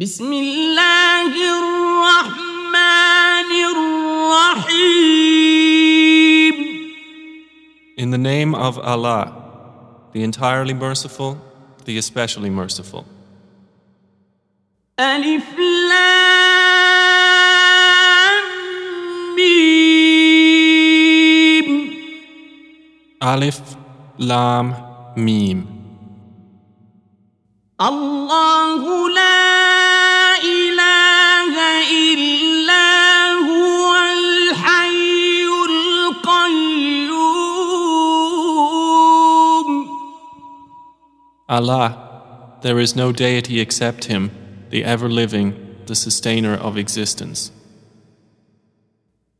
بسم الله الرحمن الرحيم In the name of Allah, the entirely merciful, the especially merciful. ألف لام ميم Alif, Lam, Mim. الله لا Allah, there is no deity except Him, the ever living, the sustainer of existence.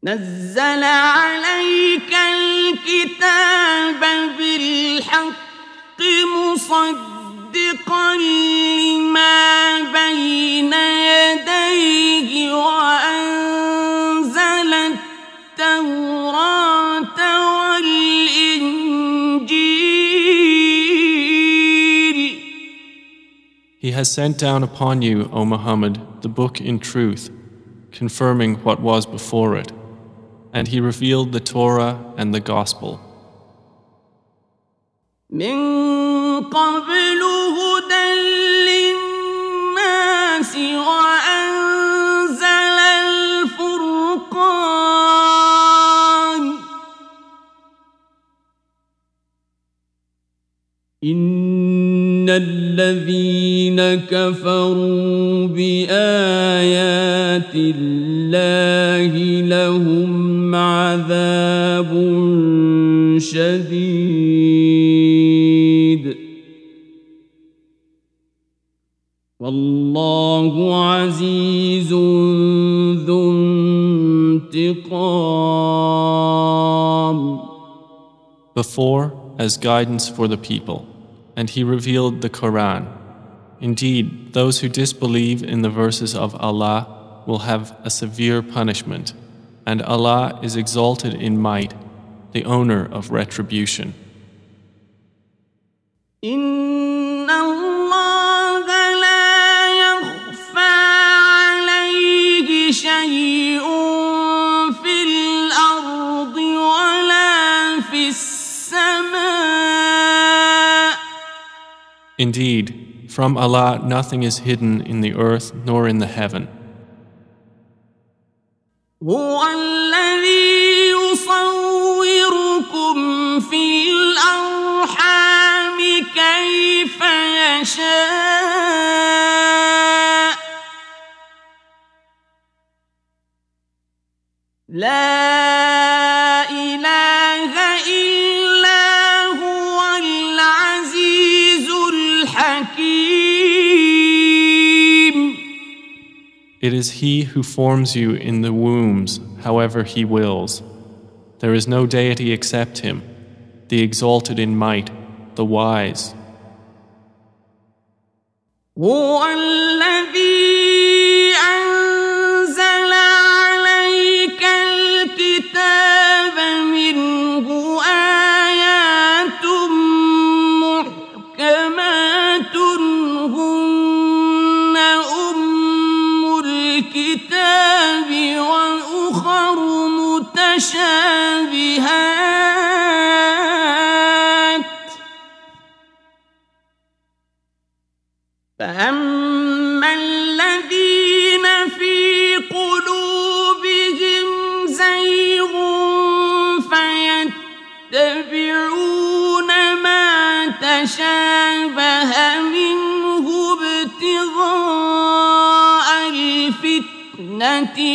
نزل عليك الكتاب بالحق مصدقا لما بين يديه وأنزل He has sent down upon you, O Muhammad, the book in truth, confirming what was before it, and he revealed the Torah and the Gospel. إن الذين كفروا بآيات الله لهم عذاب شديد. والله عزيز ذو انتقام. Before, as guidance for the people, and He revealed the Quran. Indeed, those who disbelieve in the verses of Allah will have a severe punishment, and Allah is exalted in might, the owner of retribution. إن Indeed, from Allah nothing is hidden in the earth nor in the heaven. لا It is He who forms you in the wombs, however He wills. There is no deity except Him, the exalted in might, the wise.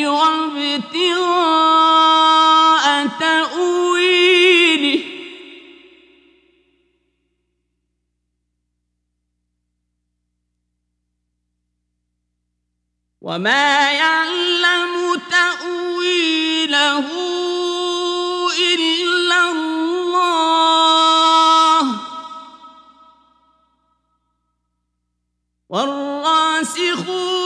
وابتغاء تأويله. وما يعلم تأويله إلا الله. والراسخون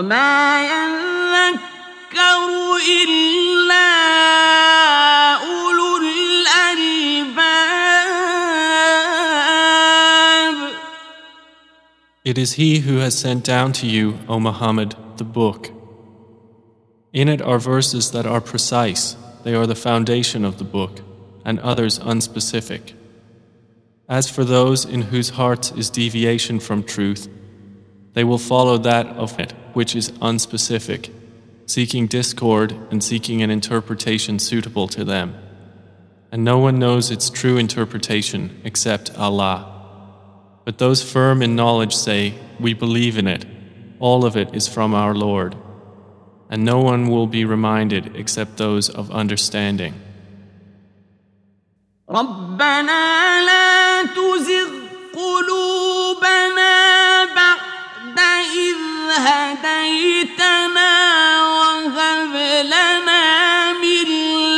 وما يذكر إلا أولو الألباب It is He who has sent down to you, O Muhammad, the book. In it are verses that are precise, they are the foundation of the book, and others unspecific. As for those in whose hearts is deviation from truth, they will follow that of it which is unspecific, seeking discord and seeking an interpretation suitable to them. And no one knows its true interpretation except Allah. But those firm in knowledge say, We believe in it. All of it is from our Lord. And no one will be reminded except those of understanding. ربنا لا تزغ قلوبنا بعد إذ هديتنا وهب لنا من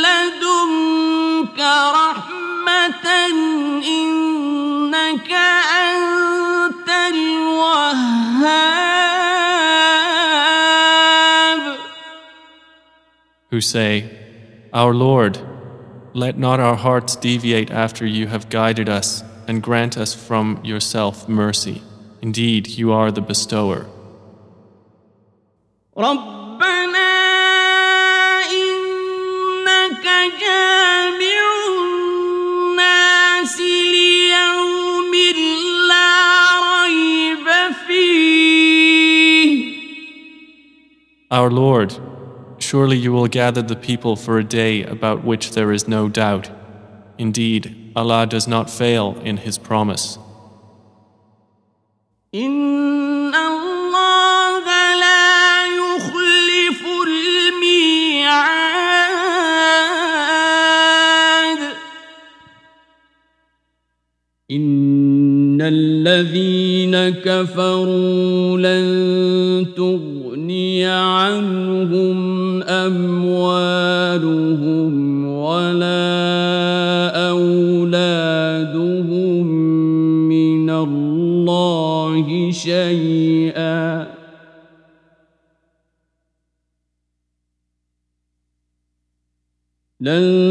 لدنك رحمة إنك أنت الوهاب Who say, Our Lord, let not our hearts deviate after you have guided us, and grant us from yourself mercy. Indeed, you are the bestower. ربنا إنك جامع الناس ليوم لا ريب فيه Our Lord, surely you will gather the people for a day about which there is no doubt. Indeed, Allah does not fail in His promise. الذين كفروا لن تغني عنهم أموالهم ولا أولادهم من الله شيئا. لن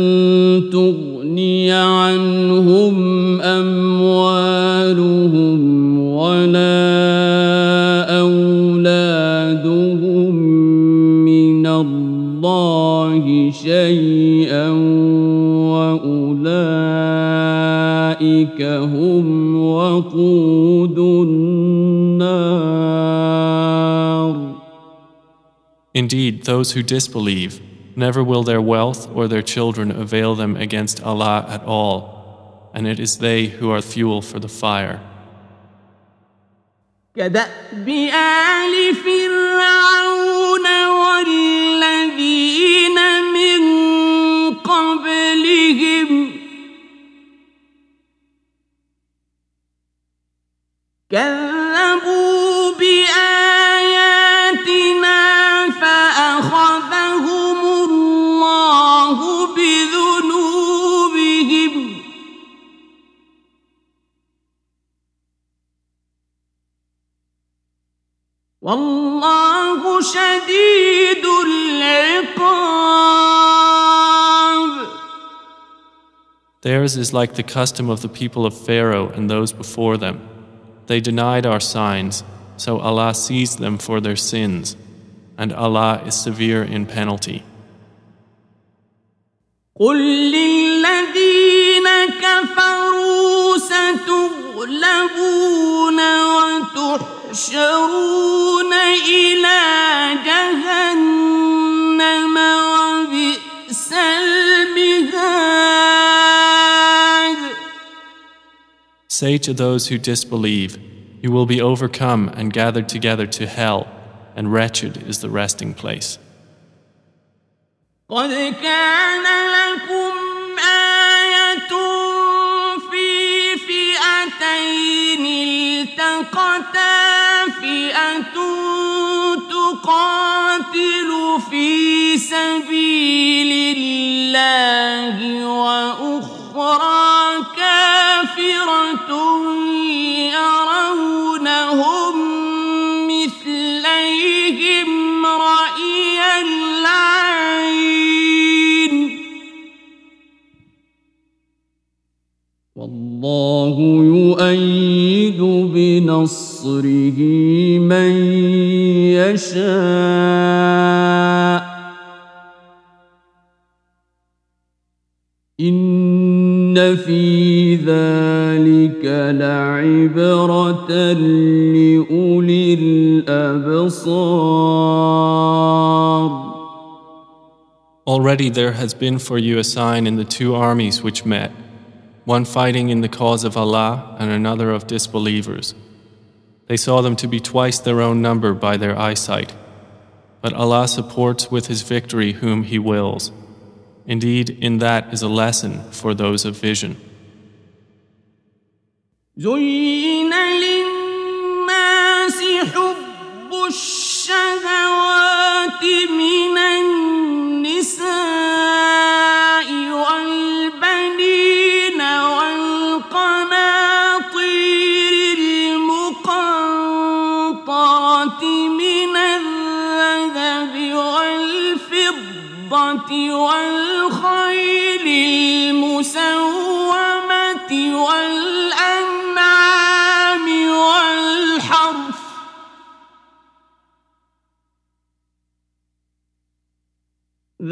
وأولئك هم وقود النار Indeed, those who disbelieve, never will their wealth or their children avail them against Allah at all, and it is they who are fuel for the fire. كدأب آل فرعون كذبوا بآياتنا فأخذهم الله بذنوبهم والله شديد العقاب Theirs is like the custom of the people of Pharaoh and those before them. They denied our signs, so Allah seized them for their sins, and Allah is severe in penalty. قل للذين كفروا ستغلبون وتحشرون إلى جهنم Say to those who disbelieve, You will be overcome and gathered together to hell, and wretched is the resting place. قد كان لكم آية في فئتين التقتا فئة تقاتل في سبيل الله وأخرى كبيرة مثليهم رأي العين والله يؤيد بنصره من يشاء إن في ذلك لعبرة لأولي الأبصار Already there has been for you a sign in the two armies which met, one fighting in the cause of Allah and another of disbelievers. They saw them to be twice their own number by their eyesight. But Allah supports with His victory whom He wills. Indeed, in that is a lesson for those of vision. زين للناس حب الشهوات من النساء والبنين والقناطير المقنطرة من الذهب والفضة والخيل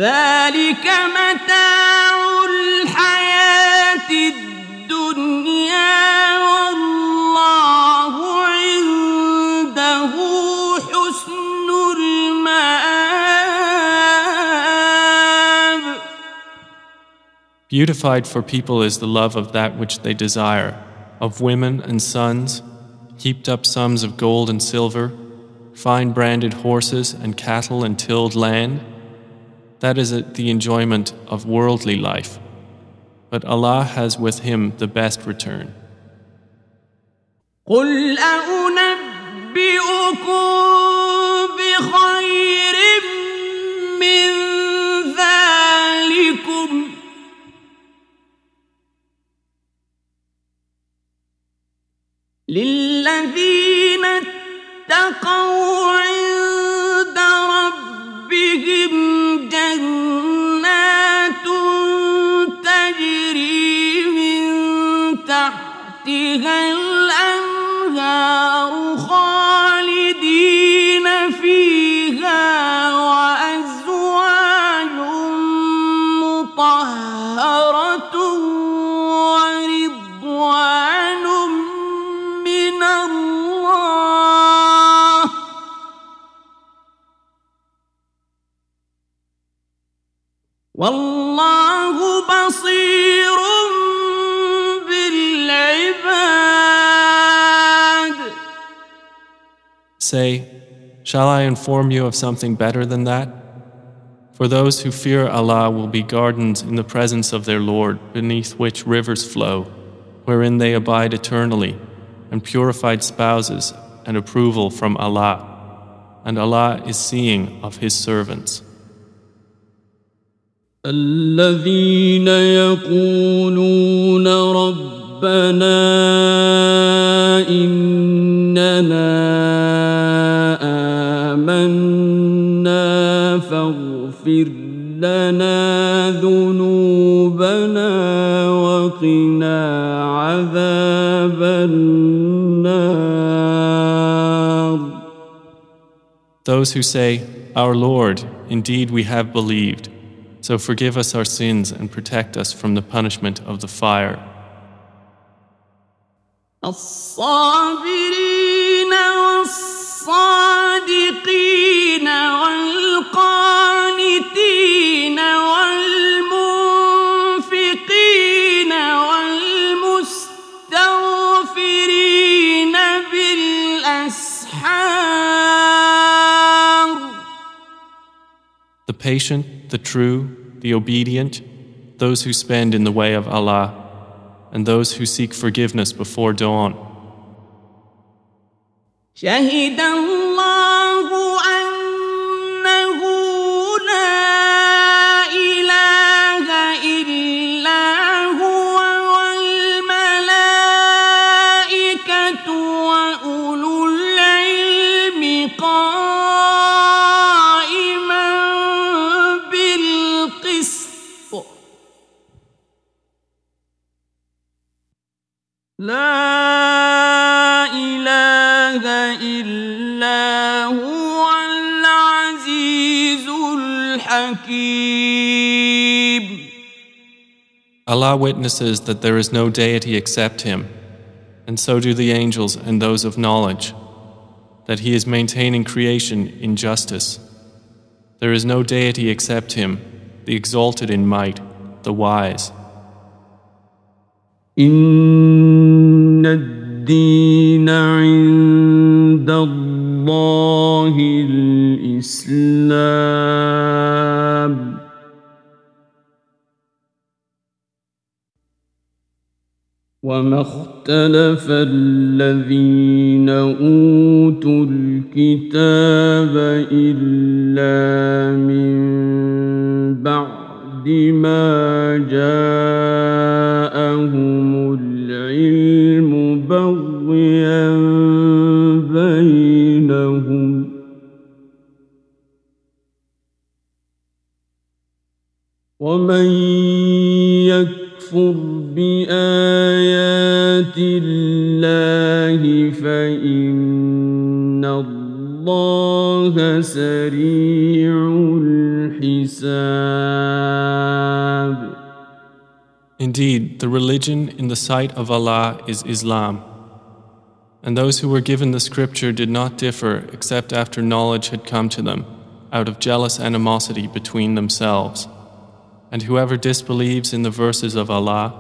ذلك متاع الحياة الدنيا والله عنده حسن المآب Beautified for people is the love of that which they desire, of women and sons, heaped up sums of gold and silver, fine branded horses and cattle and tilled land. that is the enjoyment of worldly life. But Allah has with Him the best return. قل Say, Shall I inform you of something better than that? For those who fear Allah will be gardens in the presence of their Lord, beneath which rivers flow, wherein they abide eternally, and purified spouses and approval from Allah. And Allah is seeing of His servants. الذين يقولون ربنا إننا لنا ذنوبنا وقنا عذاب النار Those who say, Our Lord, indeed we have believed, so forgive us our sins and protect us from the punishment of the fire. الصابرين والصادقين patient, the true, the obedient, those who spend in the way of Allah, and those who seek forgiveness before dawn. Allah witnesses that there is no deity except Him, and so do the angels and those of knowledge, that He is maintaining creation in justice. There is no deity except Him, the exalted in might, the wise. إن الدين عند الله الإسلام وما اختلف الذين أوتوا الكتاب إلا من Indeed, the religion in the sight of Allah is Islam. And those who were given the scripture did not differ except after knowledge had come to them, out of jealous animosity between themselves. And whoever disbelieves in the verses of Allah,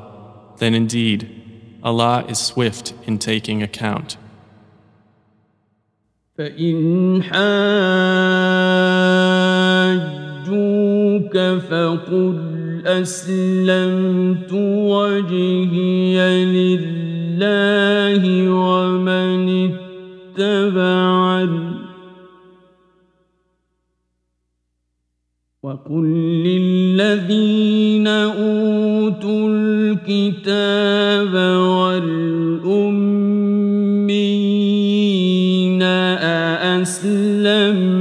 then indeed, Allah is swift in taking account. فإن حاجوك فقل أسلمت وجهي لله ومن اتبعني وقل للذين أوتوا الكتاب والأمين أأسلمتم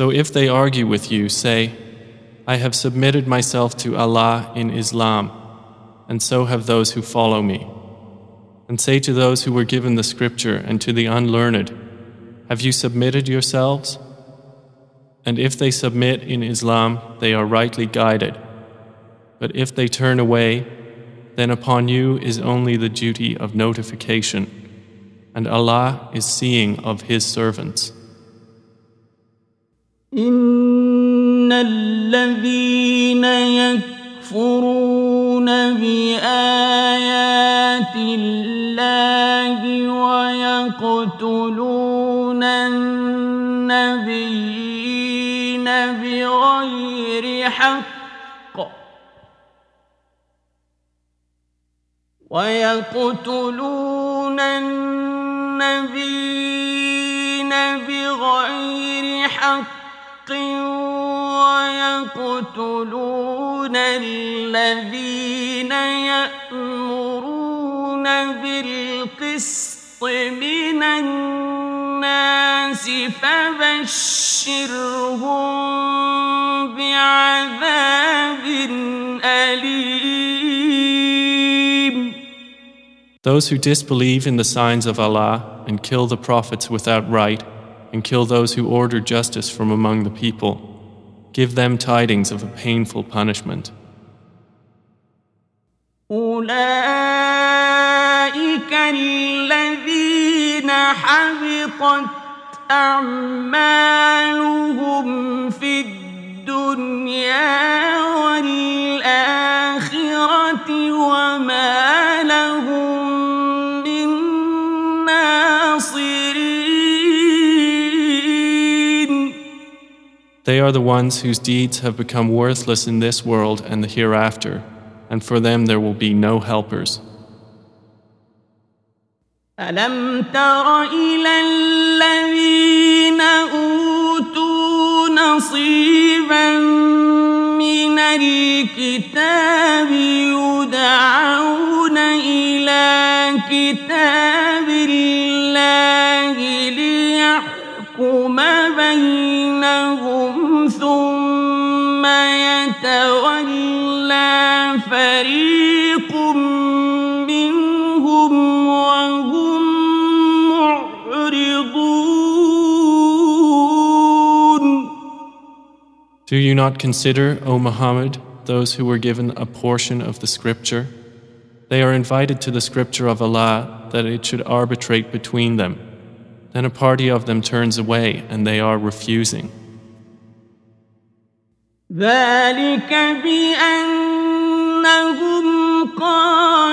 So if they argue with you, say, I have submitted myself to Allah in Islam, and so have those who follow me. And say to those who were given the scripture and to the unlearned, Have you submitted yourselves? And if they submit in Islam, they are rightly guided. But if they turn away, then upon you is only the duty of notification, and Allah is seeing of His servants. إن الذين يكفرون بآيات الله ويقتلون النبيين بغير حق ويقتلون النبيين بغير حق ويقتلون الذين يأمرون بالقسط من الناس فبشرهم بعذاب أليم Those who disbelieve in the signs of Allah and kill the prophets without right and kill those who order justice from among the people, give them tidings of a painful punishment. أولئك الذين حبطت أعمالهم في الدنيا والآخرة وما لهم They are the ones whose deeds have become worthless in this world and the hereafter, and for them there will be no helpers. ألم تر إلى الذين أوتوا نصيبا من الكتاب يدعون إلى كتاب الله ليحكم بينهم ثم يتولى فريق منهم وهم معرضون Do you not consider, O Muhammad, those who were given a portion of the scripture? They are invited to the scripture of Allah that it should arbitrate between them. Then a party of them turns away and they are refusing. ذلك بأنهم قالوا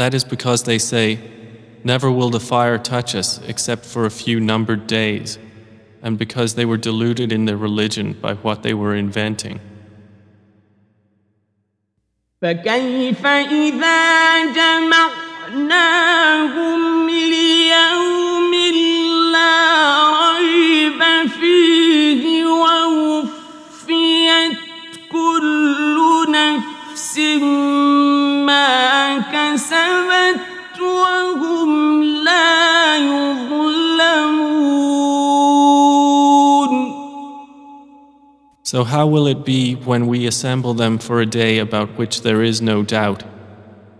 That is because they say, Never will the fire touch us except for a few numbered days, and because they were deluded in their religion by what they were inventing. فكيف إذا جمعناهم ليوم لا ريب فيه ووفيت كل نفس ما كسبت وهم لا يظلمون So, how will it be when we assemble them for a day about which there is no doubt,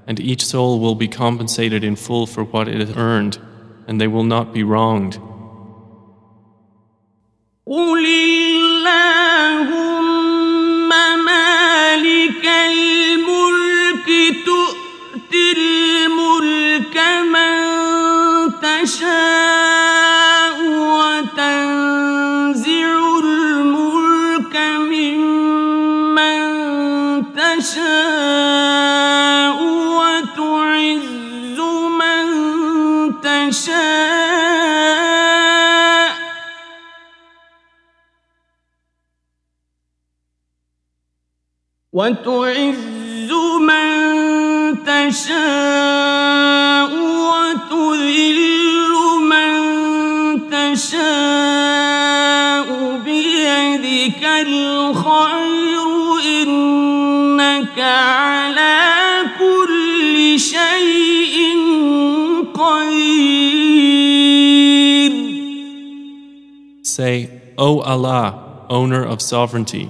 and each soul will be compensated in full for what it has earned, and they will not be wronged? قل اللهم وتعز من تشاء وتذل من تشاء بيدك الخير إنك على كل شيء قدير. Say, O Allah, owner of sovereignty,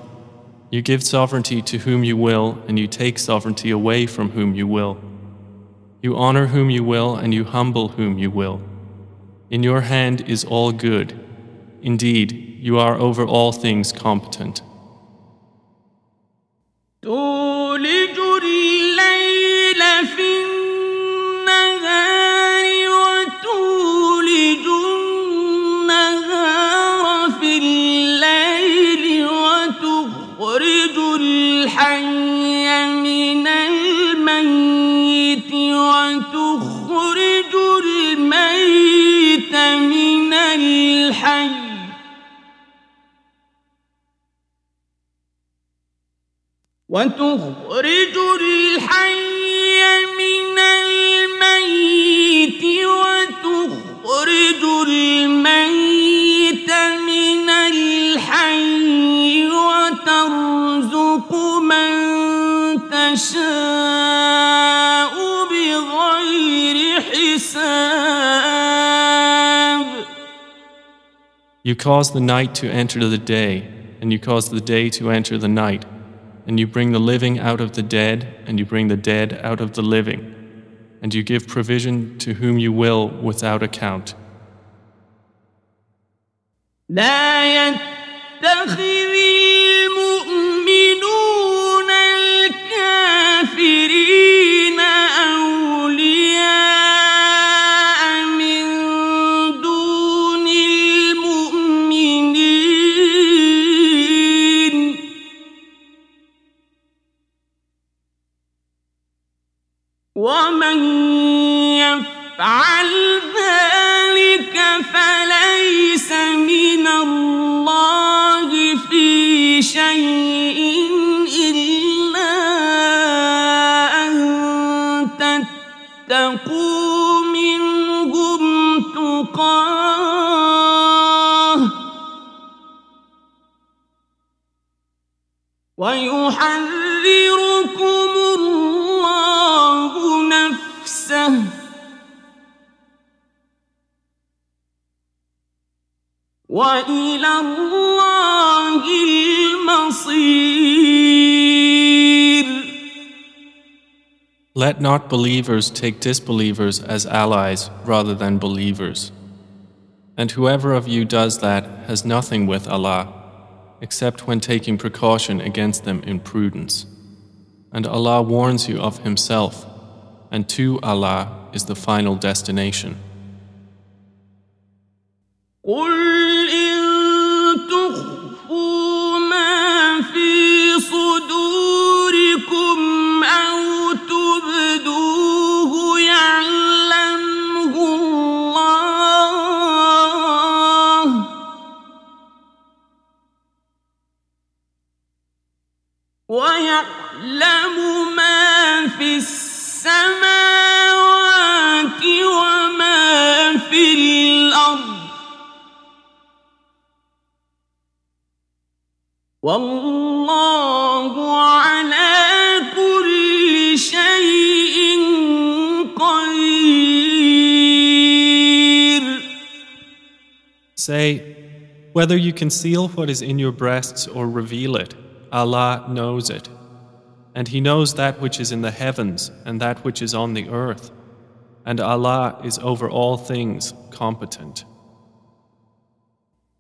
You give sovereignty to whom you will, and you take sovereignty away from whom you will. You honor whom you will, and you humble whom you will. In your hand is all good. Indeed, you are over all things competent. Oh. الحي. وتخرج الحي من الميت وتخرج الميت You cause the night to enter the day, and you cause the day to enter the night, and you bring the living out of the dead, and you bring the dead out of the living, and you give provision to whom you will without account. يفعل ذلك فليس من الله في شيء. والى الله المصير Let not believers take disbelievers as allies rather than believers. And whoever of you does that has nothing with Allah, except when taking precaution against them in prudence. And Allah warns you of Himself, and to Allah is the final destination. Yeah. والله على كل شيء قدير Say, whether you conceal what is in your breasts or reveal it, Allah knows it. And He knows that which is in the heavens and that which is on the earth. And Allah is over all things competent.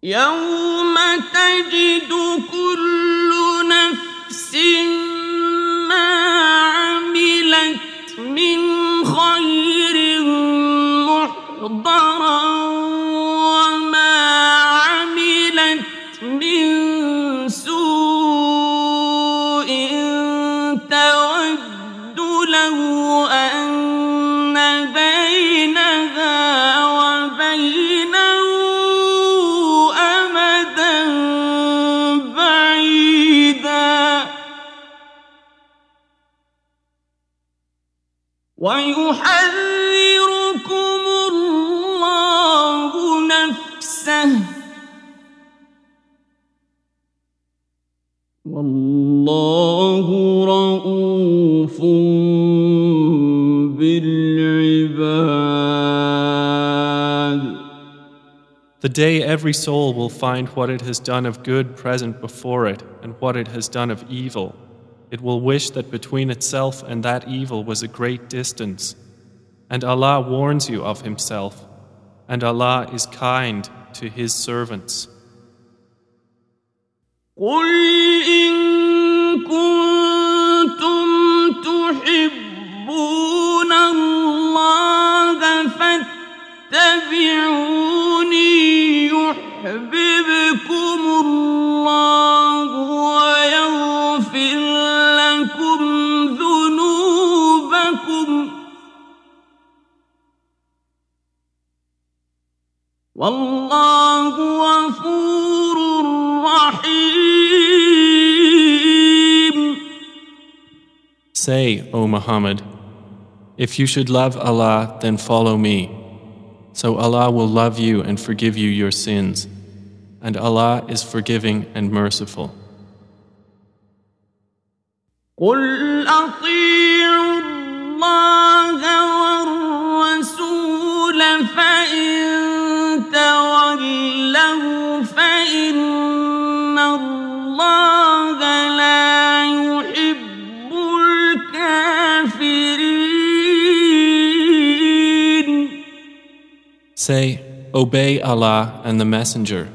يوم تجد كل نفس ما عملت من خير محضرا ويحذركم الله نفسه والله رؤوف بالعباد The day every soul will find what it has done of good present before it and what it has done of evil. It will wish that between itself and that evil was a great distance. And Allah warns you of Himself, and Allah is kind to His servants. قل إن كنتم تحبون والله غفور رحيم Say, O Muhammad, if you should love Allah, then follow me. So Allah will love you and forgive you your sins. And Allah is forgiving and merciful. قل أطيعوا الله والرسول فإن Say, Obey Allah and the Messenger.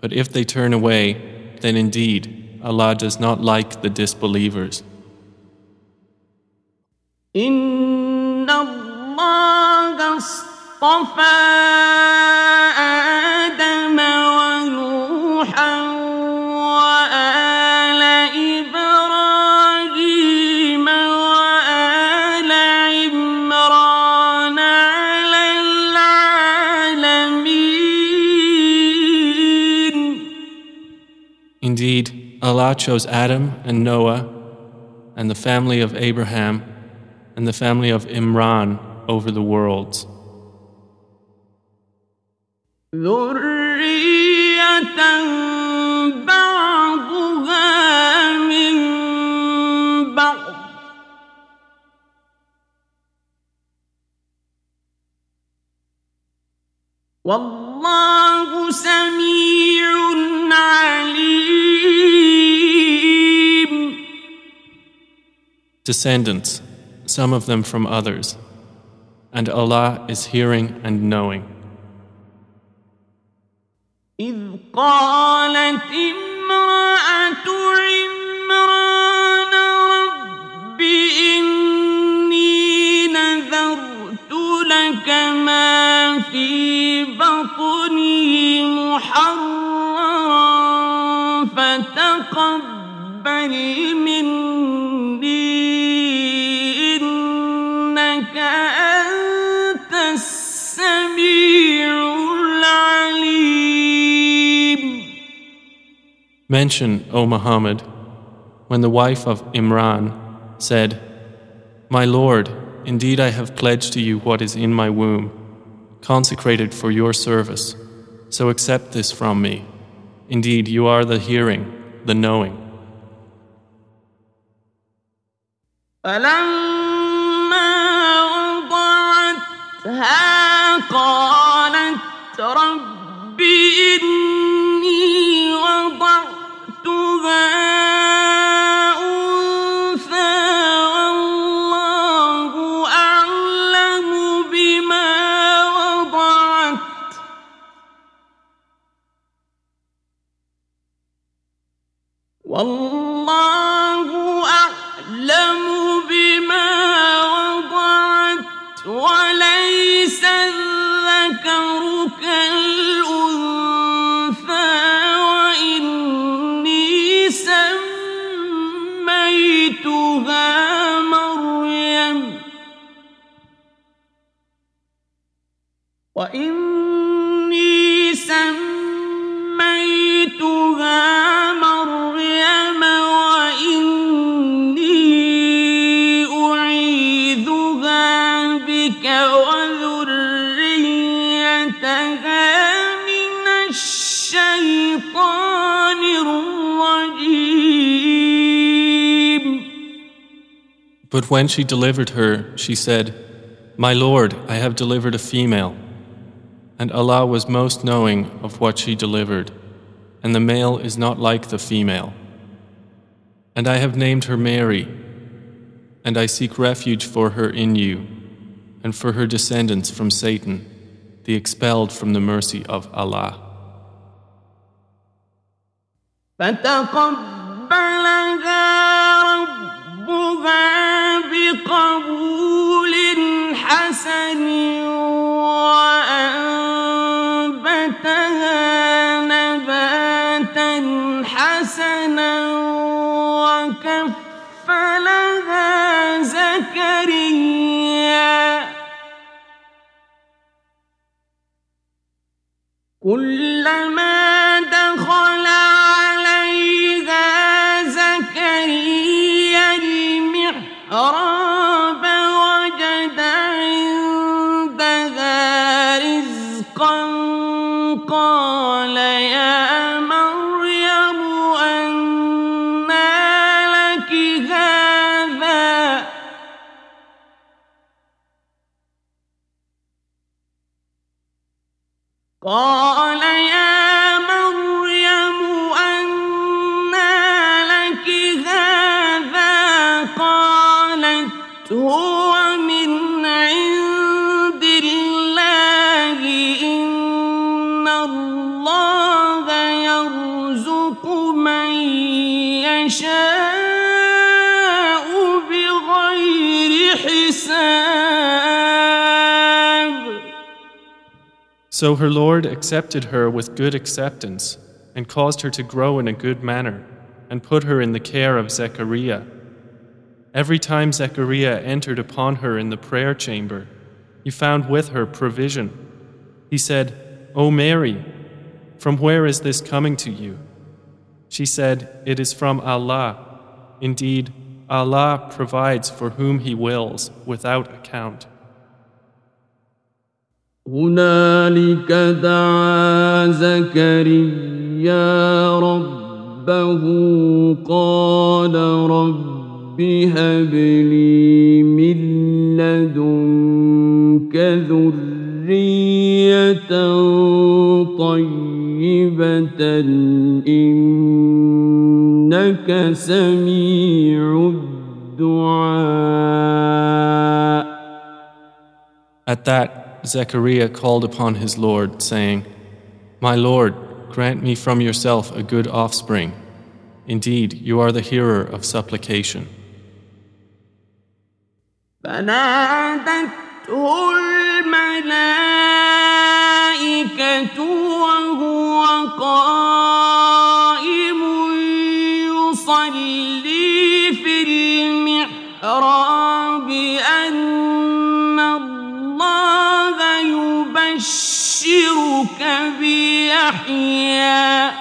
But if they turn away, then indeed Allah does not like the disbelievers. إن الله اصطفى آدم Allah chose Adam and Noah and the family of Abraham and the family of Imran over the worlds. والله سميع عليم Descendants, some of them from others, and Allah is hearing and knowing. إذ قالت امرأة عمران رب إني نذرت لك ما في بطني محررا فتقبل Mention, O Muhammad, when the wife of Imran said, My Lord, indeed I have pledged to you what is in my womb, consecrated for your service, so accept this from me. Indeed, you are the hearing, the knowing. فلما وضعتها But when she delivered her, she said, My Lord, I have delivered a female. And Allah was most knowing of what she delivered, and the male is not like the female. And I have named her Mary, and I seek refuge for her in you, and for her descendants from Satan, the expelled from the mercy of Allah. فتقبلها ربها بقبول حسن وأنبتها نباتا حسنا وكفلها زكريا. كلما قال So her Lord accepted her with good acceptance, and caused her to grow in a good manner, and put her in the care of Zechariah. Every time Zechariah entered upon her in the prayer chamber, he found with her provision. He said, O Mary, from where is this coming to you? She said, It is from Allah. Indeed, Allah provides for whom He wills without account. هنالك دعا زكريا ربه قال رب هب لي من لدنك ذرية طيبة إنك سميع الدعاء. At that, Zechariah called upon his Lord, saying, My Lord, grant me from yourself a good offspring. Indeed, you are the hearer of supplication. فنادته الملائكة وهو قائم بيحيى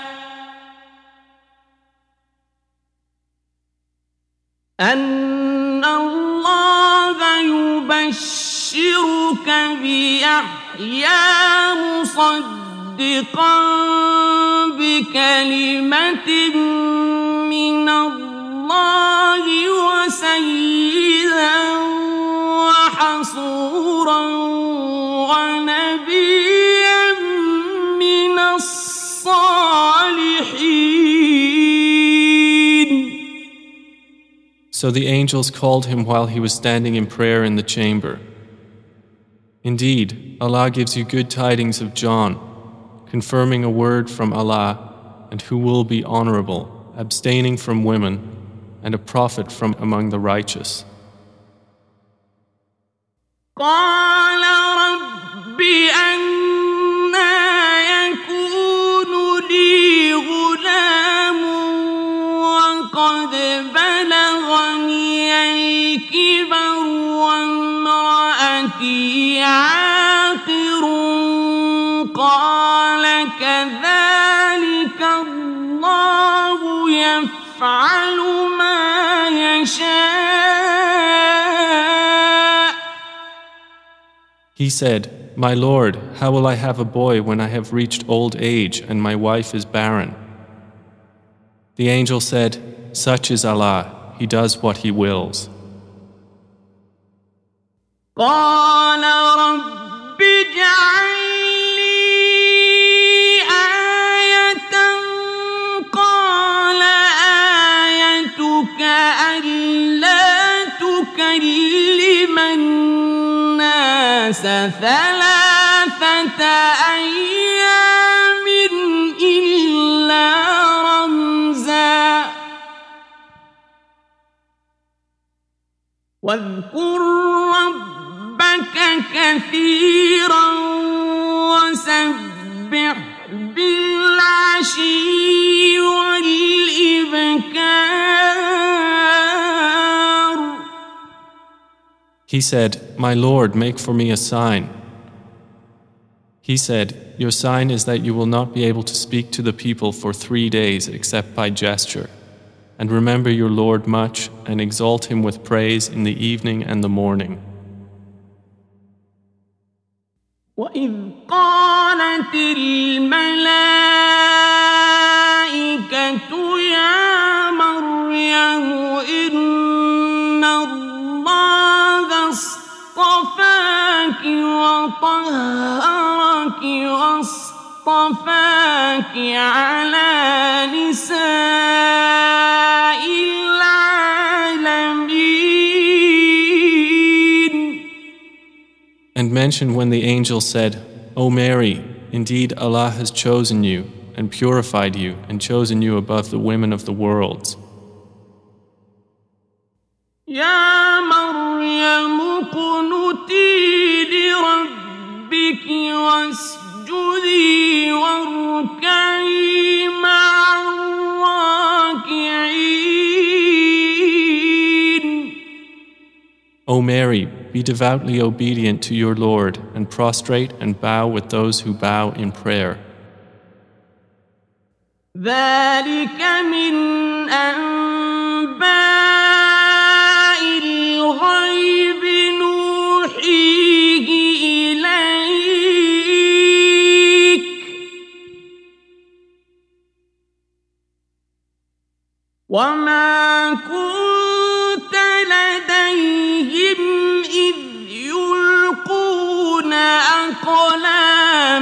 أن الله يبشرك بيحيى مصدقا بكلمة من الله وسيدا وحصورا So the angels called him while he was standing in prayer in the chamber. Indeed, Allah gives you good tidings of John, confirming a word from Allah, and who will be honorable, abstaining from women, and a prophet from among the righteous. قال رب أنا عاقر قال كذلك الله يفعل ما يشاء He said, My Lord, how will I have a boy when I have reached old age and my wife is barren? The angel said, Such is Allah, He does what He wills. قال رب اجعل لي آية قال آيتك ألا تكلم الناس ثلاثة أيام إلا رمزا. واذكر ربك كثيرا وسبح بالعشي والإبكار He said, My Lord, make for me a sign. He said, Your sign is that you will not be able to speak to the people for three days except by gesture. And remember your Lord much and exalt him with praise in the evening and the morning. وإذ قالت الملائكة يا مريم إن الله اصطفاك وطهرك واصطفاك على نساء And mention when the angel said, O Mary, indeed Allah has chosen you and purified you and chosen you above the women of the worlds. يا مريم اقنتي لربك واسجدي واركعي مع الراكعين O Mary, be devoutly obedient to your Lord and prostrate and bow with those who bow in prayer. ذلك من أنباء الغيب نوحيه إليك وما كنت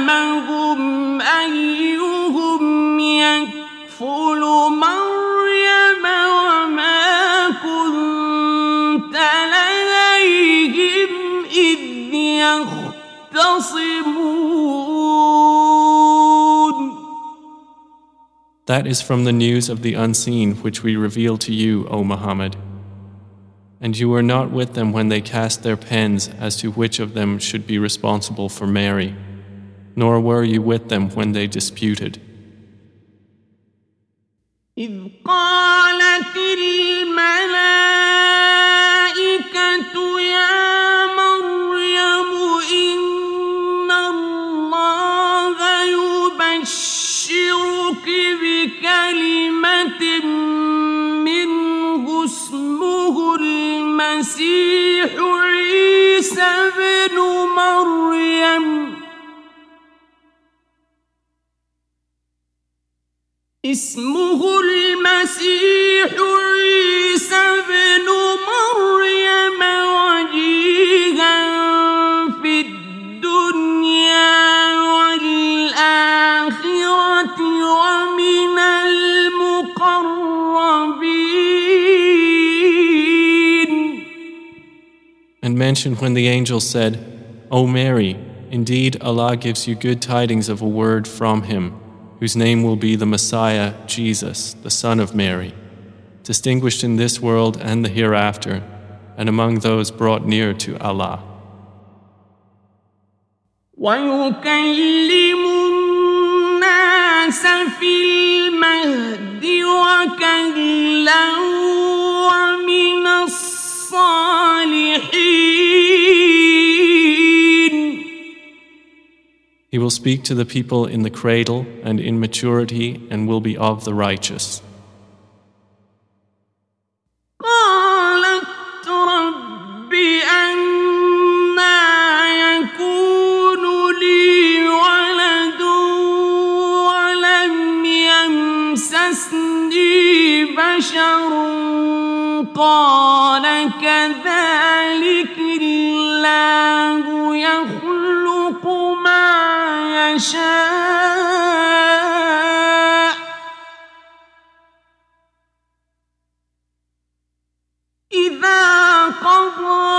أقلامهم أيهم يكفل مريم وما كنت لديهم إذ يختصمون That is from the news of the unseen which we reveal to you, O Muhammad. And you were not with them when they cast their pens as to which of them should be responsible for Mary, nor were you with them when they disputed. إذ قالت الملائكة يا مريم إن الله يبشرك بكلمة منه اسمه المسيح عيسى ابن مريم اسمه المسيح عيسى ابن مريم وجيها في الدنيا والآخرة ومن المقربين And mention when the angel said, O Mary, indeed Allah gives you good tidings of a word from Him, whose name will be the Messiah, Jesus, the Son of Mary, distinguished in this world and the hereafter, and among those brought near to Allah. ويكلم الناس في المهد وكهلا He will speak to the people in the cradle and in maturity and will be of the righteous. قالت رب يشاء إذا قضى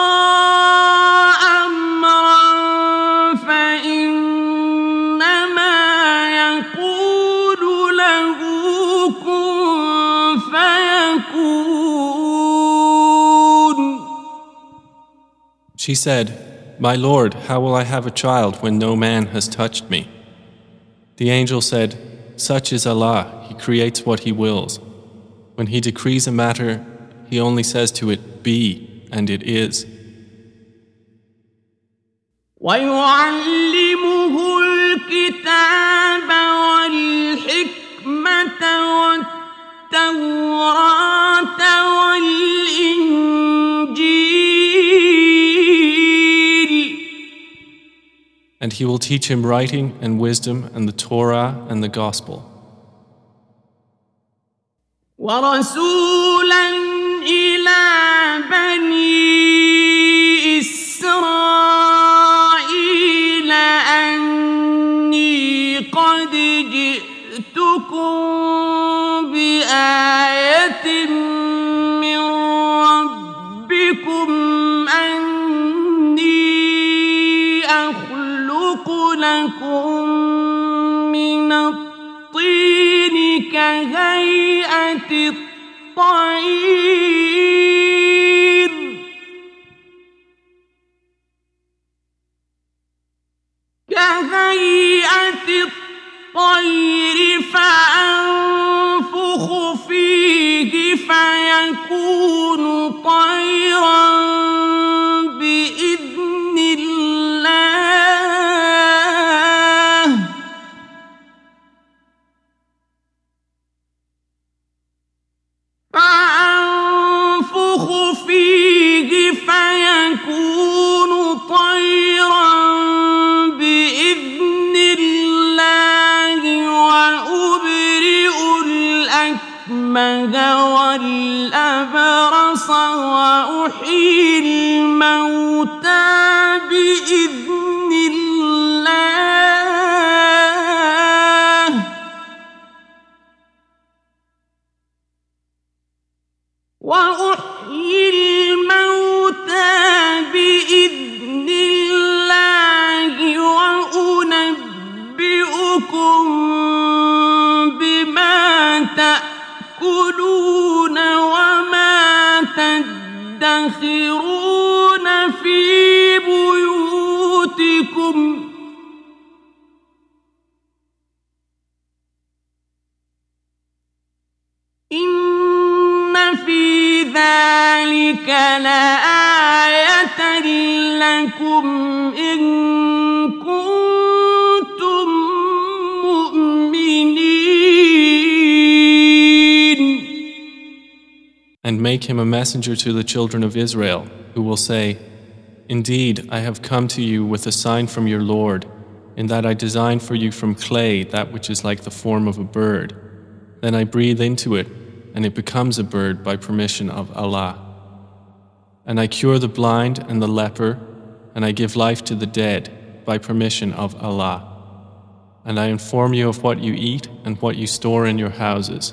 أمرا فإنما يقول له كن فيكون She said, My Lord, how will I have a child when no man has touched me? The angel said, Such is Allah, He creates what He wills. When He decrees a matter, He only says to it, Be, and it is. ويعلمه الكتاب And He will teach him writing and wisdom and the Torah and the Gospel. ورسولا إلى بني كهيئة الطير. كهيئة الطير فأنفخ فيه فيكون طيرا. المه والأبرص وأحيي الموتى بِإِذْ في بيوتكم. إن في ذلك لآية لكم. And make him a messenger to the children of Israel, who will say, Indeed, I have come to you with a sign from your Lord, in that I design for you from clay that which is like the form of a bird. Then I breathe into it, and it becomes a bird by permission of Allah. And I cure the blind and the leper, and I give life to the dead by permission of Allah. And I inform you of what you eat and what you store in your houses.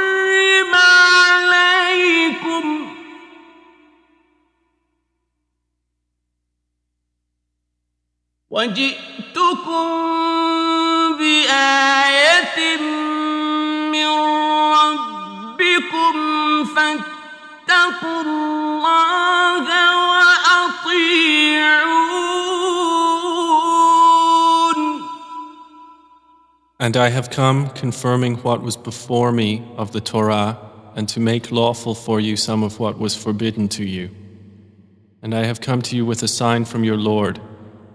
وجئتكم بآية من ربكم فاتقوا الله وأطيعون And I have come confirming what was before me of the Torah, and to make lawful for you some of what was forbidden to you. And I have come to you with a sign from your Lord,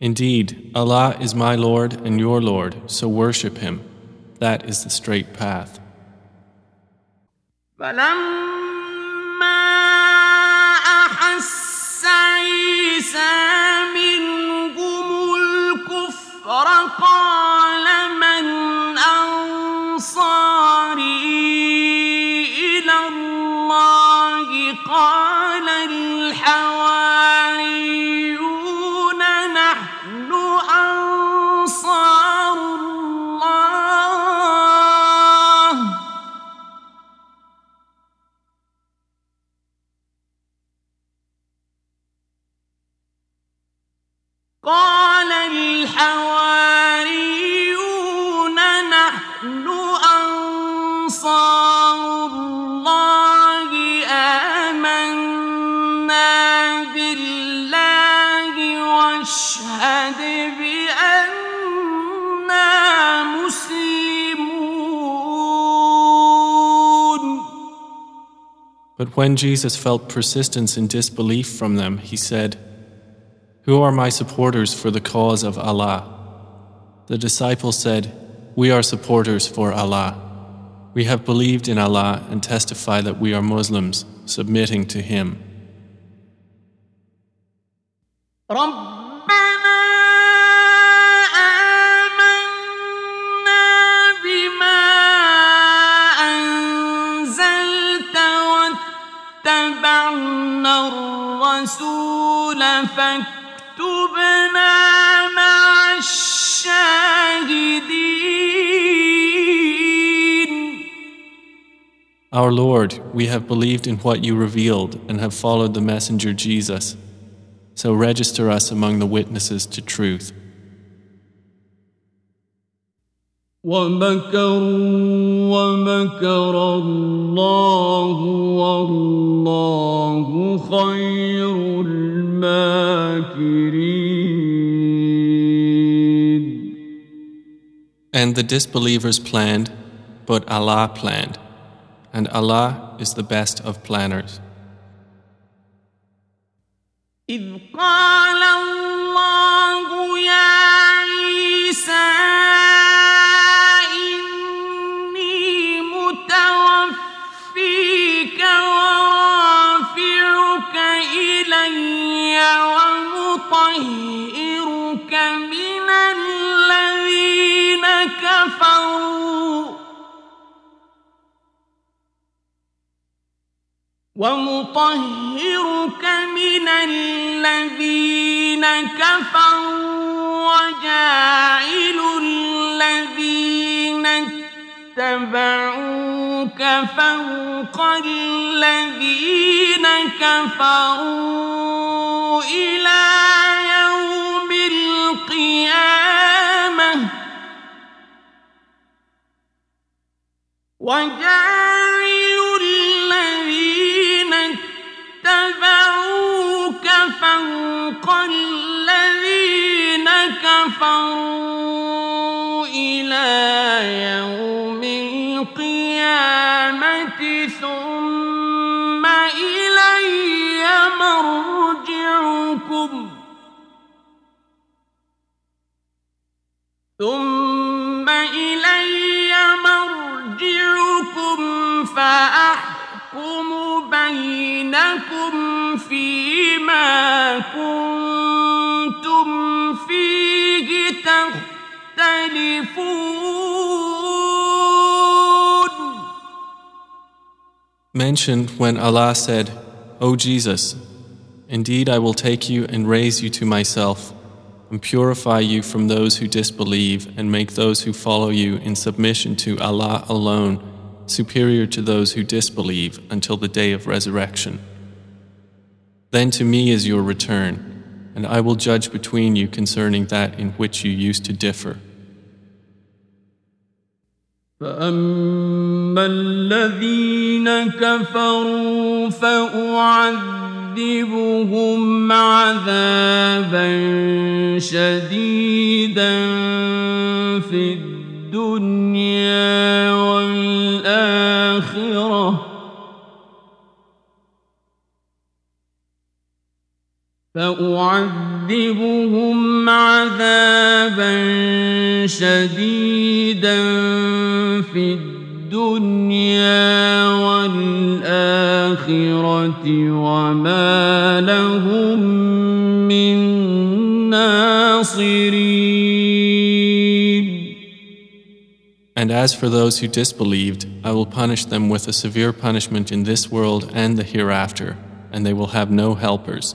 Indeed, Allah is my Lord and your Lord, so worship Him. That is the straight path. فلما أحس عيسى منهم الكفر قال But when Jesus felt persistence in disbelief from them, he said, Who are my supporters for the cause of Allah? The disciples said, We are supporters for Allah. We have believed in Allah and testify that we are Muslims, submitting to Him. واتبعنا الرسول فاكتبنا مع الشاهدين Our Lord, we have believed in what you revealed and have followed the messenger Jesus. So register us among the witnesses to truth. ومكروا ومكر الله والله خير الماكرين And the disbelievers planned, but Allah planned. And Allah is the best of planners. إذ قال الله يا عيسى ومطهرك من الذين كفروا وجاعل الذين اتبعوك فوق الذين كفروا إلى يوم القيامة وجاعل إلى يوم القيامة ثم إلي مرجعكم. ثم إلي مرجعكم فأحكم بينكم فيما كنتم Mentioned when Allah said, O Jesus, indeed I will take you and raise you to myself, and purify you from those who disbelieve, and make those who follow you in submission to Allah alone superior to those who disbelieve until the day of resurrection. Then to me is your return, and I will judge between you concerning that in which you used to differ. فأما الذين كفروا فأعذبهم عذابا شديدا في الدنيا والآخرة فأعذبهم عذابا شديدا في الدنيا والآخرة وما لهم من ناصرين And as for those who disbelieved, I will punish them with a severe punishment in this world and the hereafter, and they will have no helpers.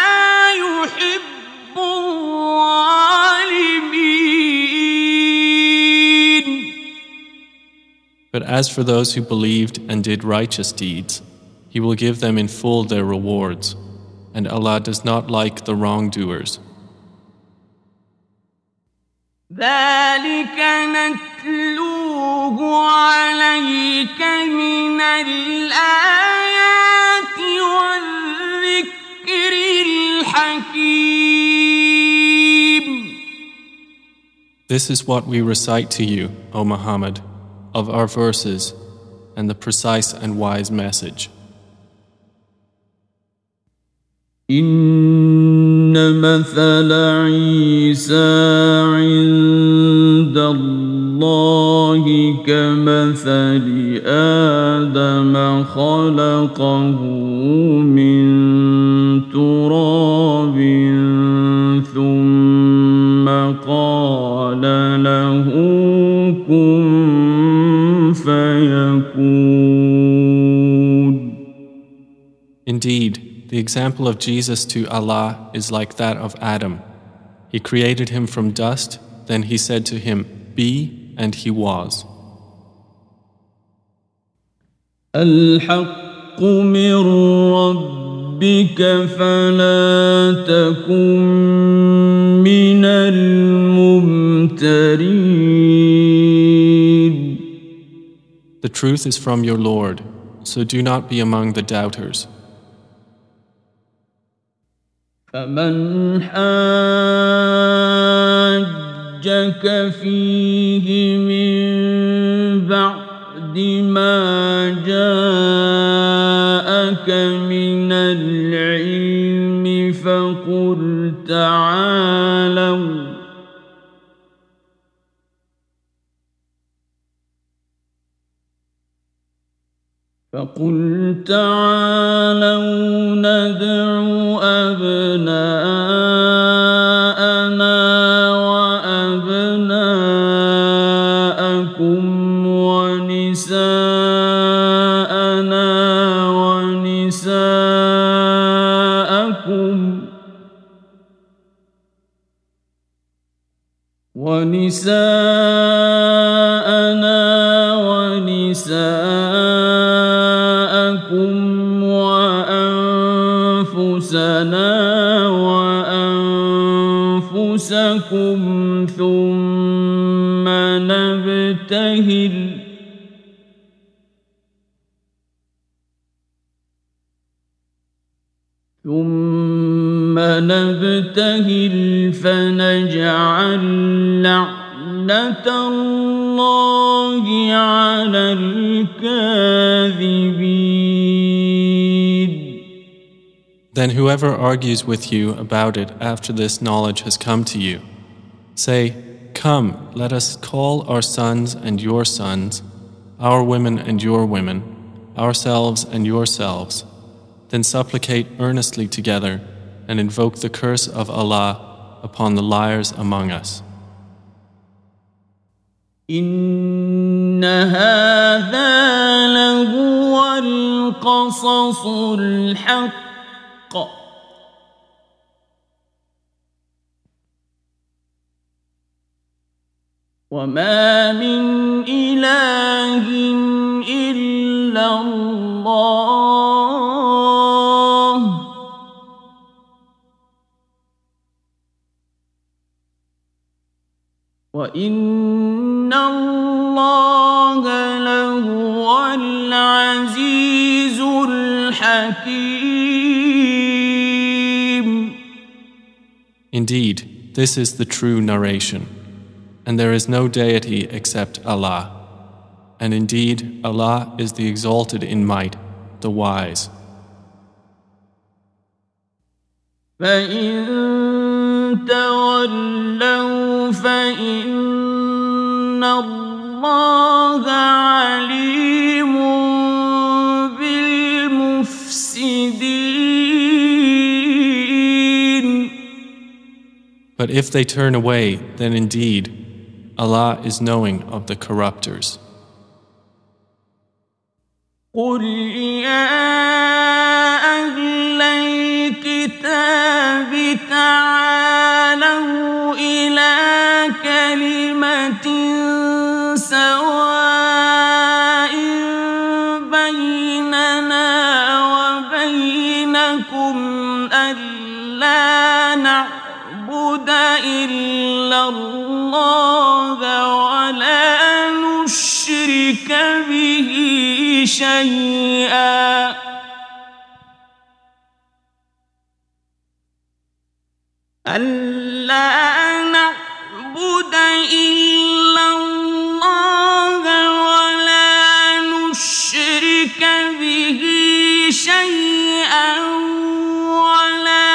But as for those who believed and did righteous deeds, He will give them in full their rewards, and Allah does not like the wrongdoers. ذلك نتلوه عليك من الآيات والذكر الحكيم This is what we recite to you, O Muhammad, of our verses and the precise and wise message. إن مثل عيسى عند الله كمثل آدم خلقه example of Jesus to Allah is like that of Adam. He created him from dust, then he said to him, Be, and he was. الحق من ربك فلا تكن من الممترين The truth is from your Lord, so do not be among the doubters. فمن حاجك فيه من بعد ما جاءك من العلم فقل تعالوا فقل تعالوا ندع أبناءنا وأنفسنا وأنفسكم ثم نبتهل ثم نبتهل فنجعل لعنة الله على الكاذبين Then whoever argues with you about it after this knowledge has come to you, say, Come, let us call our sons and your sons, our women and your women, ourselves and yourselves, then supplicate earnestly together and invoke the curse of Allah upon the liars among us. إن هذا لهو القصص الحق وما من إله إلا الله وإن الله لهو العزيز الحكيم Indeed, this is the true narration, and there is no deity except Allah. And indeed, Allah is the exalted in might, the wise. But if they turn away, then indeed Allah is knowing of the corruptors. قل يا أهل الكتاب تعالوا إلى كلمة سواء بيننا وبينكم ألا نعبد إلا الله ولا نشرك به شيئا. ألا نعبد إلا الله ولا نشرك به شيئا ولا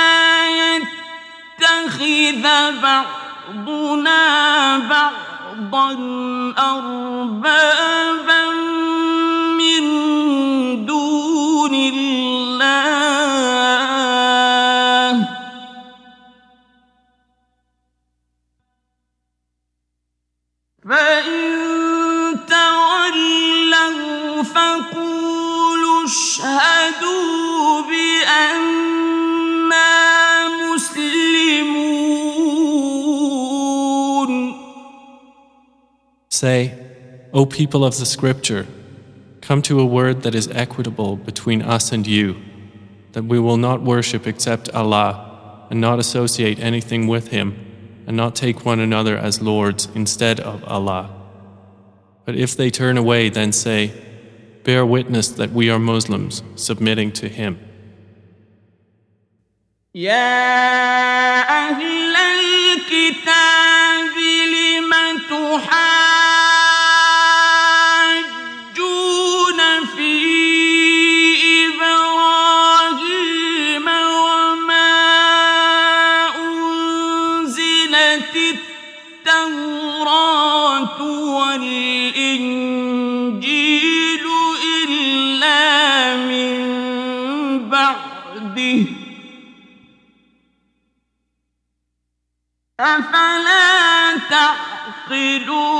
يتخذ بعضنا بعضا. دون الله. فإن Say, O people of the scripture, come to a word that is equitable between us and you, that we will not worship except Allah, and not associate anything with Him, and not take one another as lords instead of Allah. But if they turn away, then say, Bear witness that we are Muslims, submitting to Him. يا أهل أفلا تعقلون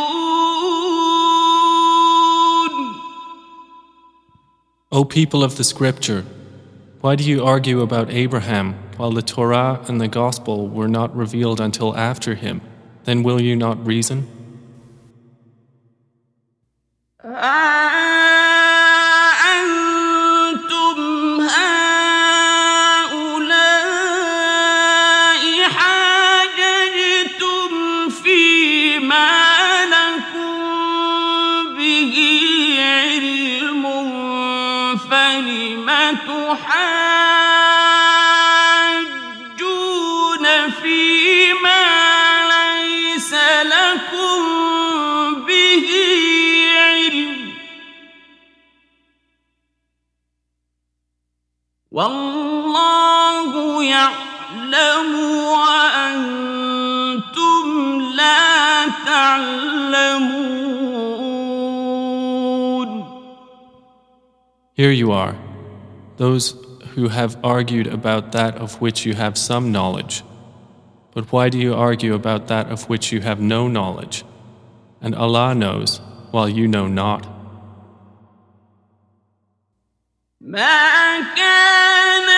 O people of the scripture, why do you argue about Abraham while the Torah and the Gospel were not revealed until after him? Then will you not reason? والله يعلم وأنتم لا تعلمون Here you are, those who have argued about that of which you have some knowledge. But why do you argue about that of which you have no knowledge? And Allah knows, while you know not. ما كان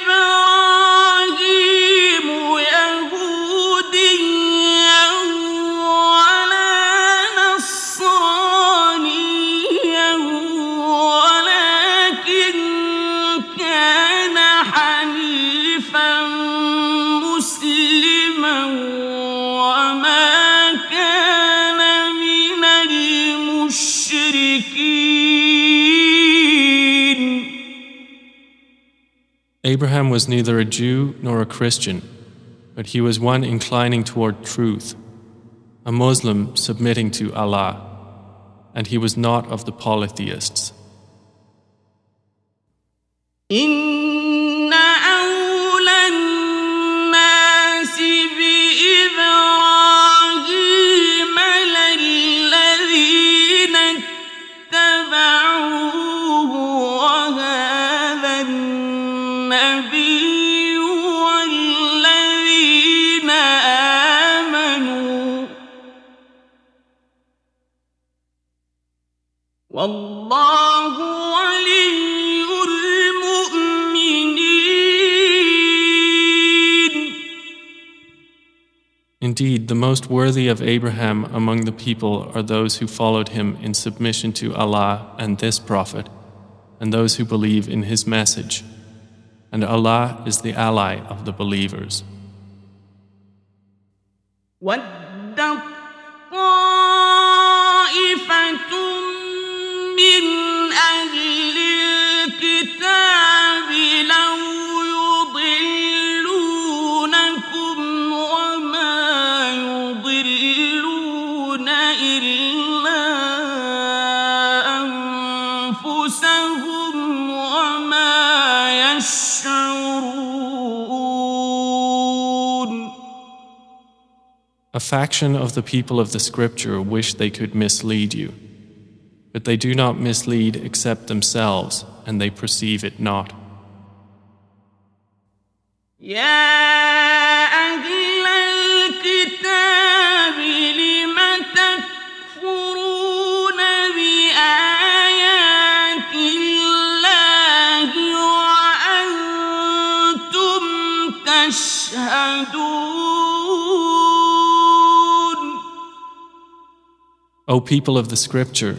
إبراهيم Abraham was neither a Jew nor a Christian, but he was one inclining toward truth, a Muslim submitting to Allah, and he was not of the polytheists. إن والله ولي المؤمنين Indeed, the most worthy of Abraham among the people are those who followed him in submission to Allah and this Prophet, and those who believe in his message. And Allah is the ally of the believers. ود طائفة a faction of the people of the scripture wish they could mislead you, but they do not mislead except themselves, and they perceive it not. O people of the Scripture,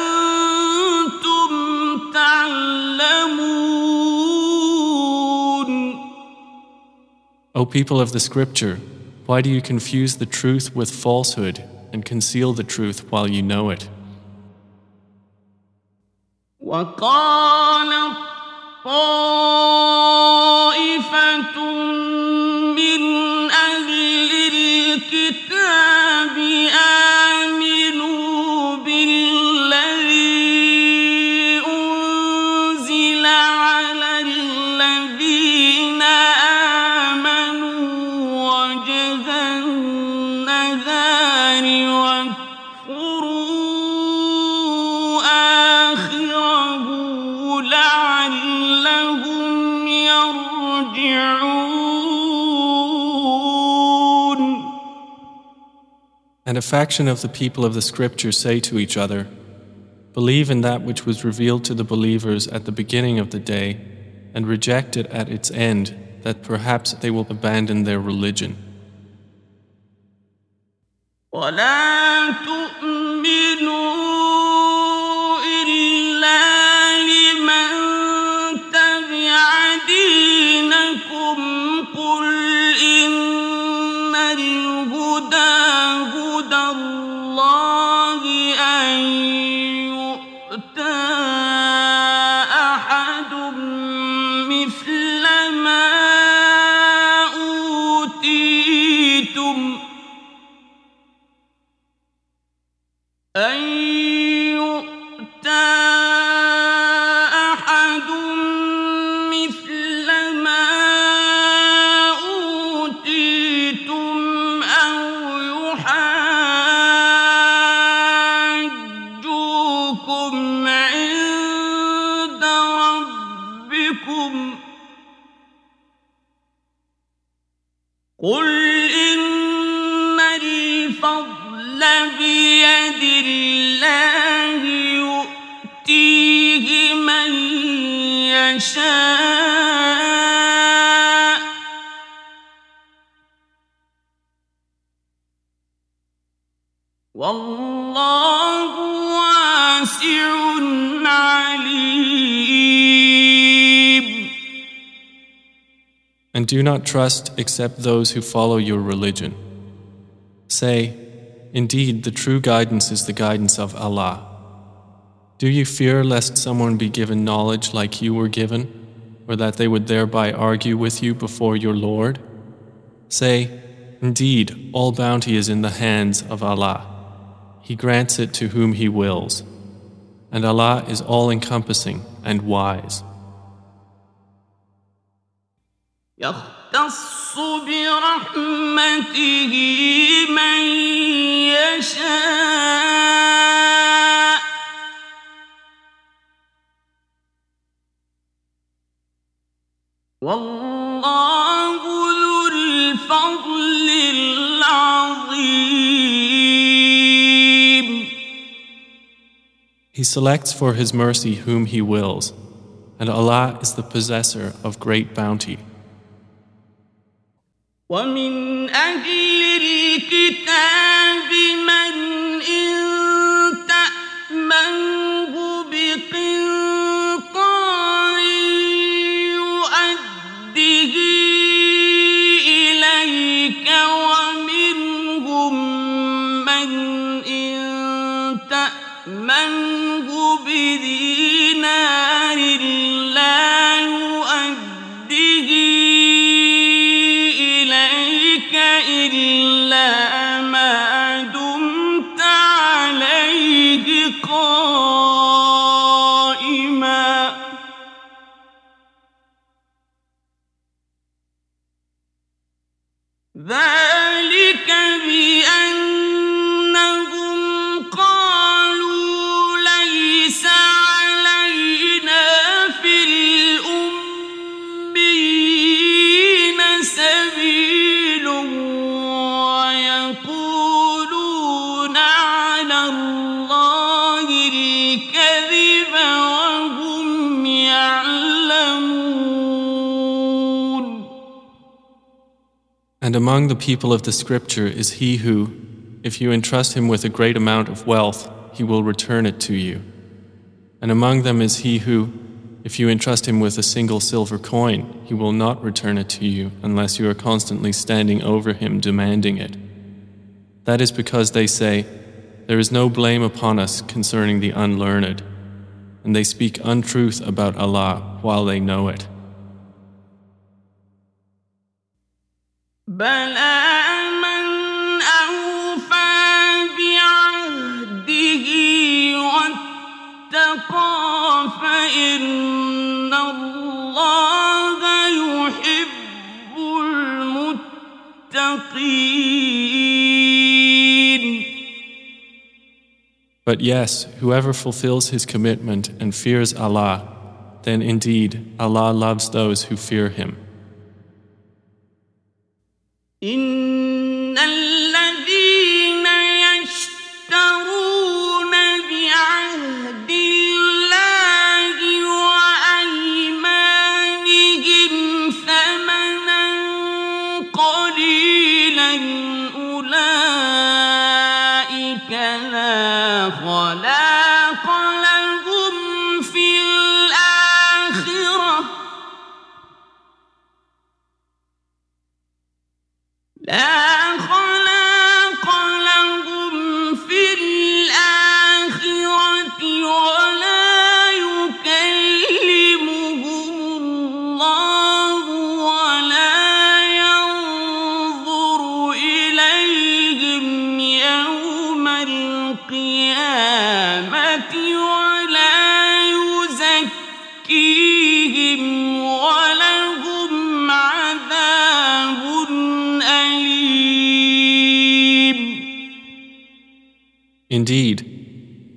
O people of the scripture, why do you confuse the truth with falsehood and conceal the truth while you know it? وقال طائفة And a faction of the people of the scripture say to each other, Believe in that which was revealed to the believers at the beginning of the day, and reject it at its end, that perhaps they will abandon their religion. ولا تؤمنوا do not trust except those who follow your religion. Say, Indeed, the true guidance is the guidance of Allah. Do you fear lest someone be given knowledge like you were given, or that they would thereby argue with you before your Lord? Say, Indeed, all bounty is in the hands of Allah. He grants it to whom He wills. And Allah is all encompassing and wise. يختص برحمته من يشاء والله ذو الفضل العظيم He selects for His mercy whom He wills, and Allah is the possessor of great bounty. ومن أهل الكتاب من And among the people of the scripture is he who, if you entrust him with a great amount of wealth, he will return it to you. And among them is he who, if you entrust him with a single silver coin, he will not return it to you unless you are constantly standing over him demanding it. That is because they say, There is no blame upon us concerning the unlearned, and they speak untruth about Allah while they know it. But yes, whoever fulfills his commitment and fears Allah, then indeed Allah loves those who fear Him. إن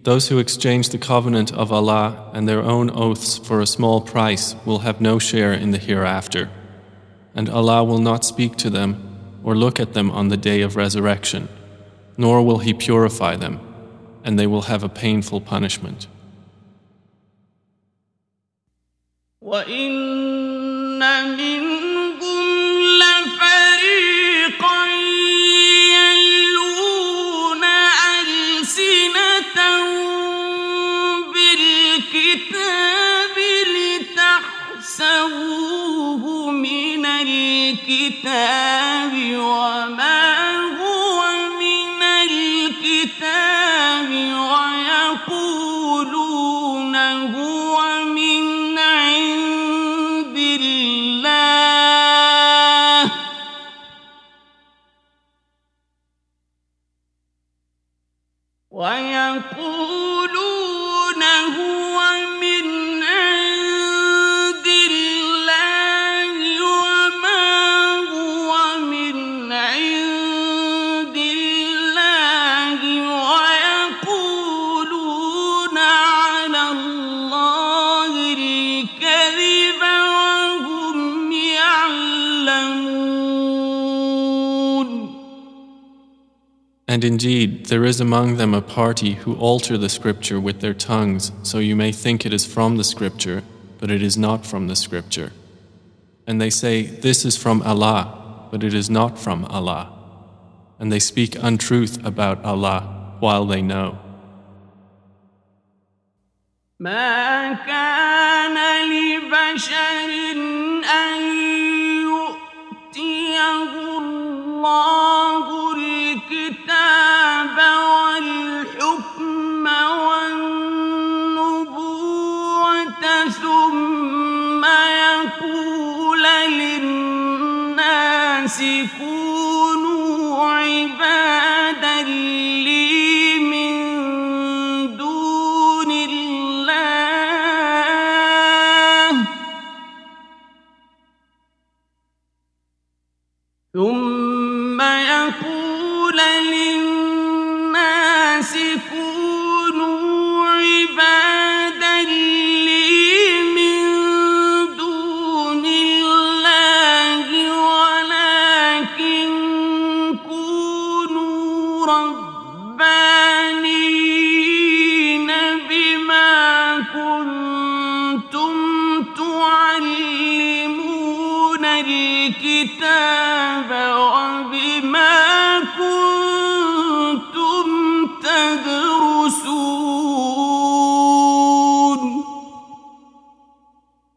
those who exchange the covenant of Allah and their own oaths for a small price will have no share in the hereafter, and Allah will not speak to them or look at them on the day of resurrection, nor will He purify them, and they will have a painful punishment. وإن منهم الكتاب وما And indeed, there is among them a party who alter the scripture with their tongues, so you may think it is from the scripture, but it is not from the scripture. And they say, This is from Allah, but it is not from Allah. And they speak untruth about Allah while they know. ما كان لبشر أن يؤتيه الله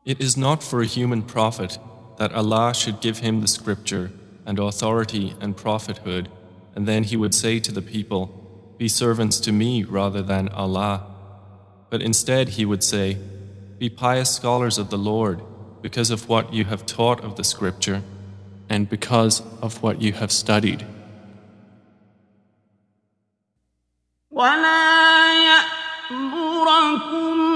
It is not for a human prophet that Allah should give him the scripture and authority and prophethood, and then he would say to the people, Be servants to me rather than Allah. But instead he would say, Be pious scholars of the Lord because of what you have taught of the scripture and because of what you have studied. ولا يأمركم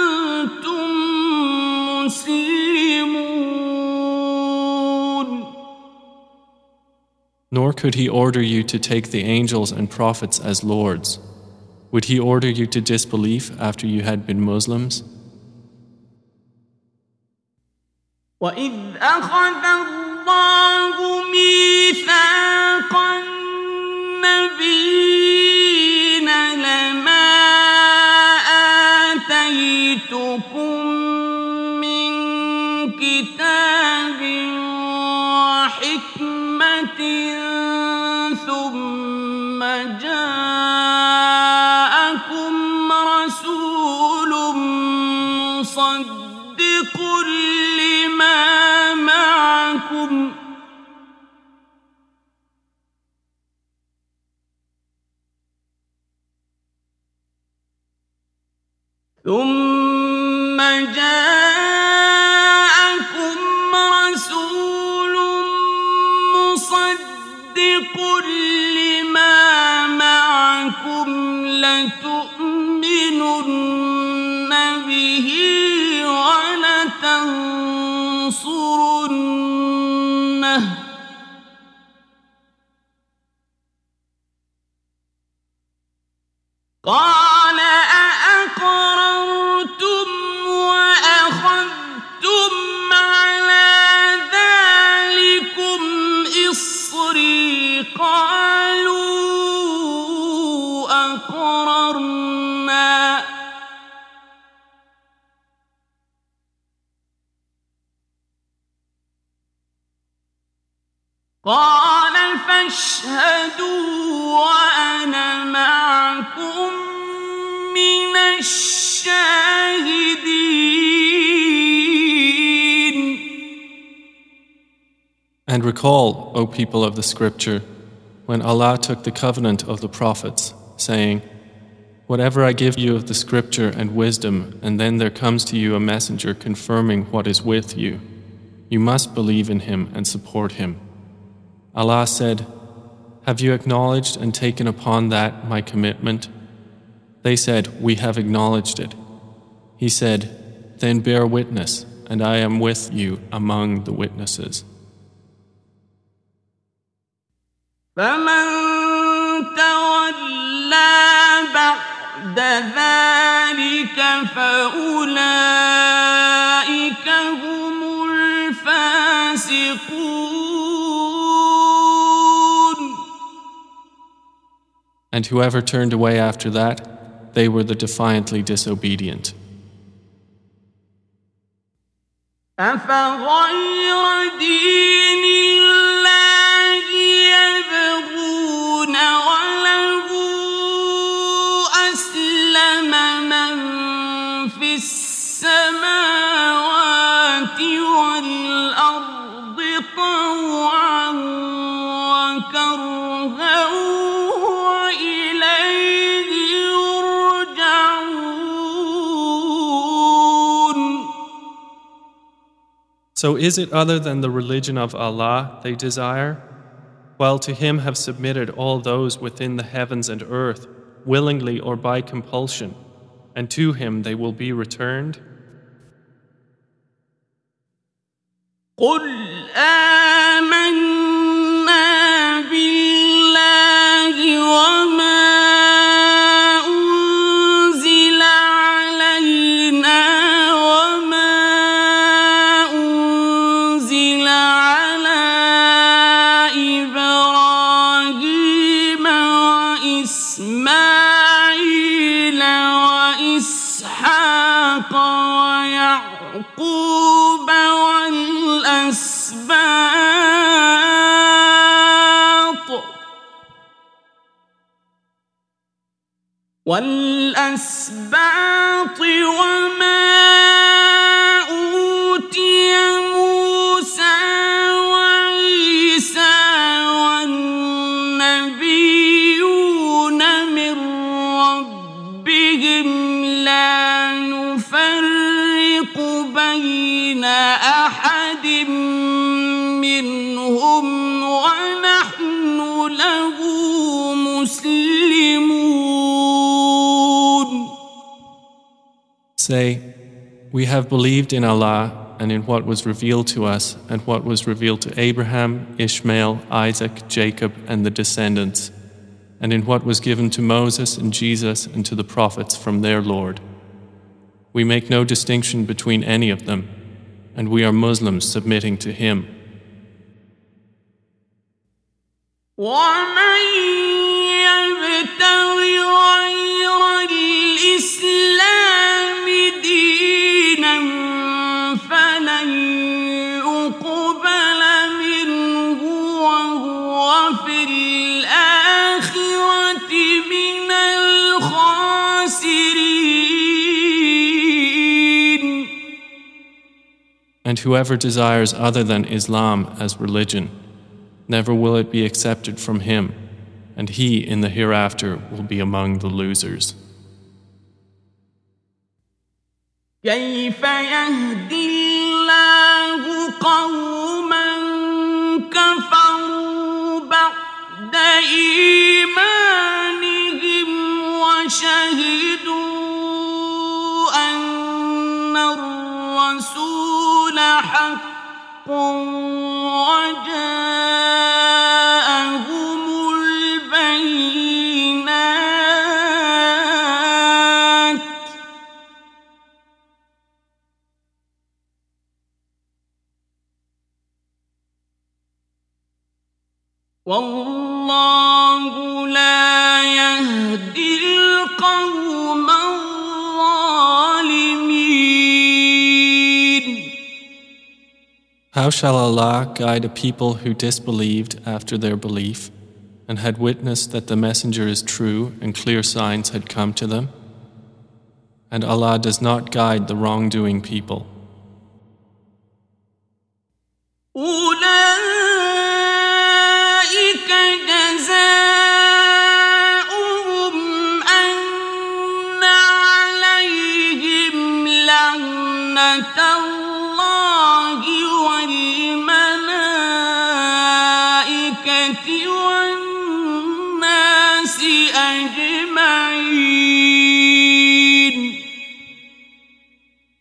Nor Nor could he order you to take the angels and prophets as lords. Would he order you to disbelief after you had been Muslims? وإذ أخذ الله ميثاق النبيين ثم جاءكم رسول مصدق لما معكم به ولتنصرنه. قال قال فاشهدوا وأنا معكم من الشاهدين And recall, O people of the scripture, when Allah took the covenant of the prophets, saying, Whatever I give you of the scripture and wisdom, and then there comes to you a messenger confirming what is with you, you must believe in him and support him. Allah said, Have you acknowledged and taken upon that my commitment? They said, We have acknowledged it. He said, Then bear witness, and I am with you among the witnesses. فمن تولى بعد ذلك فأولئك هم الفاسقون And whoever turned away after that, they were the defiantly disobedient. أفغير دين So is it other than the religion of Allah they desire? While to Him have submitted all those within the heavens and earth, willingly or by compulsion, and to Him they will be returned? والأسباط وما Say, We have believed in Allah and in what was revealed to us and what was revealed to Abraham, Ishmael, Isaac, Jacob, and the descendants, and in what was given to Moses and Jesus and to the prophets from their Lord. We make no distinction between any of them, and we are Muslims submitting to Him. ومن يبتغ غير الإسلام And whoever desires other than Islam as religion, never will it be accepted from him, and he in the hereafter will be among the losers. كيف يهدي الله قوما كفروا بعد إيمانهم وشهدوا حق وجاءهم البينات. والله لا يهدي القوم How shall Allah guide a people who disbelieved after their belief and had witnessed that the messenger is true and clear signs had come to them? And Allah does not guide the wrongdoing people. أولئك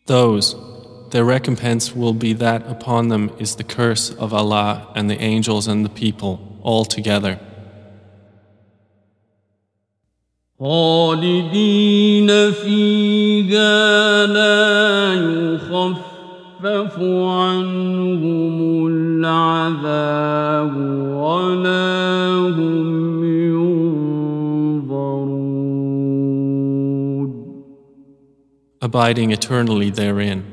Those, their recompense will be that upon them is the curse of Allah and the angels and the people all together. خالدين فيها لا يخفف عنهم العذاب ولا هم abiding eternally therein.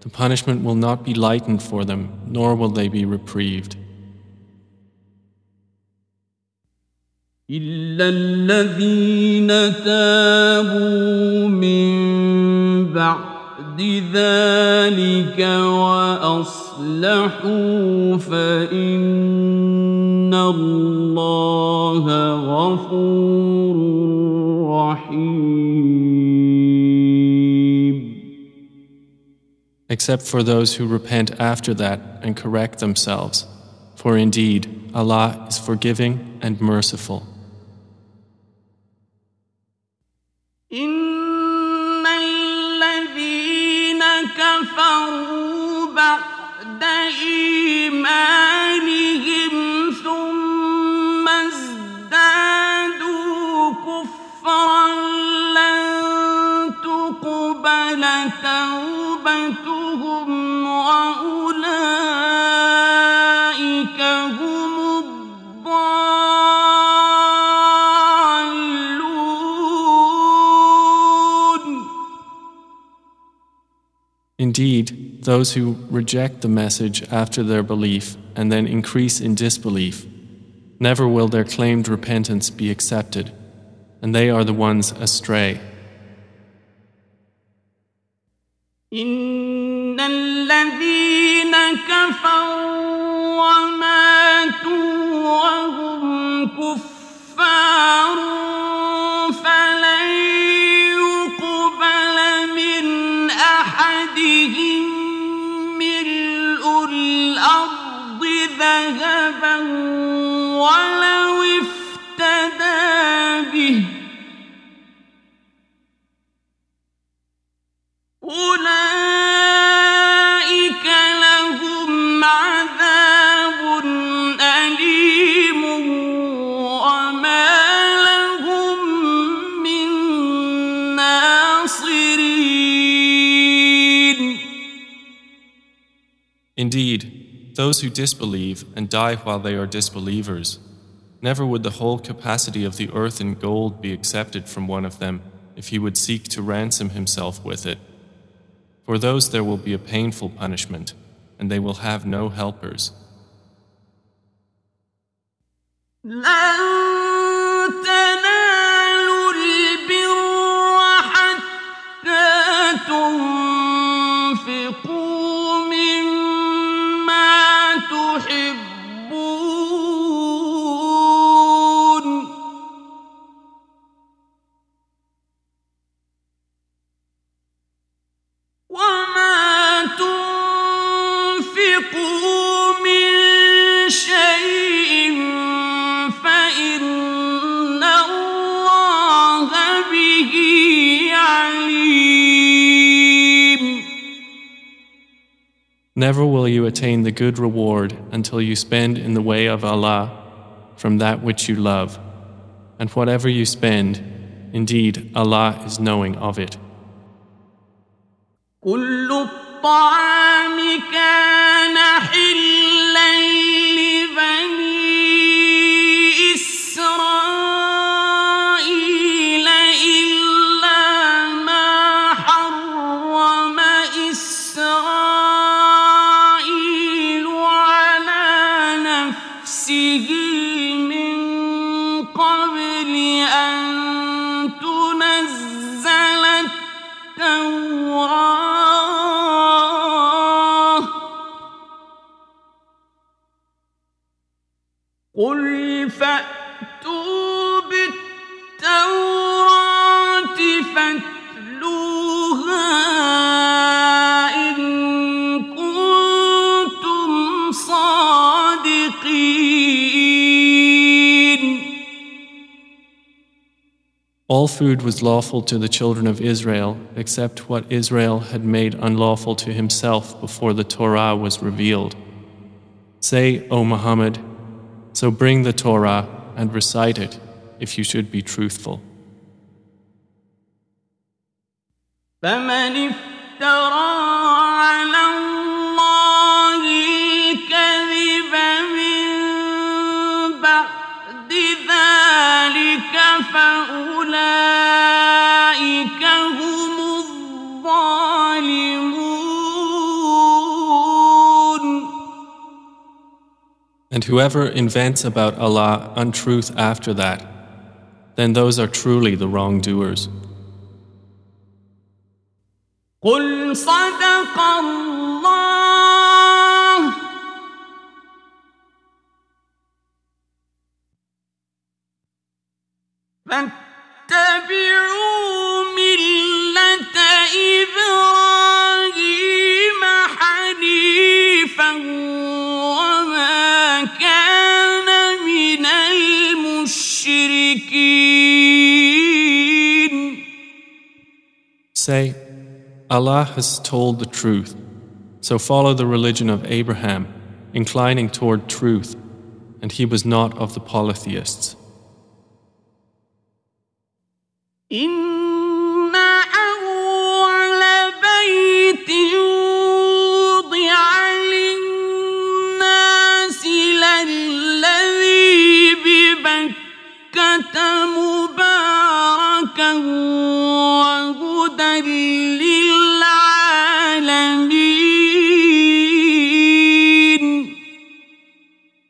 The punishment will not be lightened for them, nor will they be reprieved. إلا الذين تابوا من بعد ذلك وأصلحوا فإن الله غفور رحيم Except for those who repent after that and correct themselves. For indeed, Allah is forgiving and merciful. إن الذين كفروا بعد إيمانهم وأولئك هم الضالون Indeed, those who reject the message after their belief and then increase in disbelief, never will their claimed repentance be accepted, and they are the ones astray. إن الذين كفروا وماتوا وهم كفار فلن يقبل من أحدهم ملء الأرض ذهبا ولو افتدى به. أولئك Indeed, those who disbelieve and die while they are disbelievers, never would the whole capacity of the earth in gold be accepted from one of them if he would seek to ransom himself with it. For those there will be a painful punishment, and they will have no helpers. Never will you attain the good reward until you spend in the way of Allah from that which you love. And whatever you spend, indeed Allah is knowing of it. كل الطعام كان حلا food was lawful to the children of Israel except what Israel had made unlawful to himself before the Torah was revealed. Say, O Muhammad, so bring the Torah and recite it if you should be truthful. فمن And whoever invents about Allah untruth after that, then those are truly the wrongdoers. قل صدق الله فاتبعوا ملة إبراهيم حنيفا Say, Allah has told the truth, so follow the religion of Abraham, inclining toward truth, and he was not of the polytheists.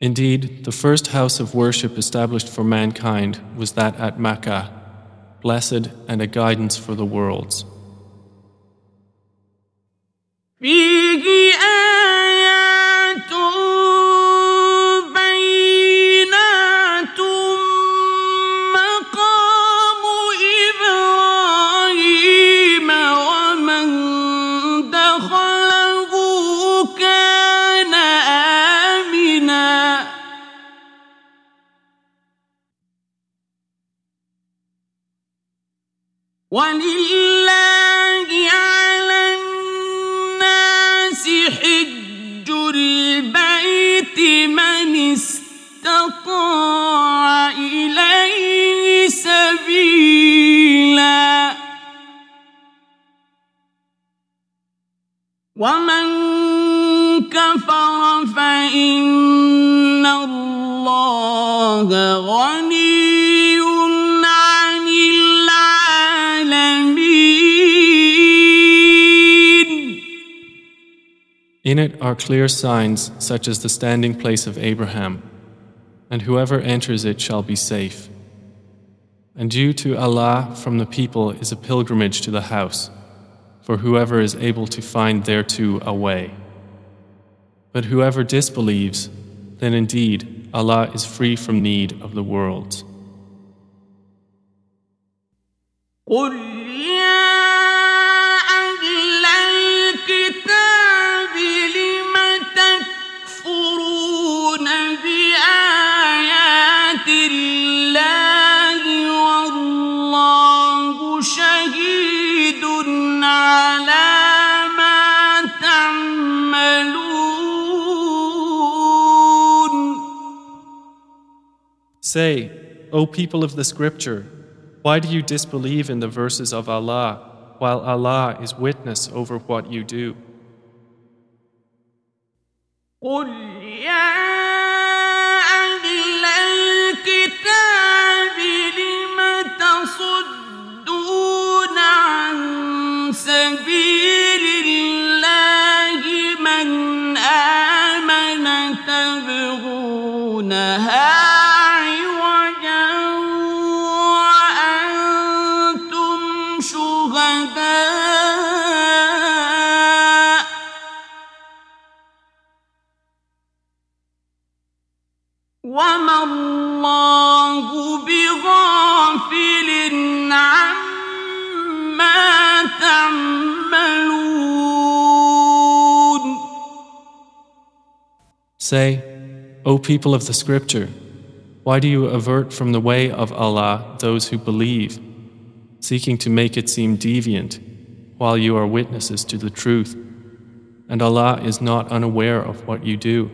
Indeed, the first house of worship established for mankind was that at Mecca, blessed and a guidance for the worlds. ومن كفر فإن الله غني In it are clear signs such as the standing place of Abraham, and whoever enters it shall be safe. And due to Allah from the people is a pilgrimage to the house for whoever is able to find thereto a way. But whoever disbelieves, then indeed Allah is free from need of the worlds. Say, O people of the scripture, why do you disbelieve in the verses of Allah while Allah is witness over what you do? سبيل Say, O people of the scripture, why do you avert from the way of Allah those who believe, seeking to make it seem deviant, while you are witnesses to the truth, and Allah is not unaware of what you do?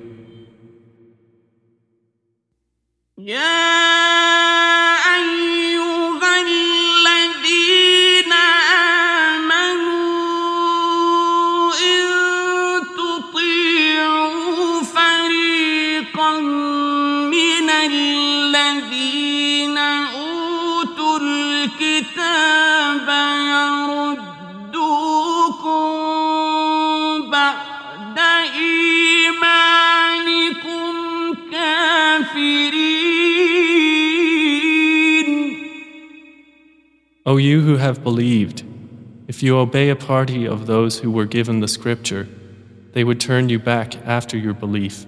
Yeah. O you who have believed, if you obey a party of those who were given the scripture, they would turn you back after your belief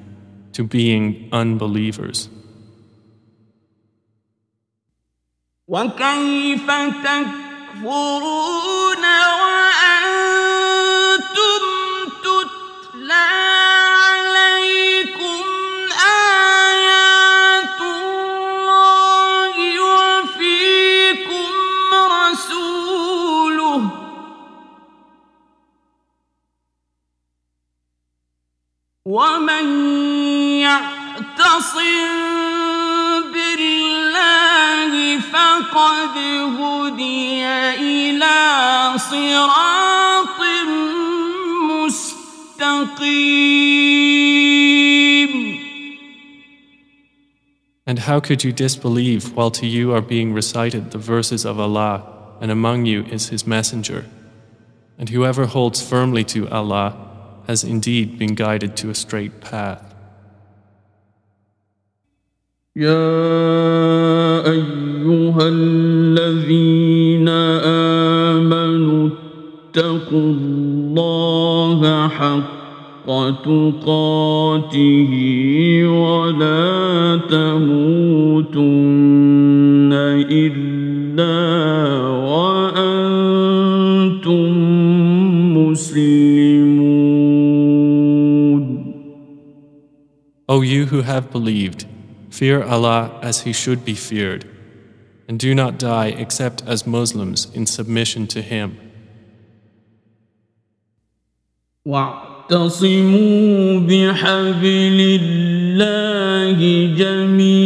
to being unbelievers. وكيف تكفرون وأنتم ومن يعتصم بالله فقد هدي الى صراط مستقيم And how could you disbelieve while to you are being recited the verses of Allah and among you is His Messenger? And whoever holds firmly to Allah has indeed been guided to a straight path. يا أيها الذين آمنوا اتقوا الله حق تقاته ولا تموتن إلا وأنتم مسلمون O you who have believed, fear Allah as He should be feared, and do not die except as Muslims in submission to Him. واعتصموا بحبل الله جميعا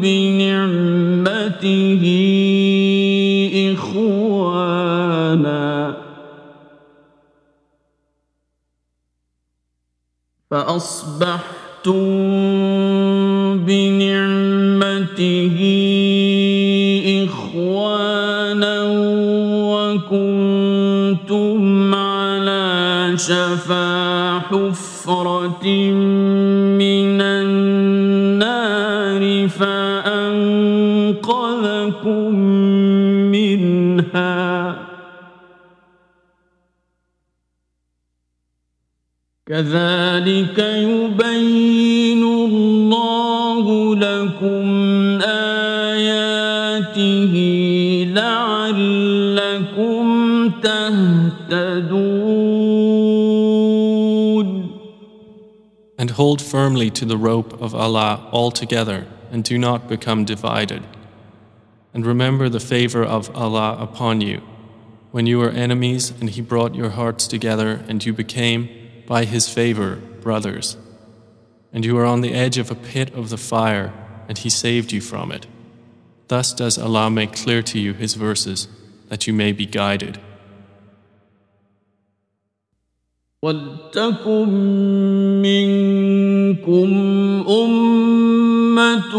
بنعمته إخوانا. فأصبحتم بنعمته إخوانا وكنتم على شفا حفرة كذلك يبين الله لكم آياته لعلكم تهتدون And hold firmly to the rope of Allah altogether and do not become divided. And remember the favor of Allah upon you when you were enemies and He brought your hearts together and you became, by His favor, brothers. And you were on the edge of a pit of the fire and He saved you from it. Thus does Allah make clear to you His verses that you may be guided. ولتكن منكم أمة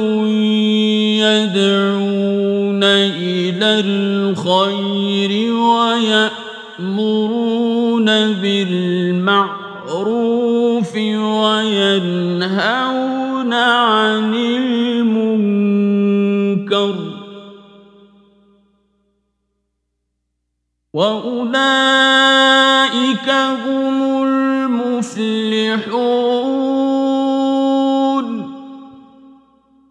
يدعون إلى الخير ويأمرون بالمعروف وينهون عن المنكر وأولئك هم المفلحون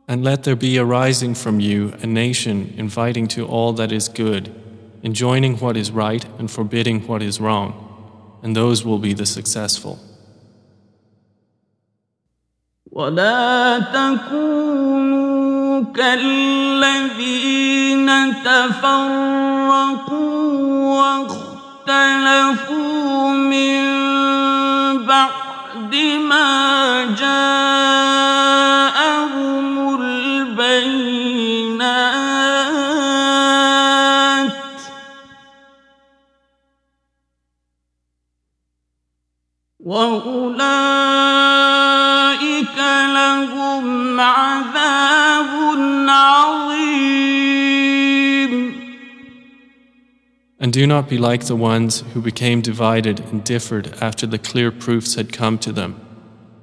And let there be arising from you a nation inviting to all that is good, enjoining what is right and forbidding what is wrong, and those will be the successful. ولا تكونوا كالذين تفرقوا واختلفوا من بعد ما جاءهم وأولئك لهم عذاب عظيم And do not be like the ones who became divided and differed after the clear proofs had come to them,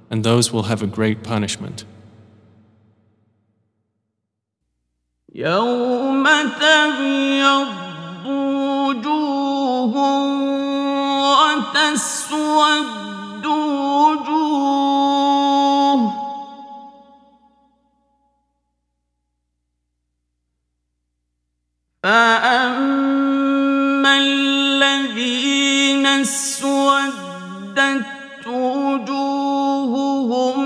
and those will have a great punishment. يوم تبيض وجوه وتسود فأما الذين اسودت وجوههم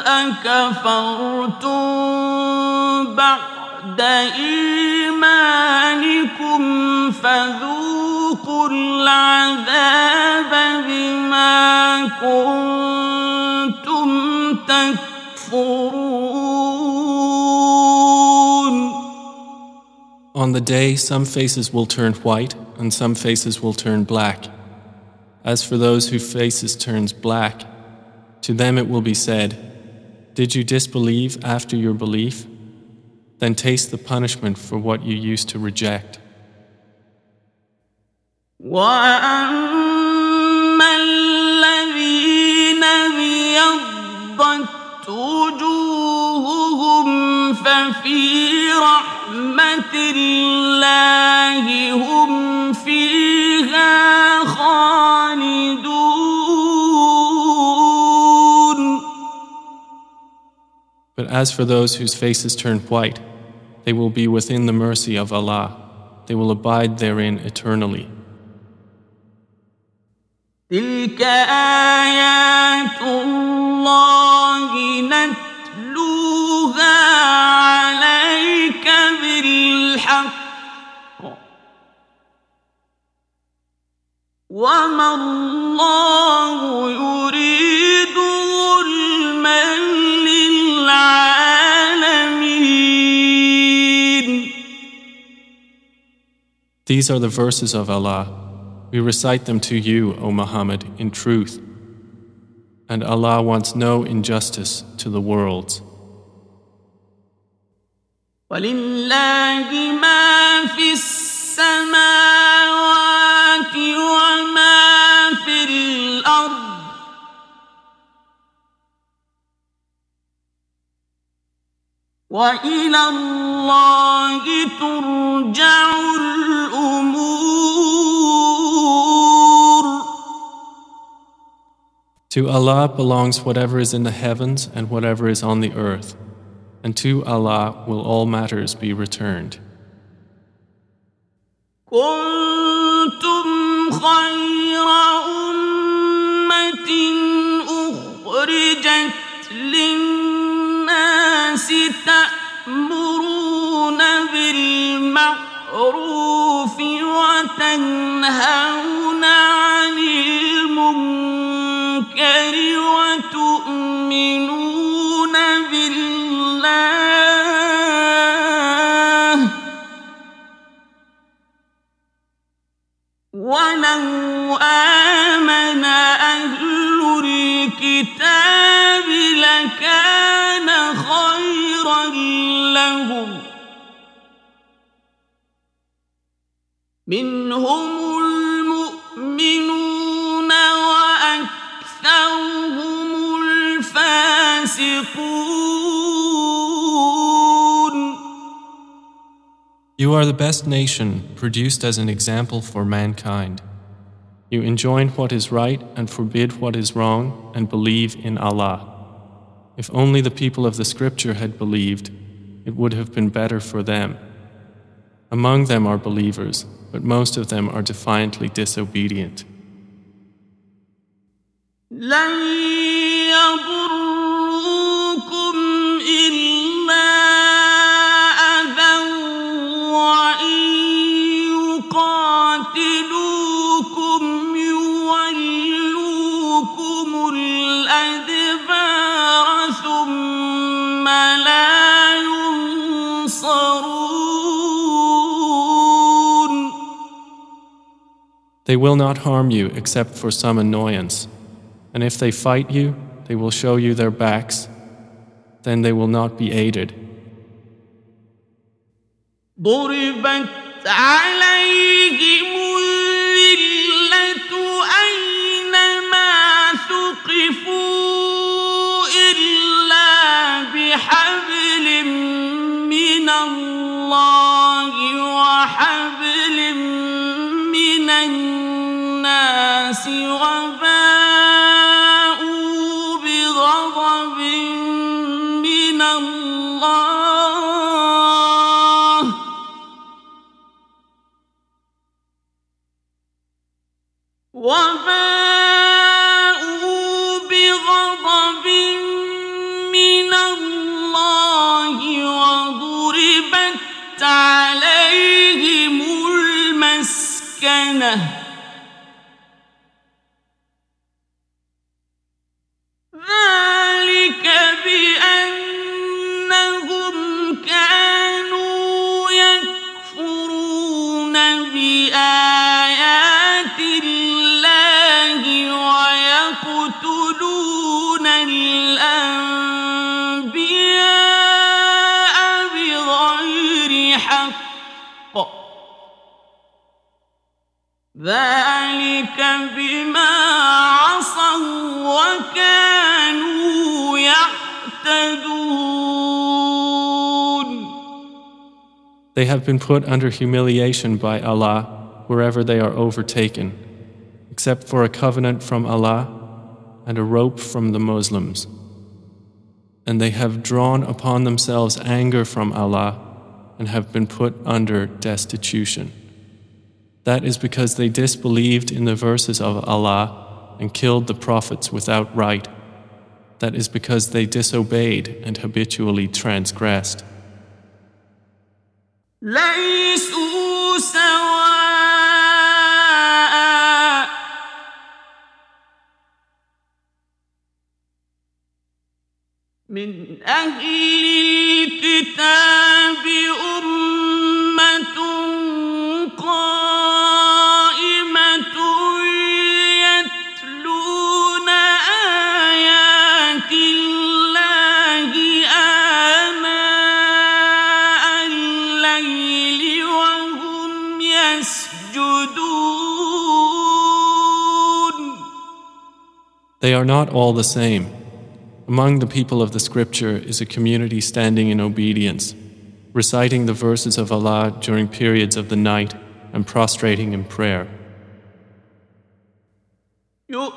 أكفرتم بعد إيمانكم فذوقوا العذاب بما كنتم تكفرون On the day, some faces will turn white and some faces will turn black. As for those whose faces turns black, to them it will be said, Did you disbelieve after your belief? Then taste the punishment for what you used to reject. وأما الذين ابيضت وجوههم ففي رحمة الله هم فيها خالدون But as for those whose faces turn white, they will be within the mercy of Allah. They will abide therein eternally. تلك آيات الله نتلوها الحق وما الله يريد ظلما للعالمين These are the verses of Allah. We recite them to you, O Muhammad, in truth. And Allah wants no injustice to the worlds. ولله ما في السماوات وما في الأرض وإلى الله ترجع الأمور To Allah belongs whatever is in the heavens and whatever is on the earth, and to Allah will all matters be returned. كنتم خير أمة أخرجت للناس تأمرون بالمعروف وتنهون عن المنكر وتؤمنون ولو آمن أهل الكتاب لكان خيرا لهم منهم المؤمنون You are the best nation produced as an example for mankind. You enjoin what is right and forbid what is wrong and believe in Allah. If only the people of the scripture had believed, it would have been better for them. Among them are believers, but most of them are defiantly disobedient. They will not harm you except for some annoyance. And if they fight you, they will show you their backs. Then they will not be aided. ضربت عليهم وباءوا بغضب من الله وباءوا عليهم المسكنه ذلك بما عصوا وكانوا يعتدون They have been put under humiliation by Allah wherever they are overtaken, except for a covenant from Allah and a rope from the Muslims. And they have drawn upon themselves anger from Allah and have been put under destitution. That is because they disbelieved in the verses of Allah and killed the prophets without right. That is because they disobeyed and habitually transgressed. من أهل الكتاب أمة They are not all the same. Among the people of the scripture is a community standing in obedience, reciting the verses of Allah during periods of the night and prostrating in prayer. You-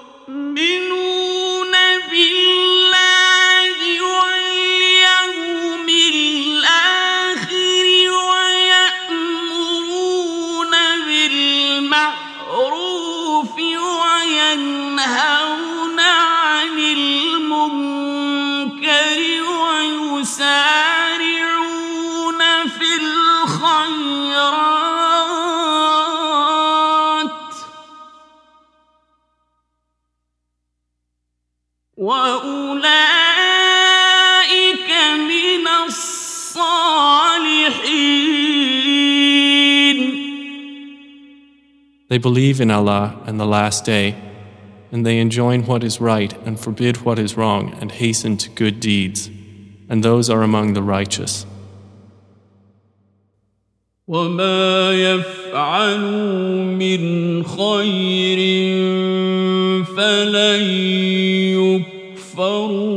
They believe in Allah and the Last Day, and they enjoin what is right and forbid what is wrong and hasten to good deeds, and those are among the righteous. وما يفعلوا من خير فلن يكفروه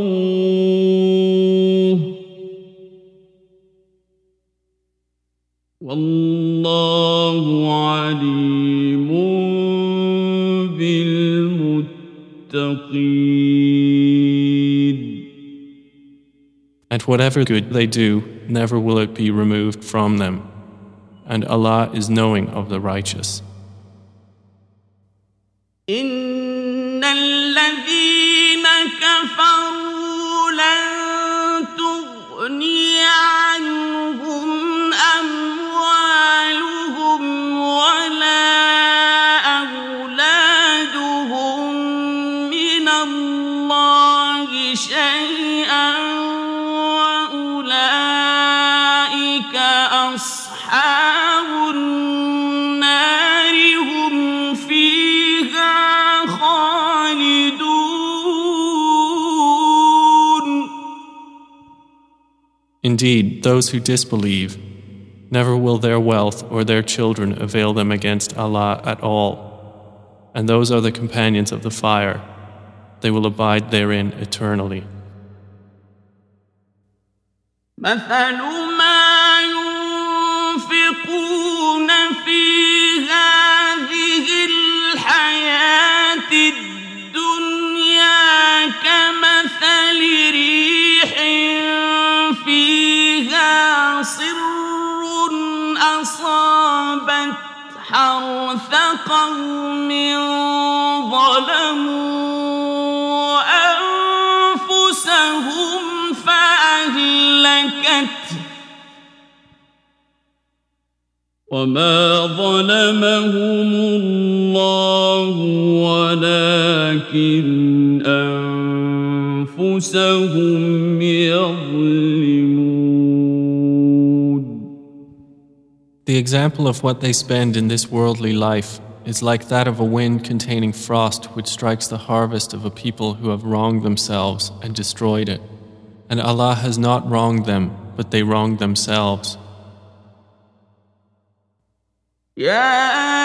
والله عليم And whatever good they do, never will it be removed from them. And Allah is knowing of the righteous. إن Indeed, those who disbelieve, never will their wealth or their children avail them against Allah at all. And those are the companions of the fire. They will abide therein eternally. مثل ما ينفقون في هذه الحياة الدنيا حرث قوم ظلموا أنفسهم فأهلكته وما ظلمهم الله ولكن أنفسهم يظلمون. The example of what they spend in this worldly life is like that of a wind containing frost which strikes the harvest of a people who have wronged themselves and destroyed it. And Allah has not wronged them, but they wronged themselves. يا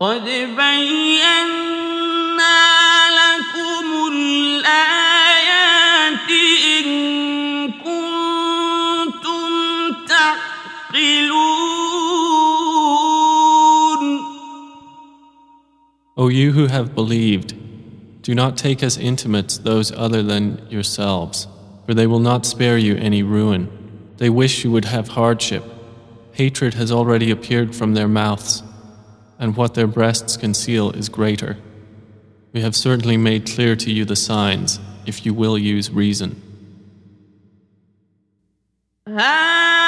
قد بينا لكم الآيات إن كنتم تعقلون O you who have believed, do not take as intimates those other than yourselves, for they will not spare you any ruin. They wish you would have hardship. Hatred has already appeared from their mouths, and what their breasts conceal is greater. We have certainly made clear to you the signs, if you will use reason. ها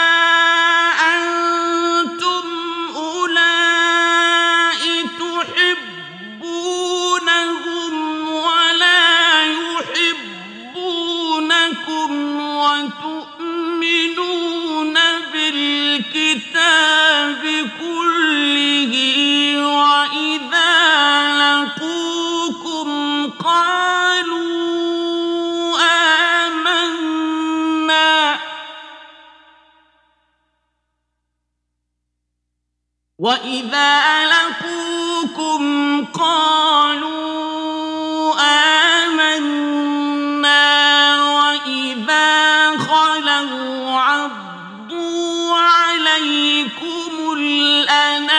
وإذا لقوكم قالوا آمنا وإذا خلوا عضوا عليكم الأنامل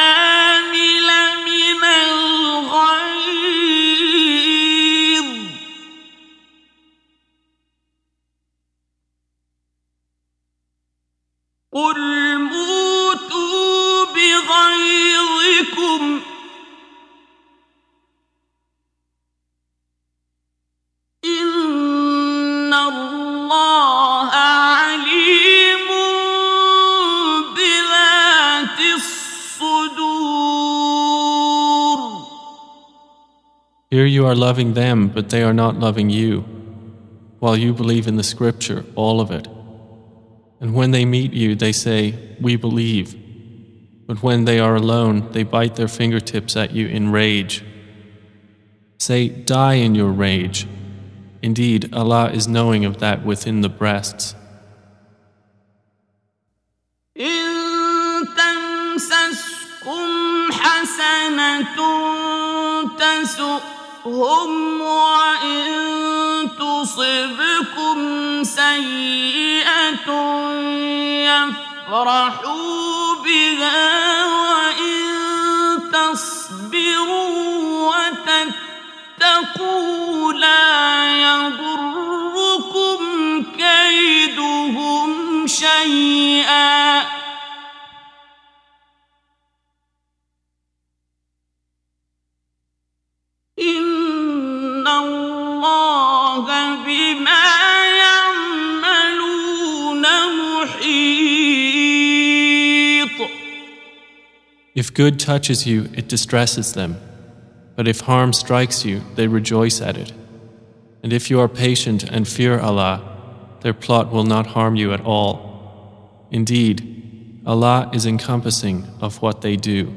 Here you are loving them, but they are not loving you, while you believe in the scripture, all of it. And when they meet you, they say, We believe. But when they are alone, they bite their fingertips at you in rage. Say, Die in your rage. Indeed, Allah is knowing of that within the breasts. إن تسؤهم وإن تصبكم سيئة يفرحوا بها وإن تصبروا وتتقوا لا يضركم كيدهم شيئا If good touches you, it distresses them. But if harm strikes you, they rejoice at it. And if you are patient and fear Allah, their plot will not harm you at all. Indeed, Allah is encompassing of what they do.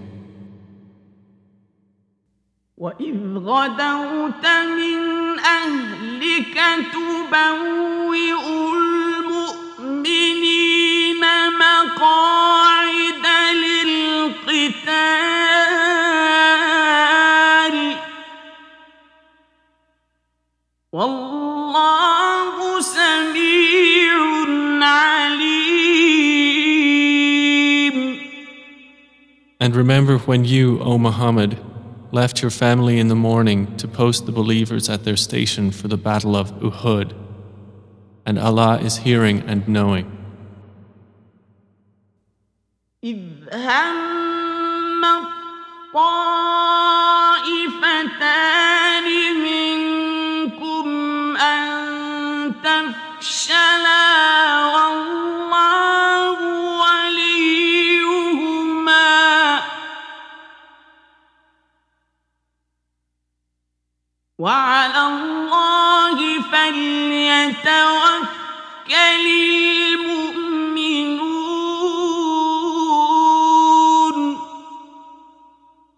وإذ غدوت من أهلك تبوئ المؤمنين مقاعد والله سميع عليم And remember when you, O Muhammad, left your family in the morning to post the believers at their station for the battle of Uhud. And Allah is hearing and knowing. إذ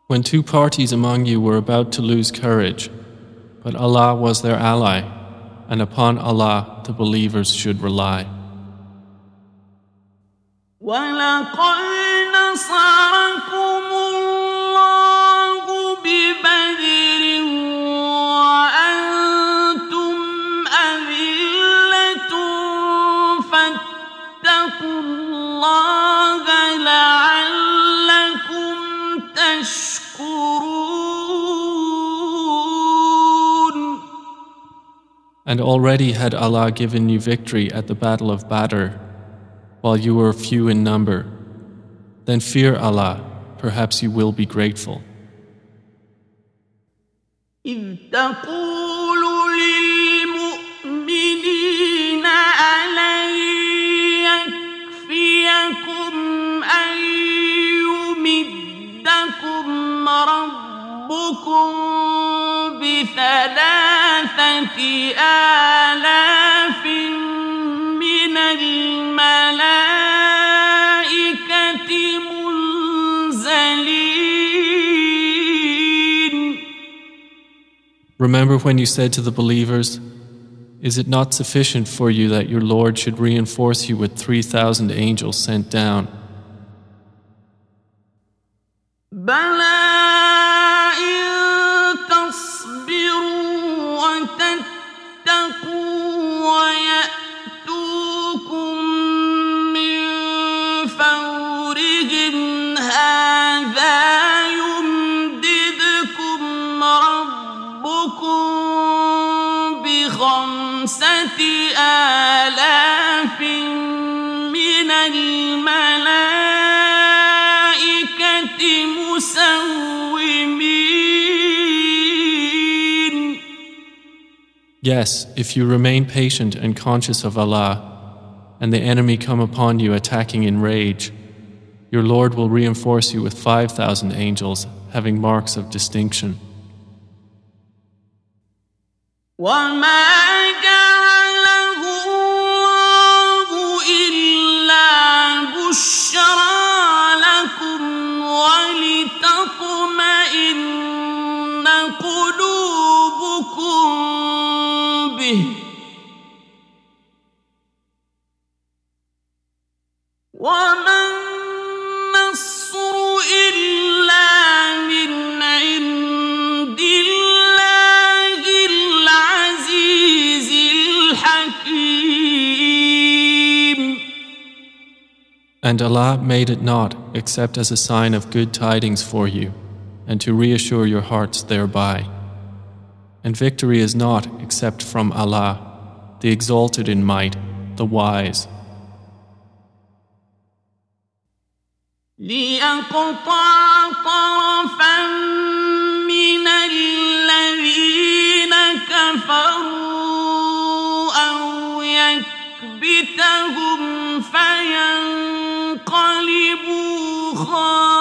When two parties among you were about to lose courage, but Allah was their ally, and upon Allah the believers should rely. ولقد نصركم And already had Allah given you victory at the battle of Badr, while you were few in number. Then fear Allah, perhaps you will be grateful. إذ تقول للمؤمنين ألن يكفيكم أن يمدكم ربكم بثلاثة آلاف من الملائكة منزلين Remember when you said to the believers, Is it not sufficient for you that your Lord should reinforce you with 3,000 angels sent down? بلى Yes, if you remain patient and conscious of Allah, and the enemy come upon you attacking in rage, your Lord will reinforce you with 5,000 angels having marks of distinction. And Allah made it not except as a sign of good tidings for you, and to reassure your hearts thereby. And victory is not except from Allah, the exalted in might, the wise. ليقطع طرفا من الذين كفروا أو يكبتهم فينقلبوا خائبين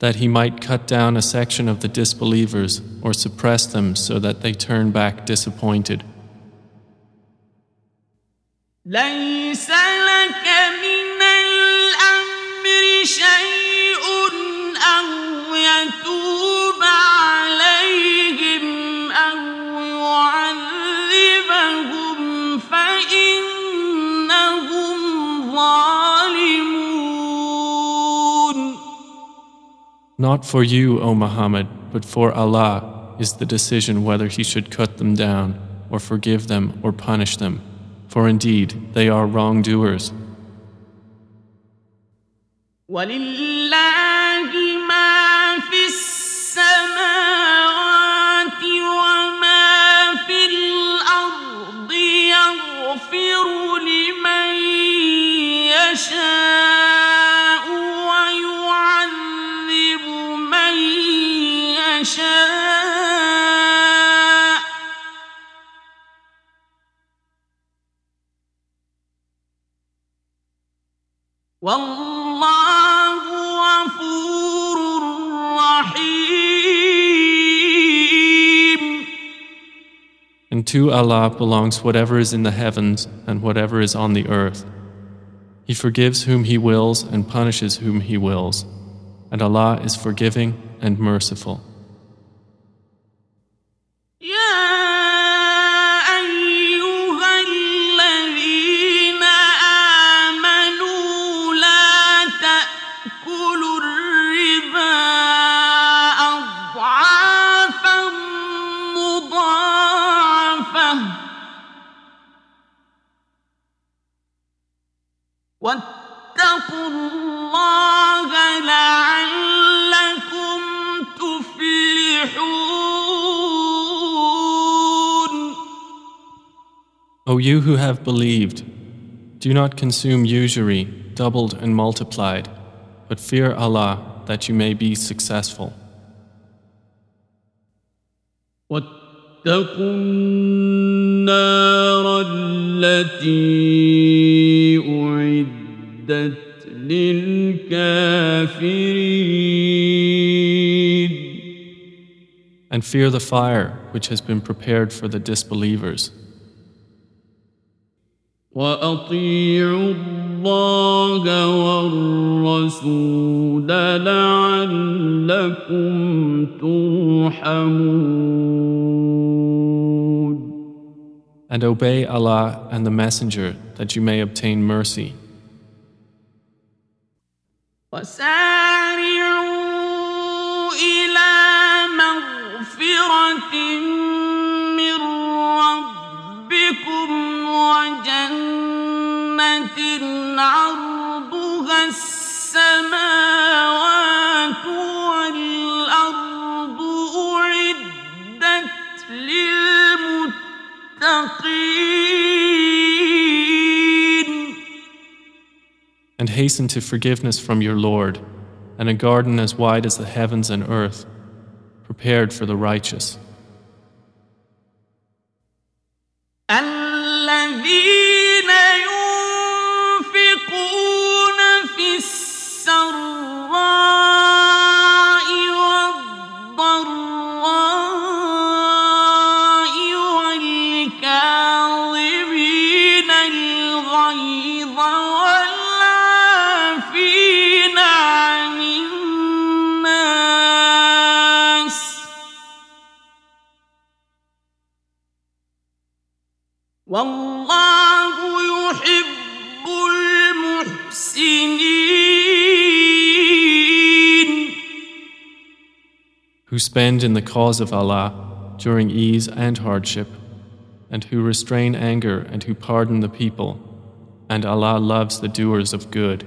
that he might cut down a section of the disbelievers or suppress them so that they turn back disappointed. ليس لك من الأمر شيء أو يتوب عليهم أو يعذبهم فإنهم ظالمون Not for you, O Muhammad, but for Allah is the decision whether he should cut them down, or forgive them, or punish them. For indeed, they are wrongdoers. والله غفور رحيم And to Allah belongs whatever is in the heavens and whatever is on the earth. He forgives whom He wills and punishes whom He wills. And Allah is forgiving and merciful. O you who have believed, do not consume usury, doubled and multiplied, but fear Allah that you may be successful. واتقوا النار التي أعدت للكافرين And fear the fire which has been prepared for the disbelievers. وأطيعوا الله والرسول لعلكم ترحمون And obey Allah and the Messenger that you may obtain mercy. وسارعوا إلى مغفرة من ربكم وجنة عرضها السماوات والأرض أعدت للمتقين And hasten to forgiveness from your Lord, and a garden as wide as the heavens and earth, prepared for the righteous. Who spend in the cause of Allah during ease and hardship, and who restrain anger and who pardon the people, and Allah loves the doers of good.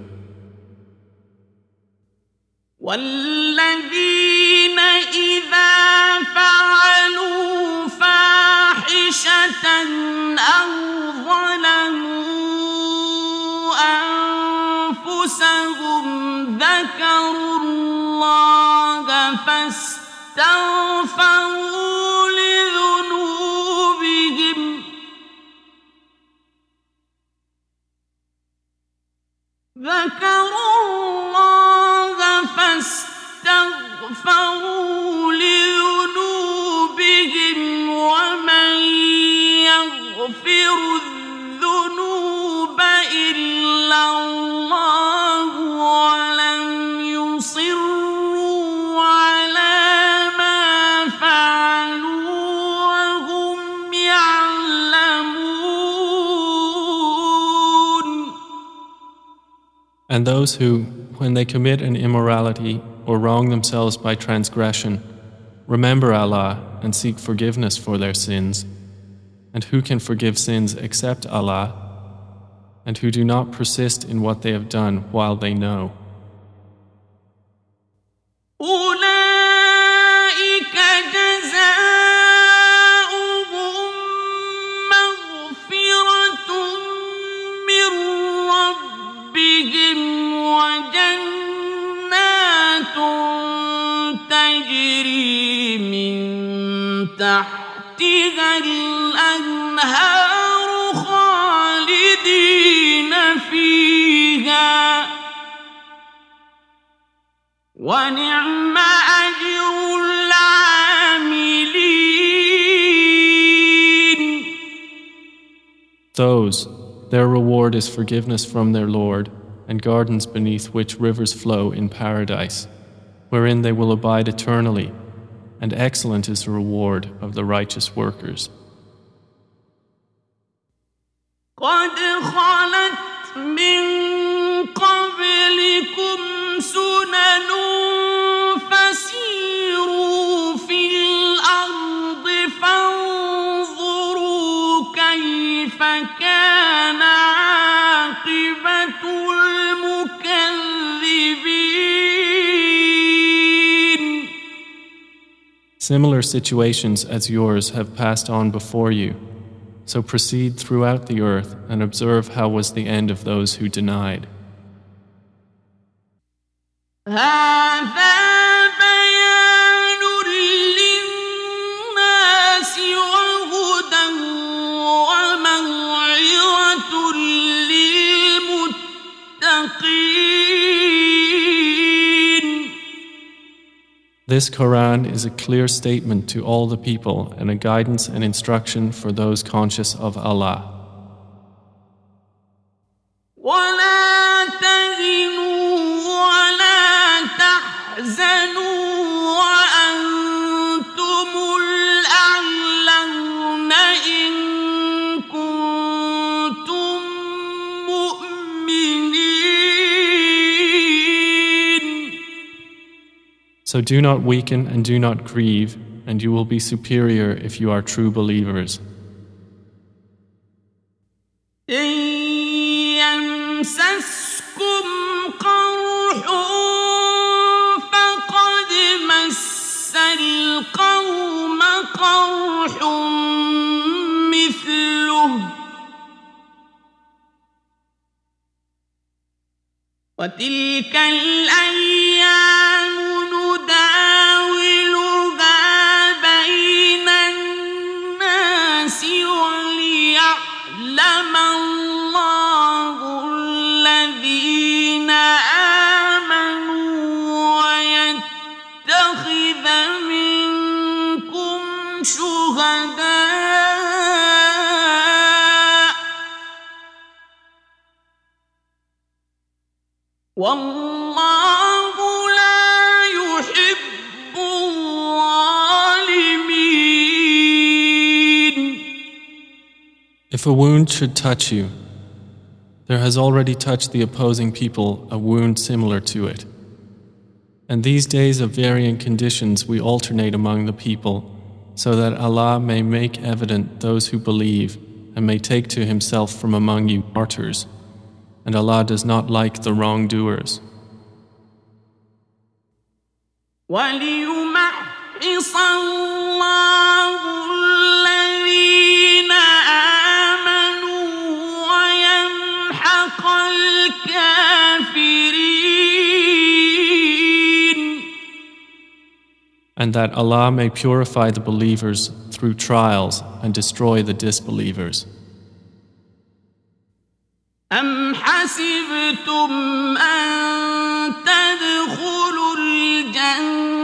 والذين إذا فعلوا لذنوبهم. ذكروا الله فاستغفروا And those who, when they commit an immorality or wrong themselves by transgression, remember Allah and seek forgiveness for their sins. And who can forgive sins except Allah? And who do not persist in what they have done while they know. تحتها الأنهار خالدين فيها ونعم أجر العاملين Those, their reward is forgiveness from their Lord, and gardens beneath which rivers flow in paradise, wherein they will abide eternally, and excellent is the reward of the righteous workers. Similar situations as yours have passed on before you. So proceed throughout the earth and observe how was the end of those who denied. This Quran is a clear statement to all the people and a guidance and instruction for those conscious of Allah. So do not weaken and do not grieve, and you will be superior if you are true believers. وتلك الأيام If a wound should touch you, there has already touched the opposing people a wound similar to it. And these days of varying conditions we alternate among the people, so that Allah may make evident those who believe and may take to Himself from among you martyrs. And Allah does not like the wrongdoers. وليمحص الله and that Allah may purify the believers through trials and destroy the disbelievers. أم حسبتم أن تدخلوا الجنة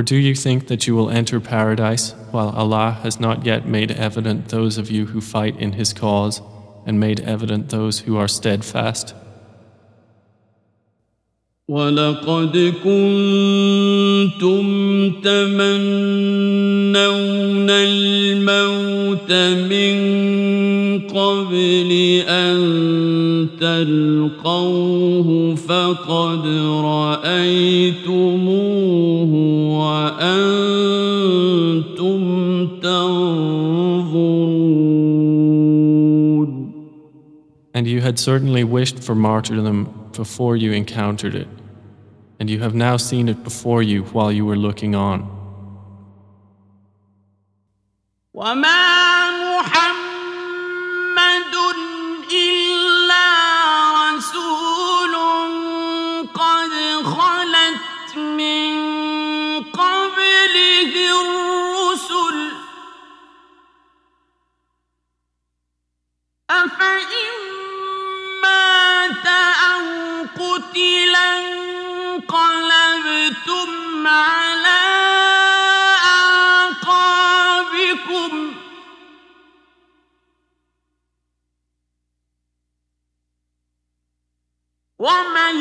Or do you think that you will enter paradise while Allah has not yet made evident those of you who fight in His cause and made evident those who are steadfast? ولقد كنتم تمنون الموت من قبل أن تلقوه فقد رأيتموه And you had certainly wished for martyrdom before you encountered it and you have now seen it before you while you were looking on. قتلا انقلبتم على أعقابكم ومن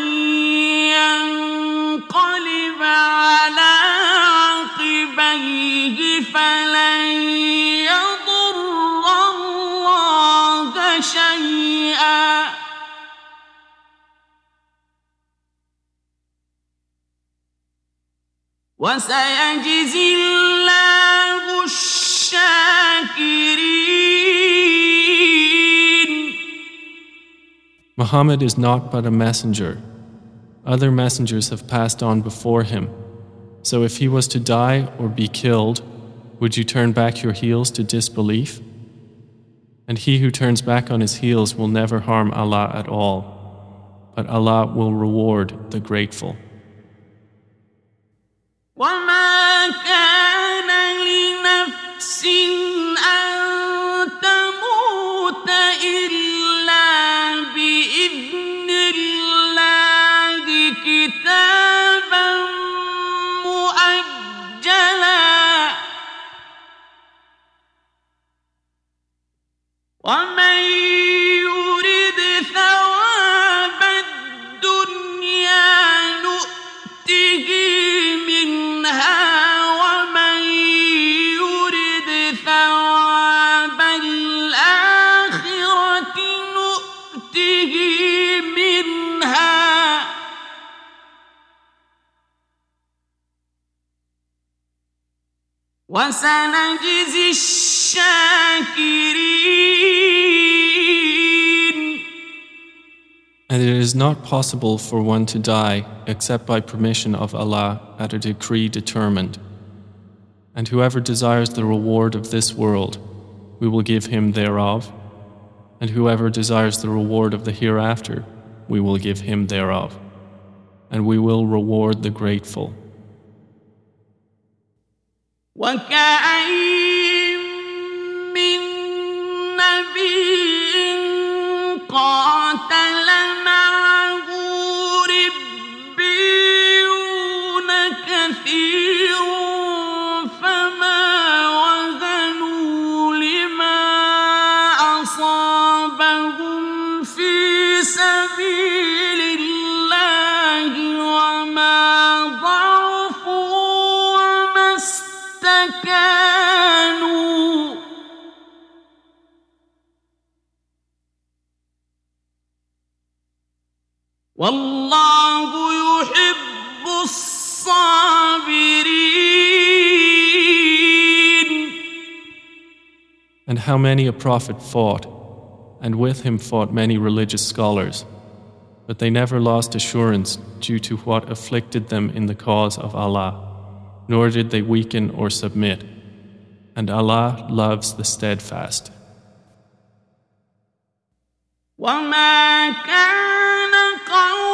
ينقلب على عقبيه فلن يضر الله شيئا وسيجزي الله الشاكرين Muhammad is not but a messenger. Other messengers have passed on before him. So if he was to die or be killed, would you turn back your heels to disbelief? And he who turns back on his heels will never harm Allah at all, but Allah will reward the grateful. وما وسنجزي الشاكرين And it is not possible for one to die except by permission of Allah at a decree determined. And whoever desires the reward of this world, we will give him thereof. And whoever desires the reward of the hereafter, we will give him thereof. And we will reward the grateful. وكأين من نبي قاتل And how many a prophet fought, and with him fought many religious scholars. But they never lost assurance due to what afflicted them in the cause of Allah, nor did they weaken or submit. And Allah loves the steadfast. وما كان قولهم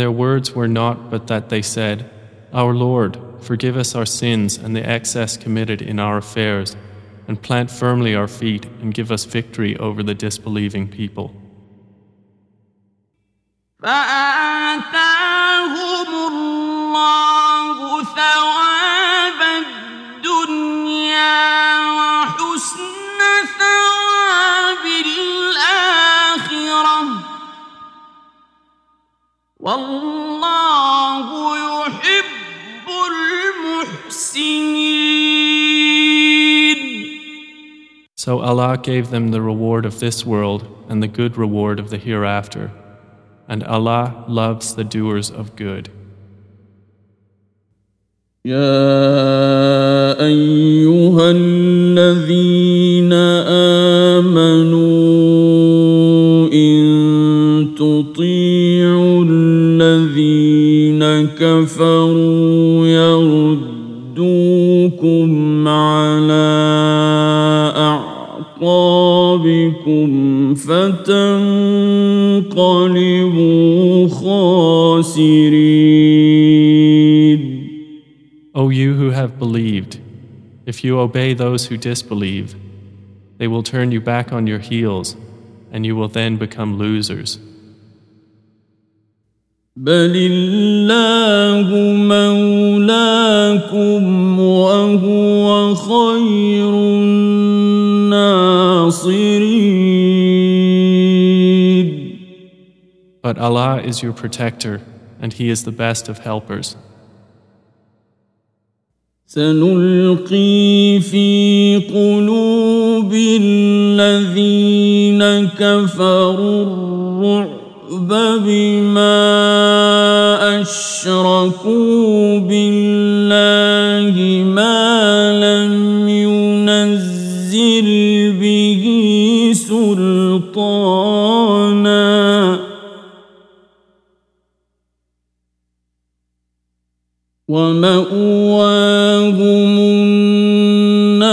their words were not but that they said, Our Lord, forgive us our sins and the excess committed in our affairs, and plant firmly our feet and give us victory over the disbelieving people. والله يحب المحسنين So Allah gave them the reward of this world and the good reward of the hereafter. And Allah loves the doers of good. يا ايها الذين امنوا فتنقلبوا خاسرين O you who have believed, if you obey those who disbelieve, they will turn you back on your heels, and you will then become losers. بل الله مولاكم وهو خير الناصرين But Allah is your protector, and He is the best of helpers. سنلقي في قلوب الذين كفروا الرعب بما أشركوا بالله ما لم ينزل به سلطانا ومأواهم النار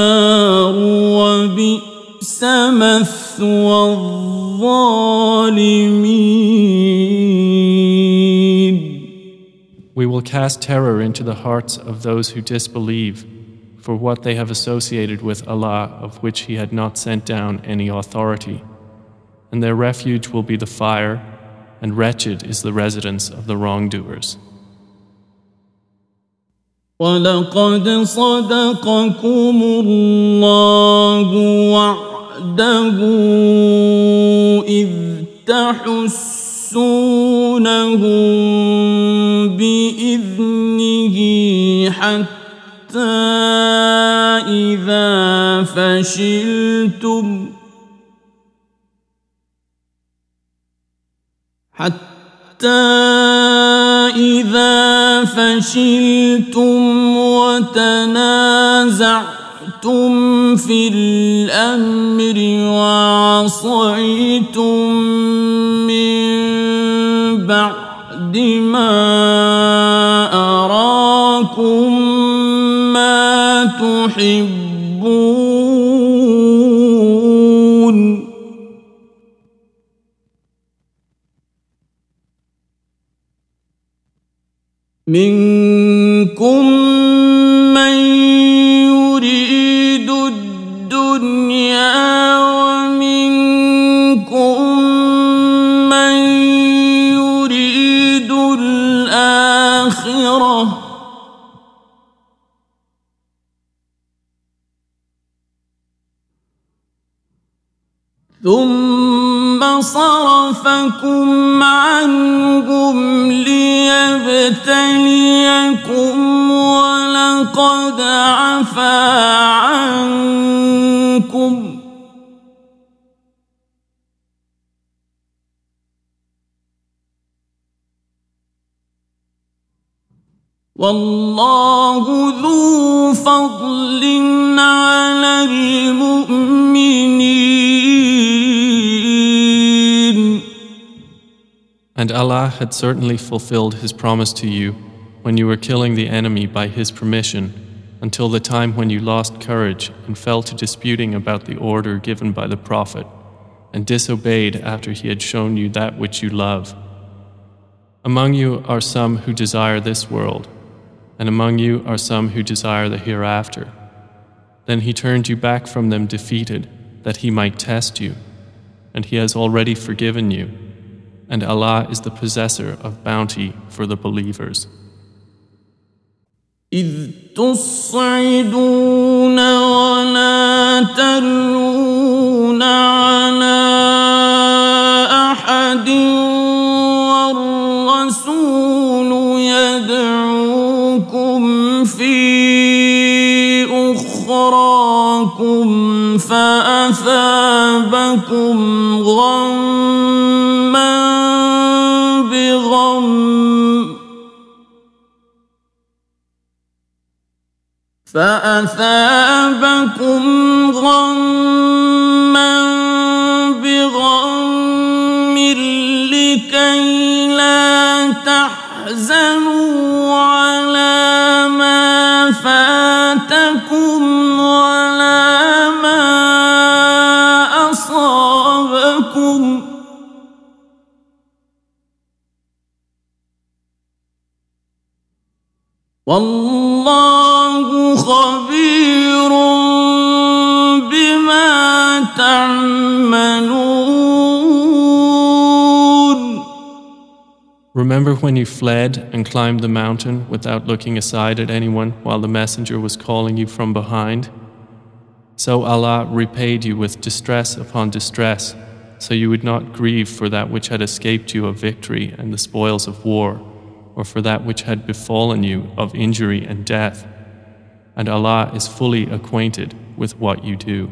وبئس مثوى الظالمين We will cast terror into the hearts of those who disbelieve for what they have associated with Allah of which He had not sent down any authority. And their refuge will be the fire, and wretched is the residence of the wrongdoers. ولقد صدقكم الله وعده إذ تحسونهم بإذنه حتى إذا فشلتم حتى إذا فشلتم وتنازعتم في الأمر وعصيتم من بعد ما أراكم ما تحبون منكم صرفكم عنهم ليبتليكم ولقد عفا عنكم. والله ذو فضل على المؤمنين. And Allah had certainly fulfilled His promise to you when you were killing the enemy by His permission until the time when you lost courage and fell to disputing about the order given by the Prophet and disobeyed after he had shown you that which you love. Among you are some who desire this world, and among you are some who desire the hereafter. Then he turned you back from them defeated, that he might test you, and he has already forgiven you, and Allah is the possessor of bounty for the believers. إذ تصعدون ولا تلون على أحد والرسول يدعوكم في أخراكم فأثابكم غما فأثابكم غما بغم لكي لا تحزنوا على ما فاتكم ولا ما أصابكم والله Remember when you fled and climbed the mountain without looking aside at anyone while the messenger was calling you from behind? So Allah repaid you with distress upon distress, so you would not grieve for that which had escaped you of victory and the spoils of war, or for that which had befallen you of injury and death. And Allah is fully acquainted with what you do.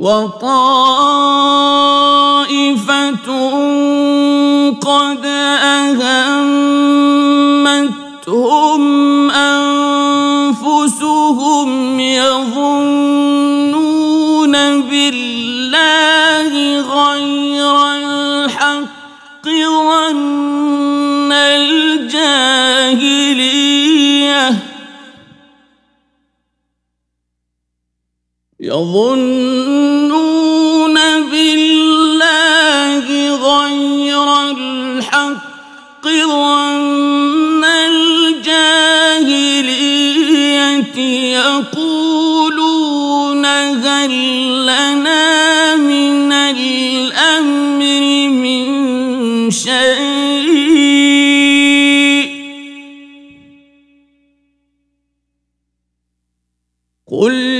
وطائفة قد أهمتهم أنفسهم يظنون بالله غير الحق ظن الجاهلية يظنون بالله غير الحق ظن الجاهلية يقولون هل لنا من الأمر من شيء قل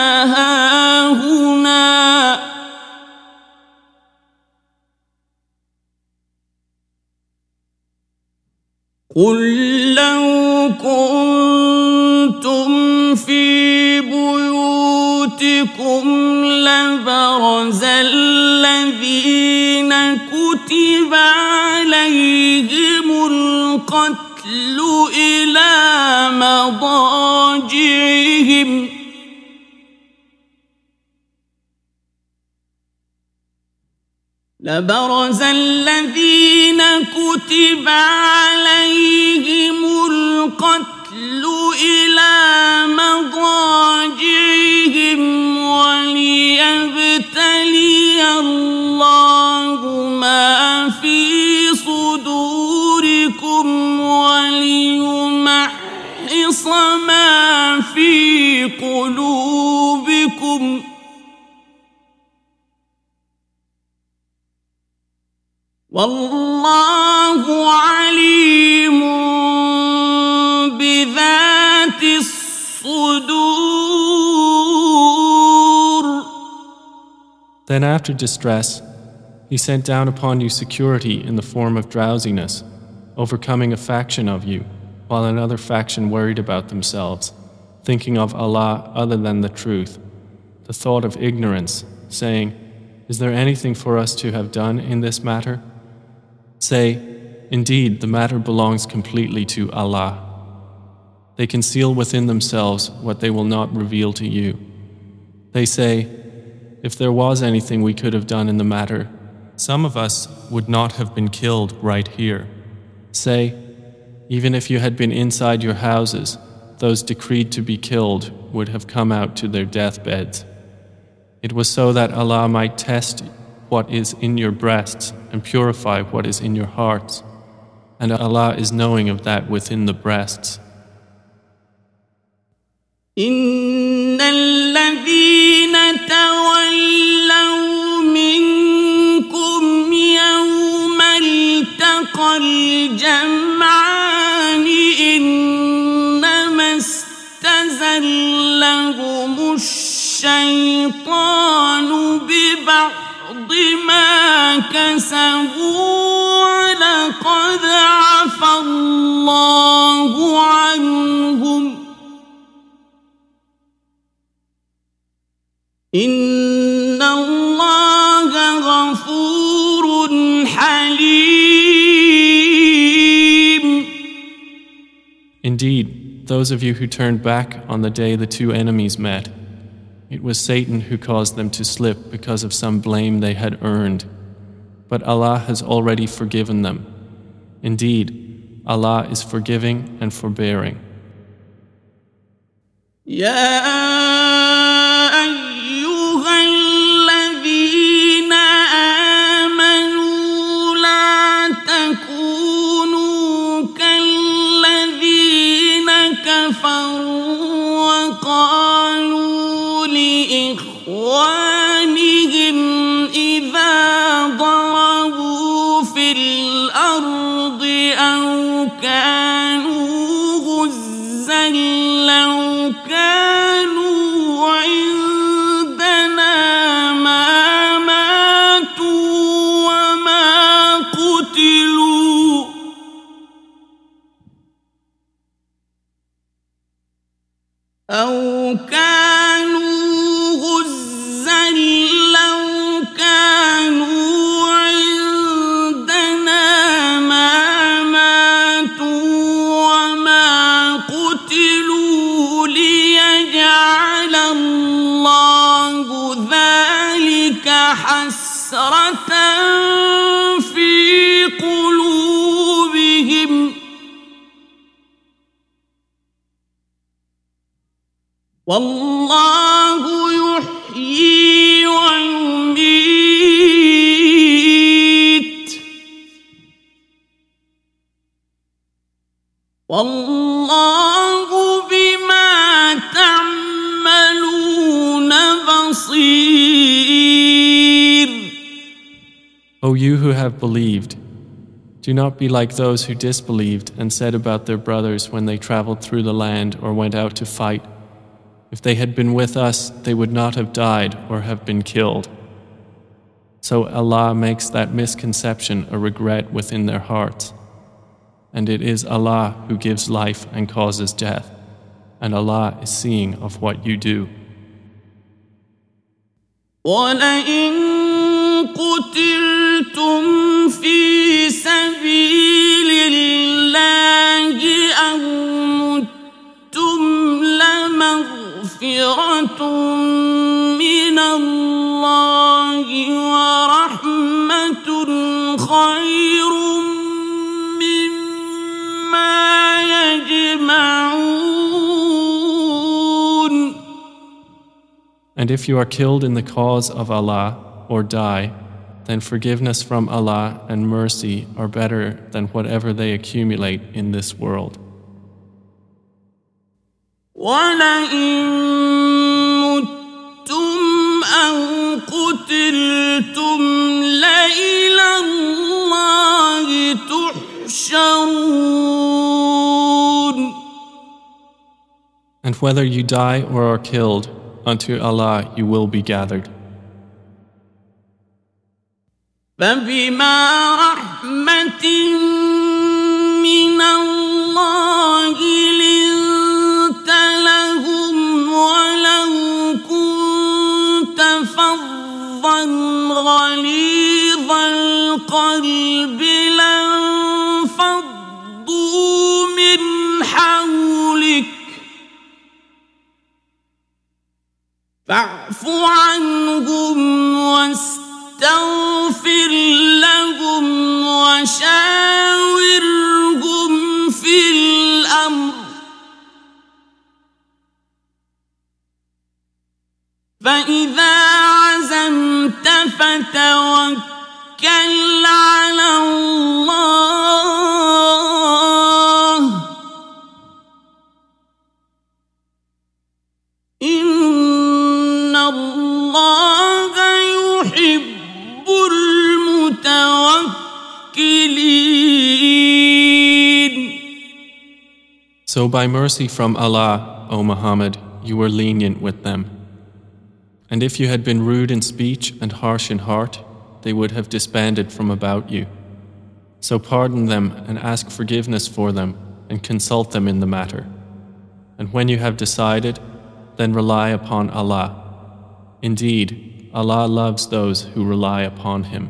قل لو كنتم في بيوتكم لبرز الذين كتب عليهم القتل إلى مضاجعهم لبرز الذين كتب عليهم القتل إلى مضاجعهم وليبتلي الله ما في صدوركم وليمحص ما في قلوبكم ۖ والله عليم بذات الصدور Then, after distress, He sent down upon you security in the form of drowsiness, overcoming a faction of you, while another faction worried about themselves, thinking of Allah other than the truth, the thought of ignorance, saying, Is there anything for us to have done in this matter? Say, Indeed, the matter belongs completely to Allah. They conceal within themselves what they will not reveal to you. They say, If there was anything we could have done in the matter, some of us would not have been killed right here. Say, Even if you had been inside your houses, those decreed to be killed would have come out to their deathbeds. It was so that Allah might test what is in your breasts and purify what is in your hearts. And Allah is knowing of that within the breasts. الشيطان ببعض كسبوا ولقد عفى الله عنهم إن الله غفور حليم Indeed, those of you who turned back on the day the two enemies met, it was Satan who caused them to slip because of some blame they had earned. But Allah has already forgiven them. Indeed, Allah is forgiving and forbearing. يا أيها الذين آمنوا لا تكونوا كالذين كفروا أو في قلوبهم. والله O you who have believed, do not be like those who disbelieved and said about their brothers when they traveled through the land or went out to fight, If they had been with us, they would not have died or have been killed. So Allah makes that misconception a regret within their hearts. And it is Allah who gives life and causes death, and Allah is seeing of what you do. ولئن قتلتم في سبيل الله أو متم لمغفرة من الله ورحمة خير مما يجمعون And if you are killed in the cause of Allah or die, and forgiveness from Allah and mercy are better than whatever they accumulate in this world. And whether you die or are killed, unto Allah you will be gathered. فبما رحمة من الله لنت لهم ولو كنت فظا غليظ القلب لانفضوا من حولك. فاعف عنهم واستغفر وشاورهم في الأمر. فإذا عزمت فتوكل على الله So by mercy from Allah, O Muhammad, you were lenient with them. And if you had been rude in speech and harsh in heart, they would have disbanded from about you. So pardon them and ask forgiveness for them and consult them in the matter. And when you have decided, then rely upon Allah. Indeed, Allah loves those who rely upon Him.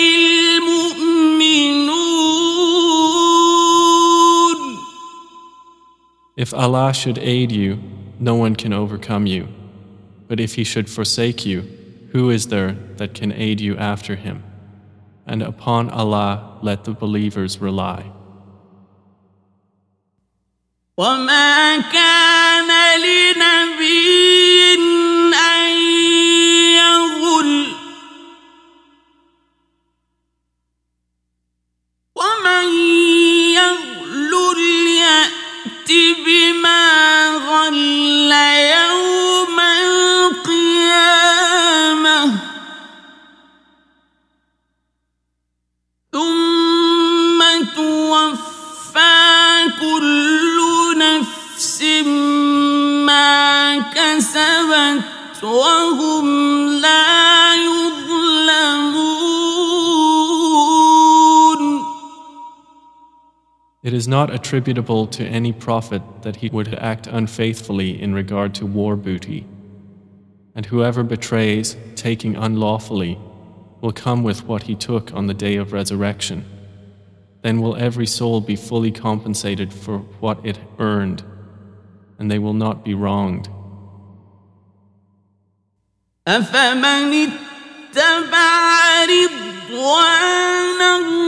If Allah should aid you, no one can overcome you. But if He should forsake you, who is there that can aid you after Him? And upon Allah let the believers rely. وما كان لنبي is not attributable to any prophet that he would act unfaithfully in regard to war booty. And whoever betrays, taking unlawfully, will come with what he took on the day of resurrection. Then will every soul be fully compensated for what it earned, and they will not be wronged. أفمن اتبع رضوان الله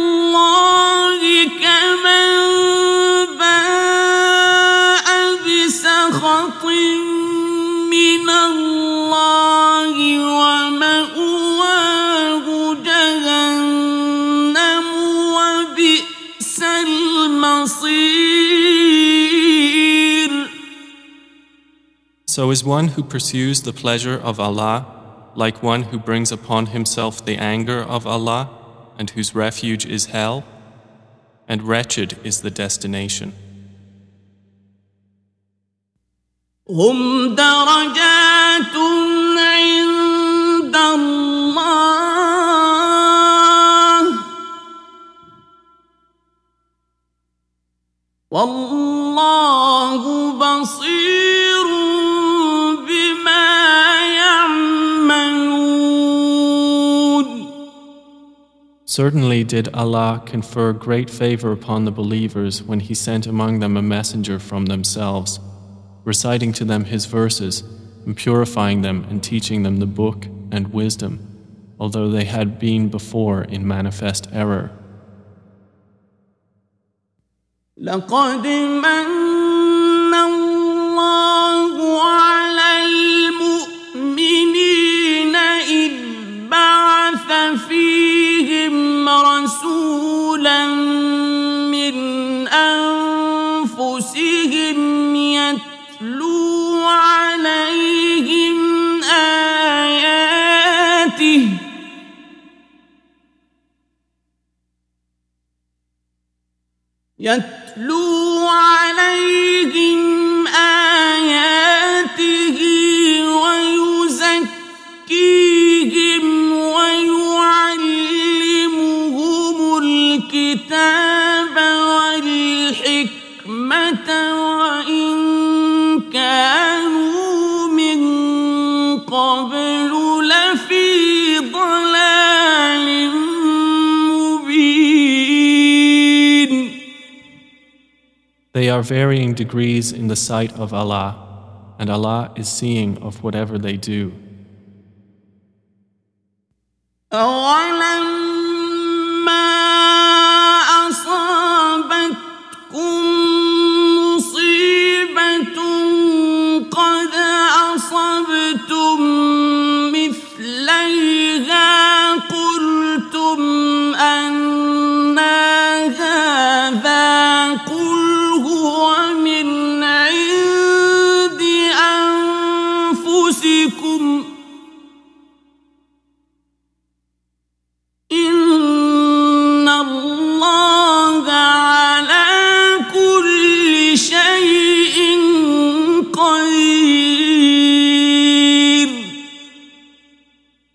So is one who pursues the pleasure of Allah like one who brings upon himself the anger of Allah and whose refuge is hell? And wretched is the destination. هم درجات عند الله والله بصير Certainly did Allah confer great favor upon the believers when He sent among them a messenger from themselves, reciting to them His verses, and purifying them and teaching them the book and wisdom, although they had been before in manifest error. يتلو عليهم آياته They are varying degrees in the sight of Allah, and Allah is seeing of whatever they do.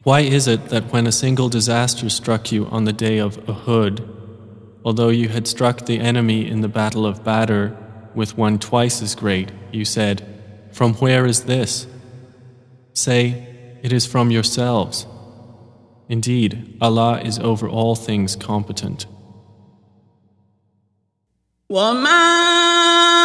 Why is it that when a single disaster struck you on the day of Uhud, although you had struck the enemy in the battle of Badr with one twice as great, you said, From where is this? Say, It is from yourselves. Indeed, Allah is over all things competent. وما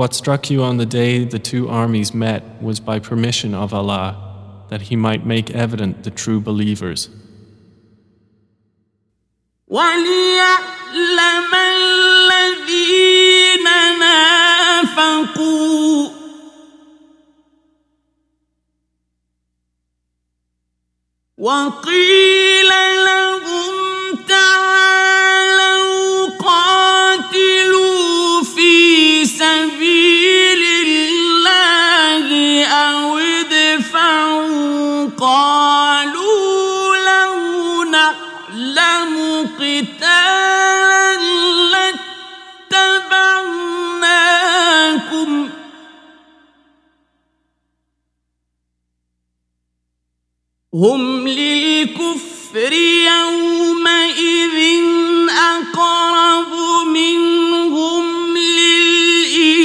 what struck you on the day the two armies met was by permission of Allah, that He might make evident the true believers. وليعلم الذين نافقوا وقيل لهم هم للكفر يومئذ أقرب منهم للإيمان.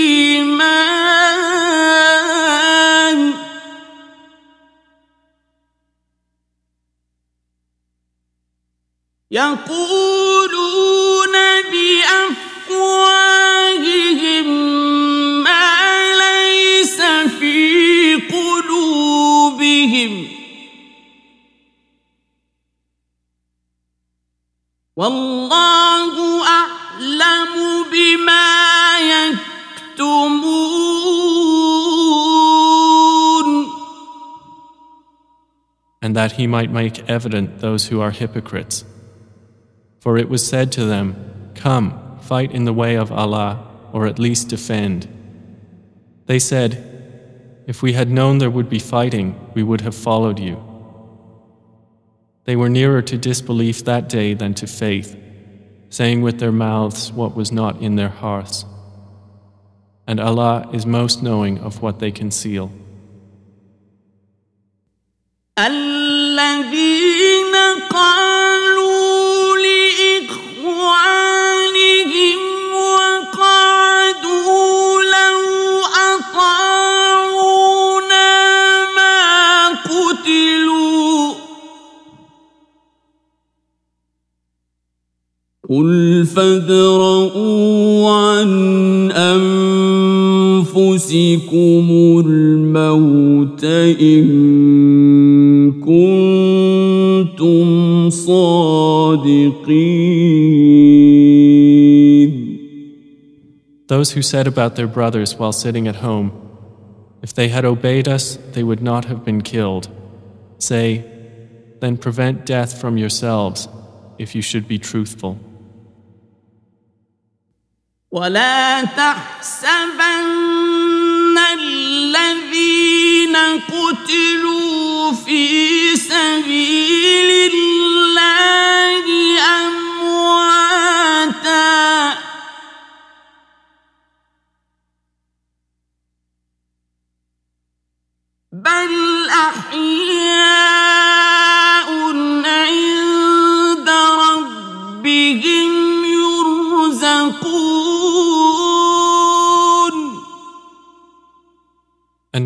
يقولون that he might make evident those who are hypocrites. For it was said to them, Come, fight in the way of Allah, or at least defend. They said, If we had known there would be fighting, we would have followed you. They were nearer to disbelief that day than to faith, saying with their mouths what was not in their hearts. And Allah is most knowing of what they conceal. الذين قالوا لإخوانهم وقعدوا لو أطاعونا ما قتلوا. قل فادرءوا عن أنفسكم الموت إن Those who said about their brothers while sitting at home, If they had obeyed us, they would not have been killed. Say, then prevent death from yourselves if you should be truthful. ولا تحسبن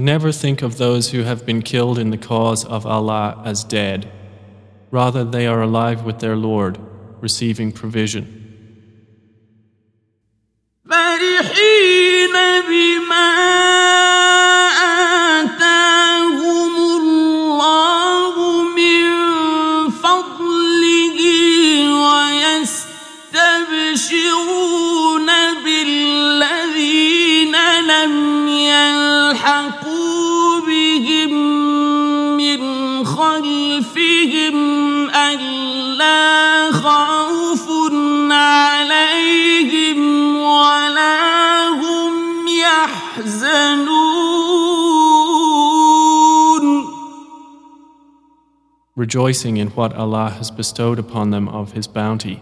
And never think of those who have been killed in the cause of Allah as dead. Rather, they are alive with their Lord, receiving provision. rejoicing in what Allah has bestowed upon them of His bounty,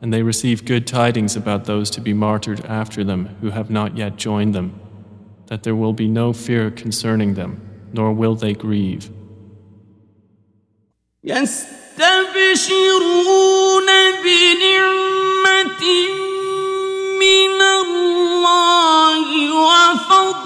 and they receive good tidings about those to be martyred after them who have not yet joined them, that there will be no fear concerning them, nor will they grieve. يستبشرون بنعمة من الله وفضل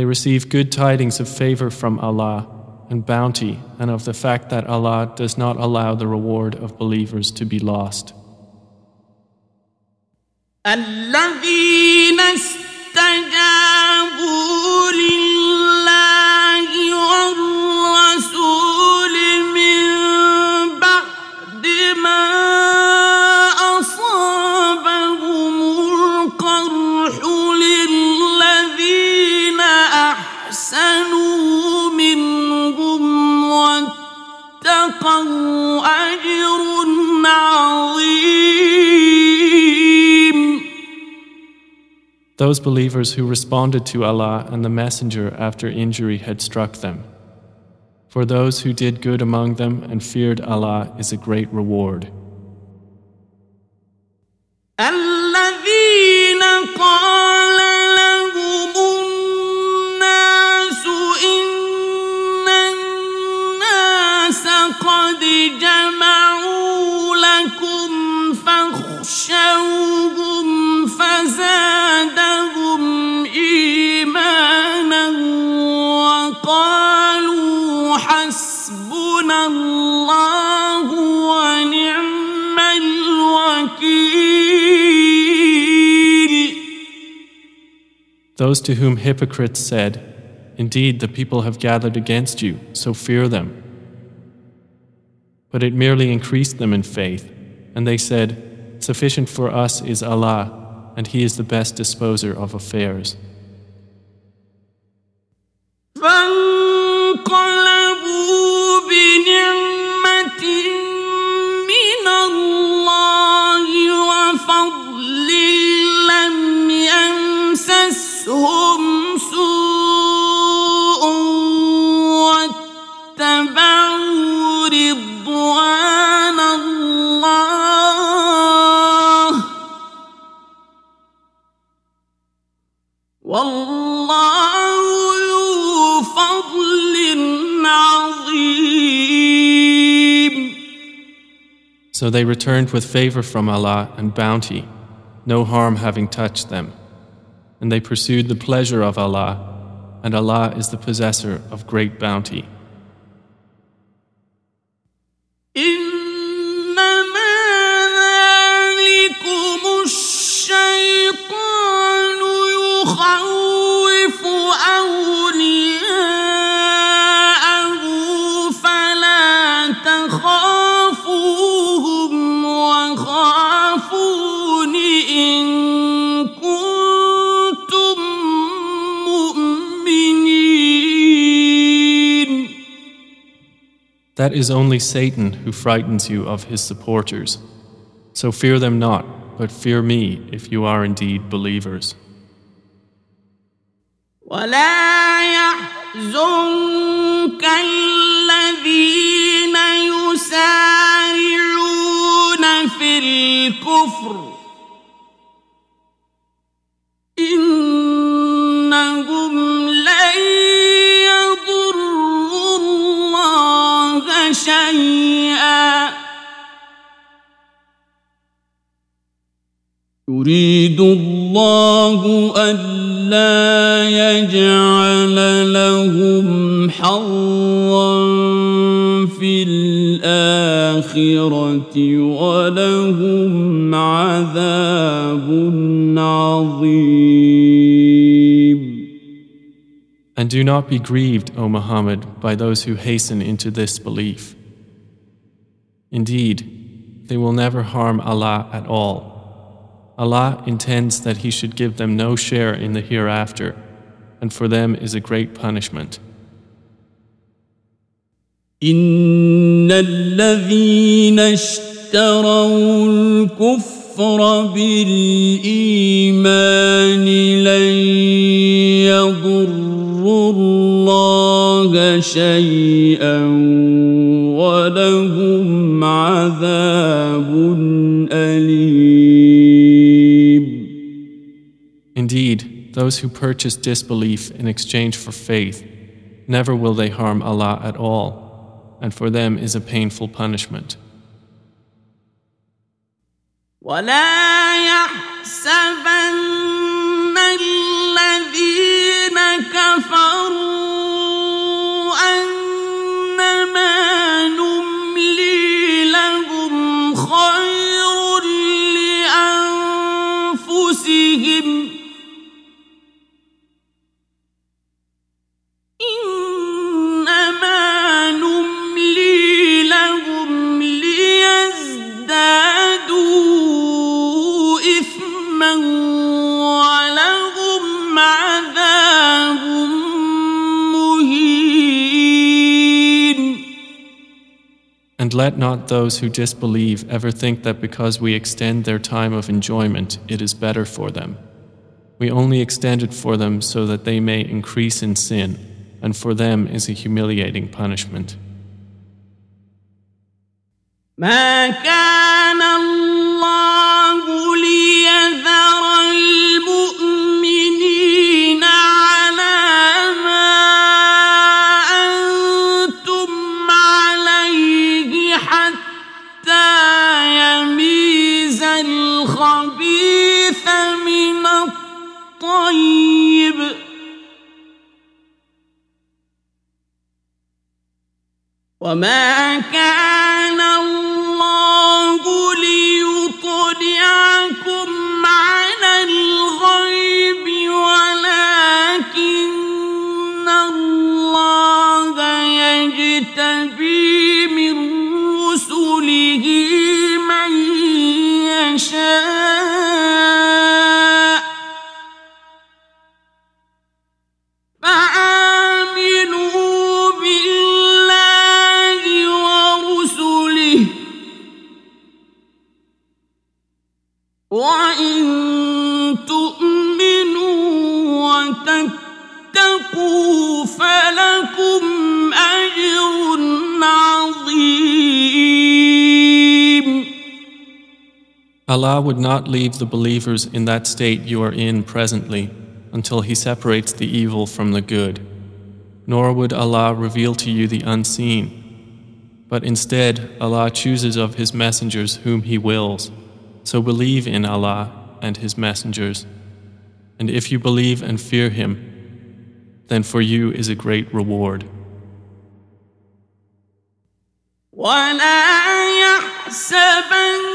They receive good tidings of favor from Allah and bounty and of the fact that Allah does not allow the reward of believers to be lost. Allah Those believers who responded to Allah and the Messenger after injury had struck them. For those who did good among them and feared Allah is a great reward. Those to whom hypocrites said, Indeed, the people have gathered against you, so fear them. But it merely increased them in faith, and they said, Sufficient for us is Allah, and He is the best disposer of affairs. So they returned with favor from Allah and bounty, no harm having touched them. And they pursued the pleasure of Allah, and Allah is the possessor of great bounty. That is only Satan who frightens you of his supporters. So fear them not, but fear me if you are indeed believers. ولا يحزنك الذين يسارعون في الكفر إنهم شيئا يريد الله ألا يجعل لهم حظا في الآخرة ولهم عذاب عظيم And do not be grieved, O Muhammad, by those who hasten into this belief. Indeed, they will never harm Allah at all. Allah intends that He should give them no share in the hereafter, and for them is a great punishment. إن الذين اشتروا الكفر بالإيمان لن يضروا الله شيئا those who purchase disbelief in exchange for faith, never will they harm Allah at all, and for them is a painful punishment. And let not those who disbelieve ever think that because we extend their time of enjoyment, it is better for them. We only extend it for them so that they may increase in sin, and for them is a humiliating punishment. وما Allah would not leave the believers in that state you are in presently until He separates the evil from the good. Nor would Allah reveal to you the unseen. But instead, Allah chooses of His messengers whom He wills. So believe in Allah and His messengers. And if you believe and fear Him, then for you is a great reward. ولا يحسبن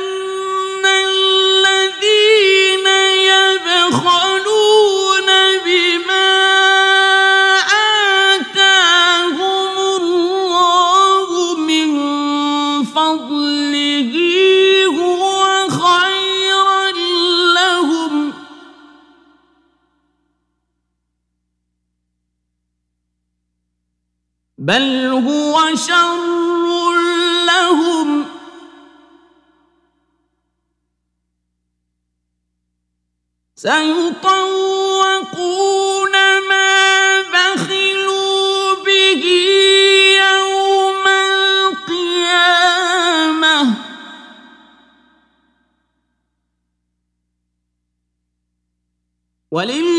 بما آتاهم الله من فضله هو خيرا لهم. بل هو شر سيطوقون ما بخلوا به يوم القيامة. ولله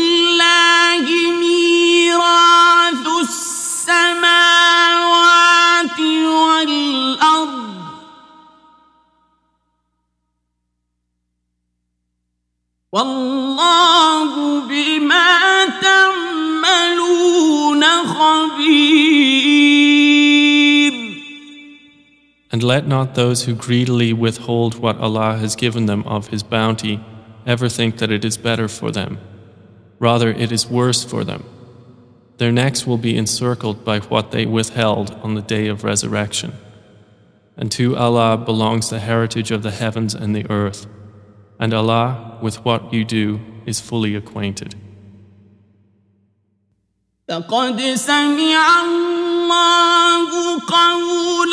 let not those who greedily withhold what Allah has given them of His bounty ever think that it is better for them. Rather, it is worse for them. Their necks will be encircled by what they withheld on the day of resurrection. And to Allah belongs the heritage of the heavens and the earth. And Allah, with what you do, is fully acquainted. لقد سمع الله قول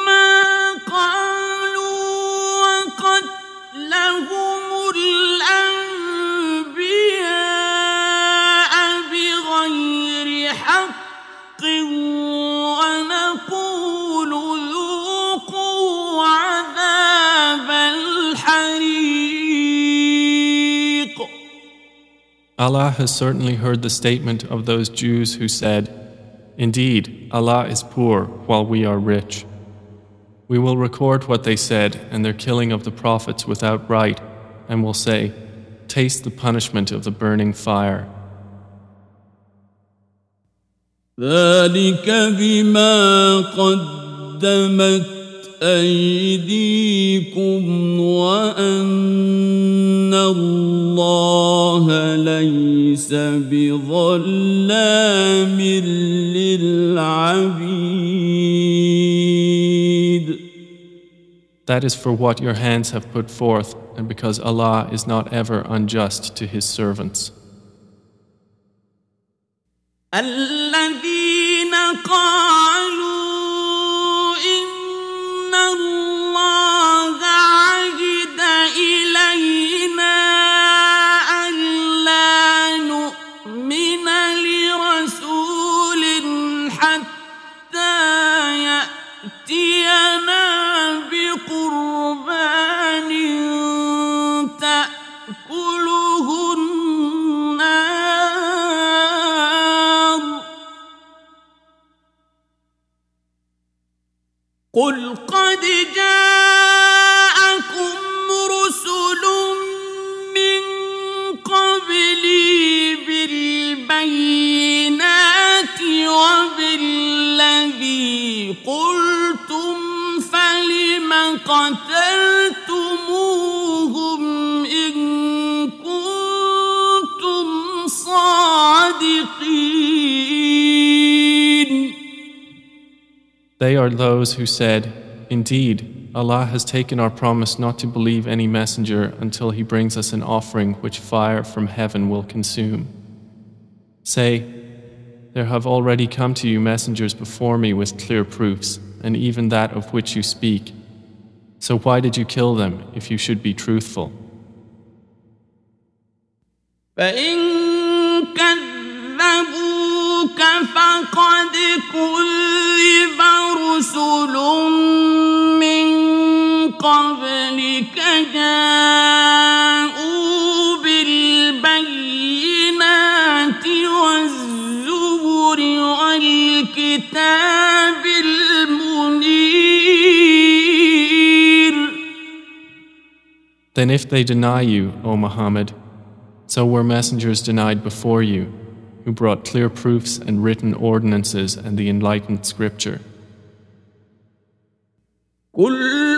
Allah has certainly heard the statement of those Jews who said, Indeed, Allah is poor while we are rich. We will record what they said and their killing of the prophets without right, and will say, Taste the punishment of the burning fire. ذلك بما قدمت أيديكم وأن الله ليس بظلام للعبيد That is for what your hands have put forth, and because Allah is not ever unjust to His servants. الذين قالوا قل قد جاءكم رسل من قبلي بالبينات وبالذي قلتم فلم قتلتموهم They are those who said, Indeed, Allah has taken our promise not to believe any messenger until He brings us an offering which fire from heaven will consume. Say, There have already come to you messengers before me with clear proofs, and even that of which you speak. So why did you kill them if you should be truthful? فإن كذبوك فقد كذب رسل من قبلك جاءوا بالبينات والزبر والكتاب المنير Then if they deny you, O Muhammad, so were messengers denied before you, who brought clear proofs and written ordinances and the enlightened scripture. كل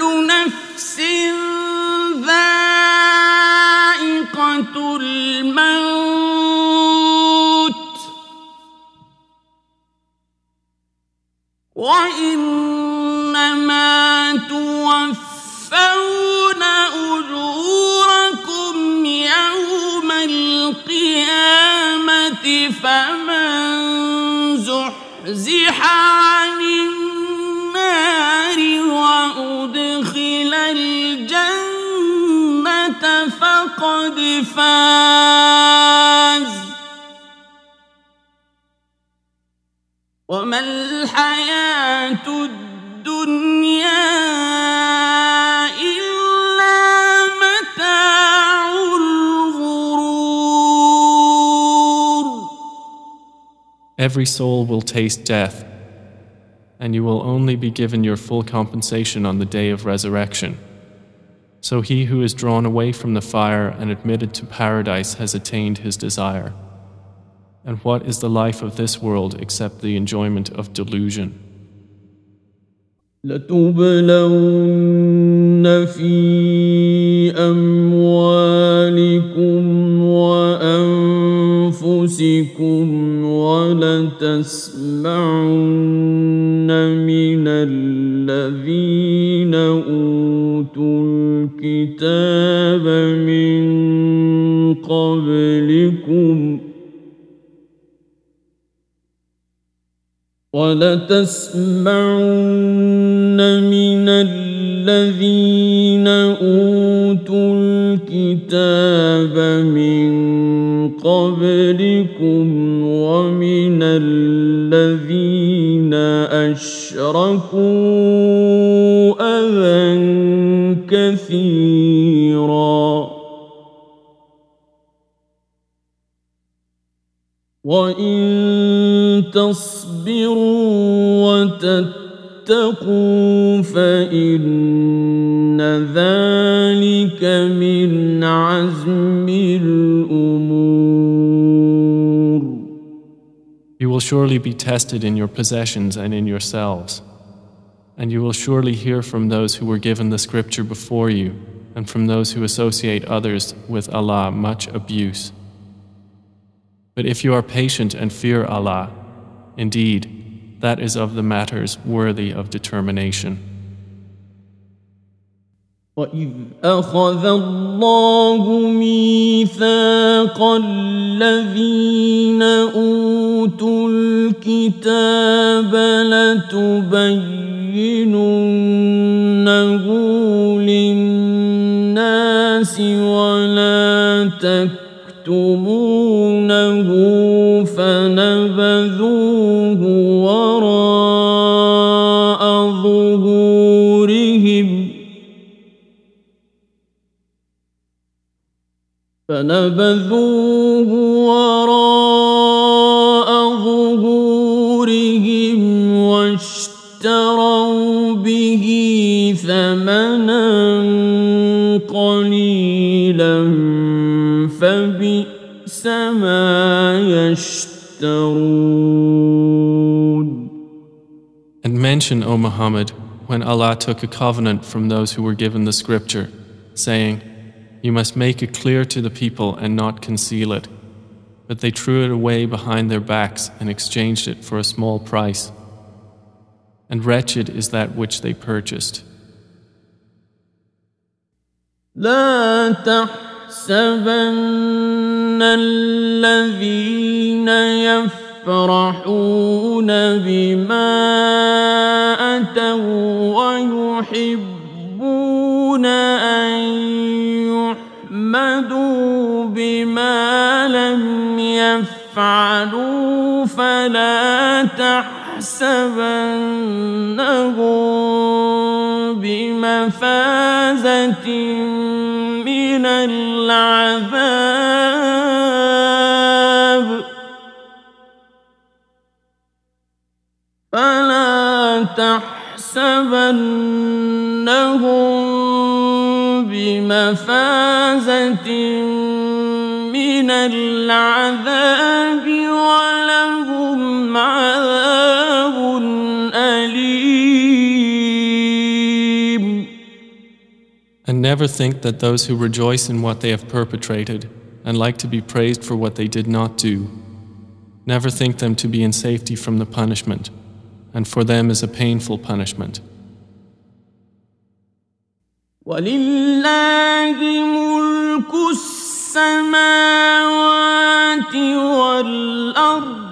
فمن زحزح عن النار وأدخل الجنة فقد فاز. وما الحياة الدنيا Every soul will taste death, and you will only be given your full compensation on the day of resurrection. So he who is drawn away from the fire and admitted to paradise has attained his desire. And what is the life of this world except the enjoyment of delusion? لتبلون في أموالكم ولتسمعن من الذين أوتوا الكتاب من قبلكم ولتسمعن من الذين أوتوا الكتاب من قبلكم أشركوا أذى كثيرا وإن تصبروا وتتقوا فإن ذلك من عزم الأمور will surely be tested in your possessions and in yourselves. And you will surely hear from those who were given the scripture before you and from those who associate others with Allah much abuse. But if you are patient and fear Allah, indeed, that is of the matters worthy of determination. وإذ أخذ الله ميثاق الذين أوتوا الكتاب لتبيننه للناس ولا تكتمونه فنبذوه فنبذوه وراء ظهورهم واشتروا به ثمنا قليلا فبئس ما يشترون And mention, O Muhammad, when Allah took a covenant from those who were given the scripture, saying, You must make it clear to the people and not conceal it. But they threw it away behind their backs and exchanged it for a small price. And wretched is that which they purchased. لا تحسبن الذين يفرحون بما أتوا ويحبون أن يحمدوا بما لم يفعلوا فلا تحسبنهم بمفازة من العذاب فلا تحسبنهم بمفازة من العذاب ولهم عذاب أليم And never think that those who rejoice in what they have perpetrated and like to be praised for what they did not do, never think them to be in safety from the punishment, and for them is a painful punishment. ولله ملك السماوات والأرض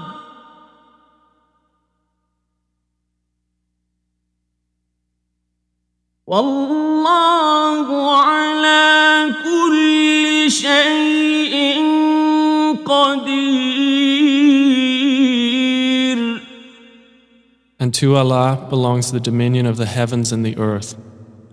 والله على كل شيء قدير And to Allah belongs the dominion of the heavens and the earth,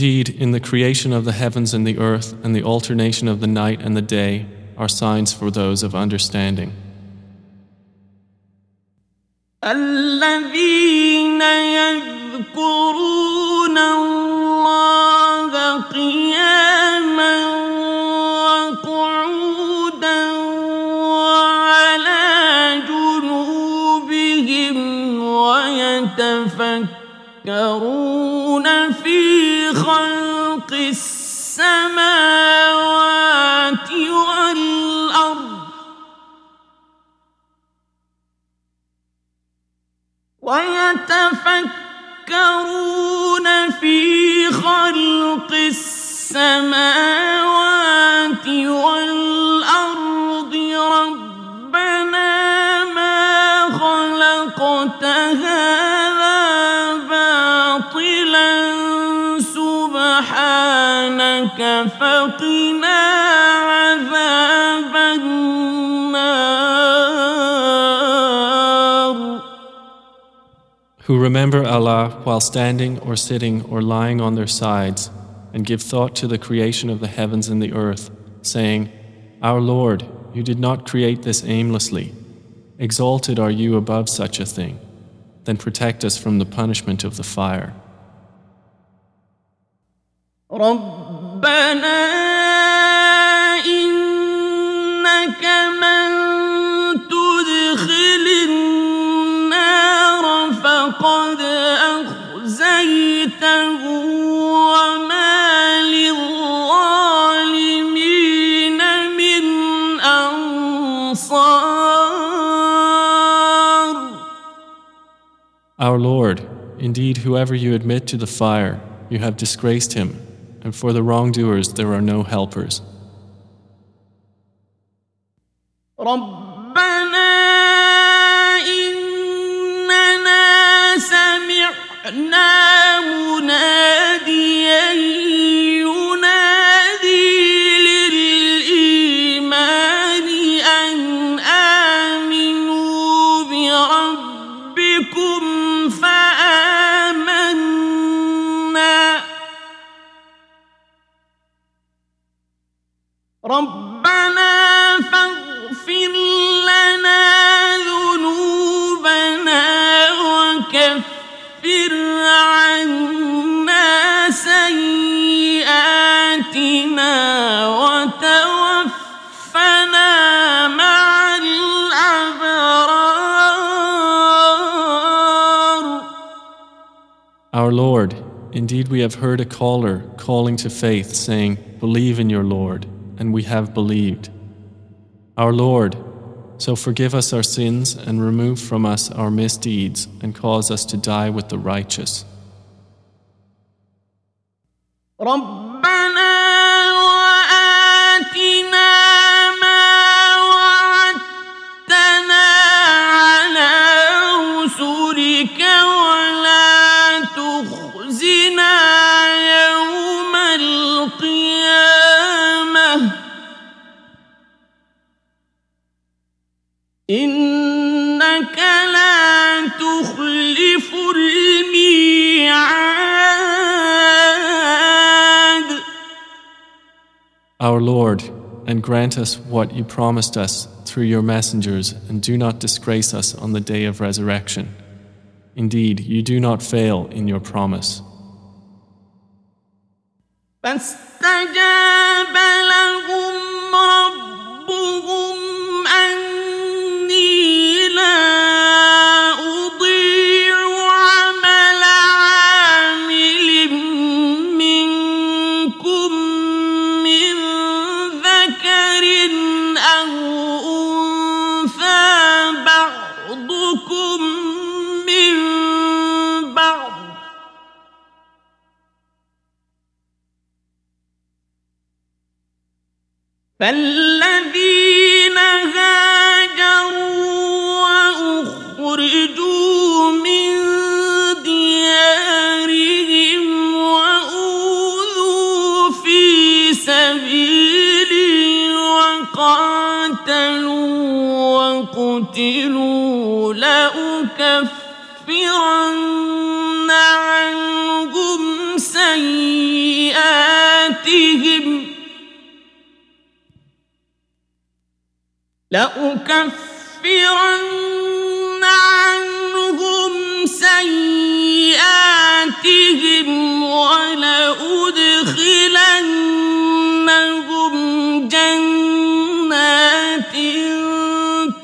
Indeed, in the creation of the heavens and the earth, and the alternation of the night and the day, are signs for those of understanding. الذين يذكرون الله قياما وقعودا وعلى جنوبهم ويتفكرون ويتفكرون في خلق السماوات والأرض. ربنا ما خلقت هذا باطلا. سبحانك فقنا who remember Allah while standing or sitting or lying on their sides, and give thought to the creation of the heavens and the earth, saying, Our Lord, you did not create this aimlessly. Exalted are you above such a thing. Then protect us from the punishment of the fire. ربنا إنك من Our Lord, indeed, whoever you admit to the fire, you have disgraced him, and for the wrongdoers there are no helpers. ربنا إننا سمعنا مناديا ربنا فاغفر لنا ذنوبنا وكفر عنا سيئاتنا وتوفنا مع الأبرار Our Lord, indeed we have heard a caller calling to faith, saying, Believe in your Lord, and we have believed. Our Lord, so forgive us our sins and remove from us our misdeeds and cause us to die with the righteous. ربنا وآتنا إنك لا تخلف الميعاد Our Lord, and grant us what you promised us through your messengers, and do not disgrace us on the day of resurrection. Indeed, you do not fail in your promise. فالذين لأكفرن عنهم سيئاتهم ولأدخلنهم جنات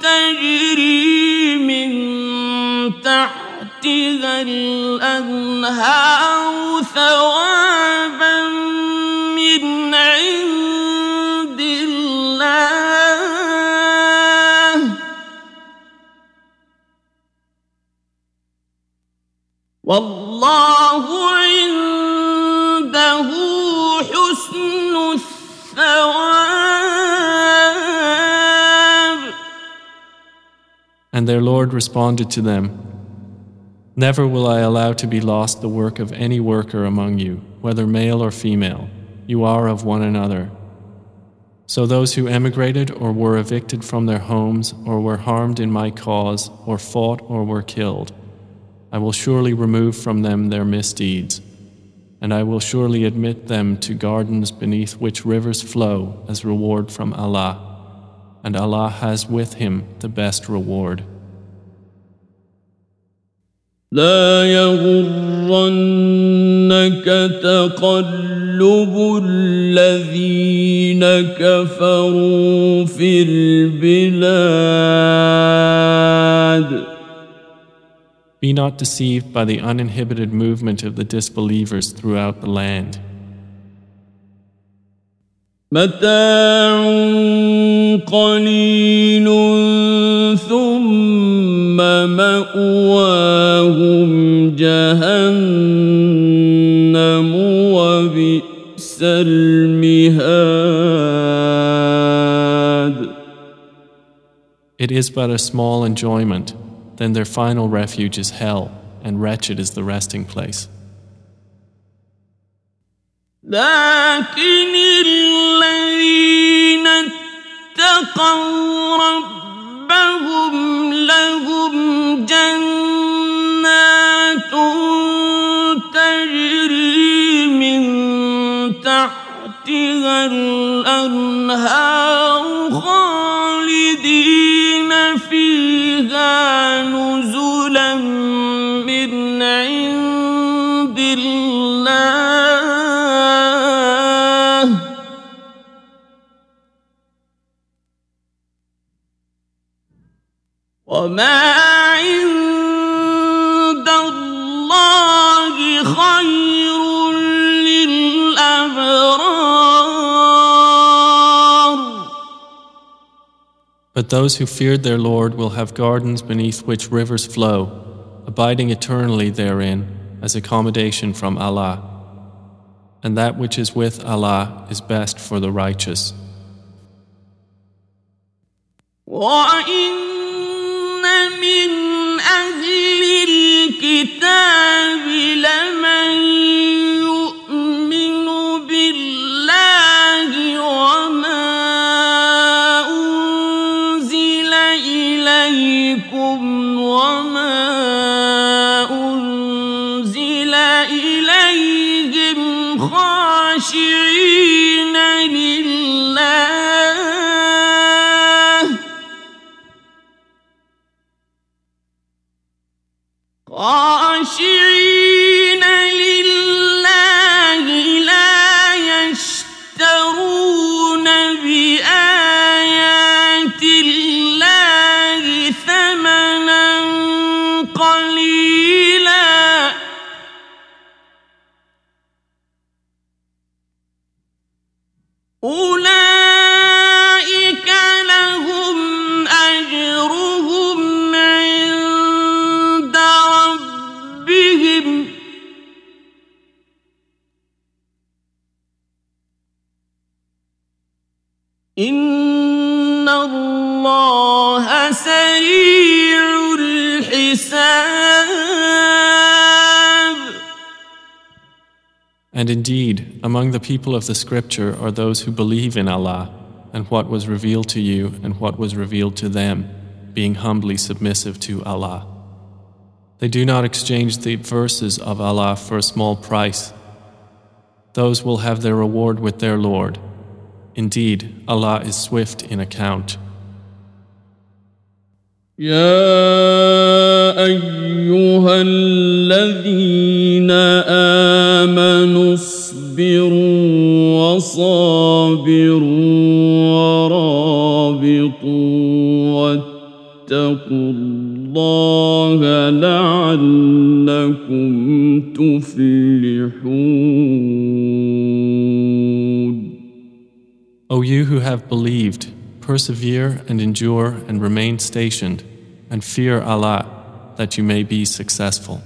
تجري من تحتها الأنهار ثوابا والله عنده حسن الثواب And their Lord responded to them, Never will I allow to be lost the work of any worker among you, whether male or female. You are of one another. So those who emigrated or were evicted from their homes or were harmed in my cause or fought or were killed, I will surely remove from them their misdeeds, and I will surely admit them to gardens beneath which rivers flow as reward from Allah, and Allah has with Him the best reward. لا يغرنك تقلب الذين كفروا في البلاد Be not deceived by the uninhibited movement of the disbelievers throughout the land. متاع قليل ثم مأواهم جهنم وبئس المهاد It is but a small enjoyment, then their final refuge is hell, and wretched is the resting place. لكن الذين اتقوا ربهم لهم جنات تجري من تحتها الأنهار خالدين فيها نزلا من عند الله وما But those who feared their Lord will have gardens beneath which rivers flow, abiding eternally therein as accommodation from Allah. And that which is with Allah is best for the righteous. وإن من أهل الكتاب And indeed, among the people of the scripture are those who believe in Allah and what was revealed to you and what was revealed to them, being humbly submissive to Allah. They do not exchange the verses of Allah for a small price. Those will have their reward with their Lord. Indeed, Allah is swift in account. يا أيها الذين آمنوا اصبروا وصابروا ورابطوا واتقوا الله الله لعلكم تفلحون O you who have believed, persevere and endure and remain stationed, and fear Allah that you may be successful.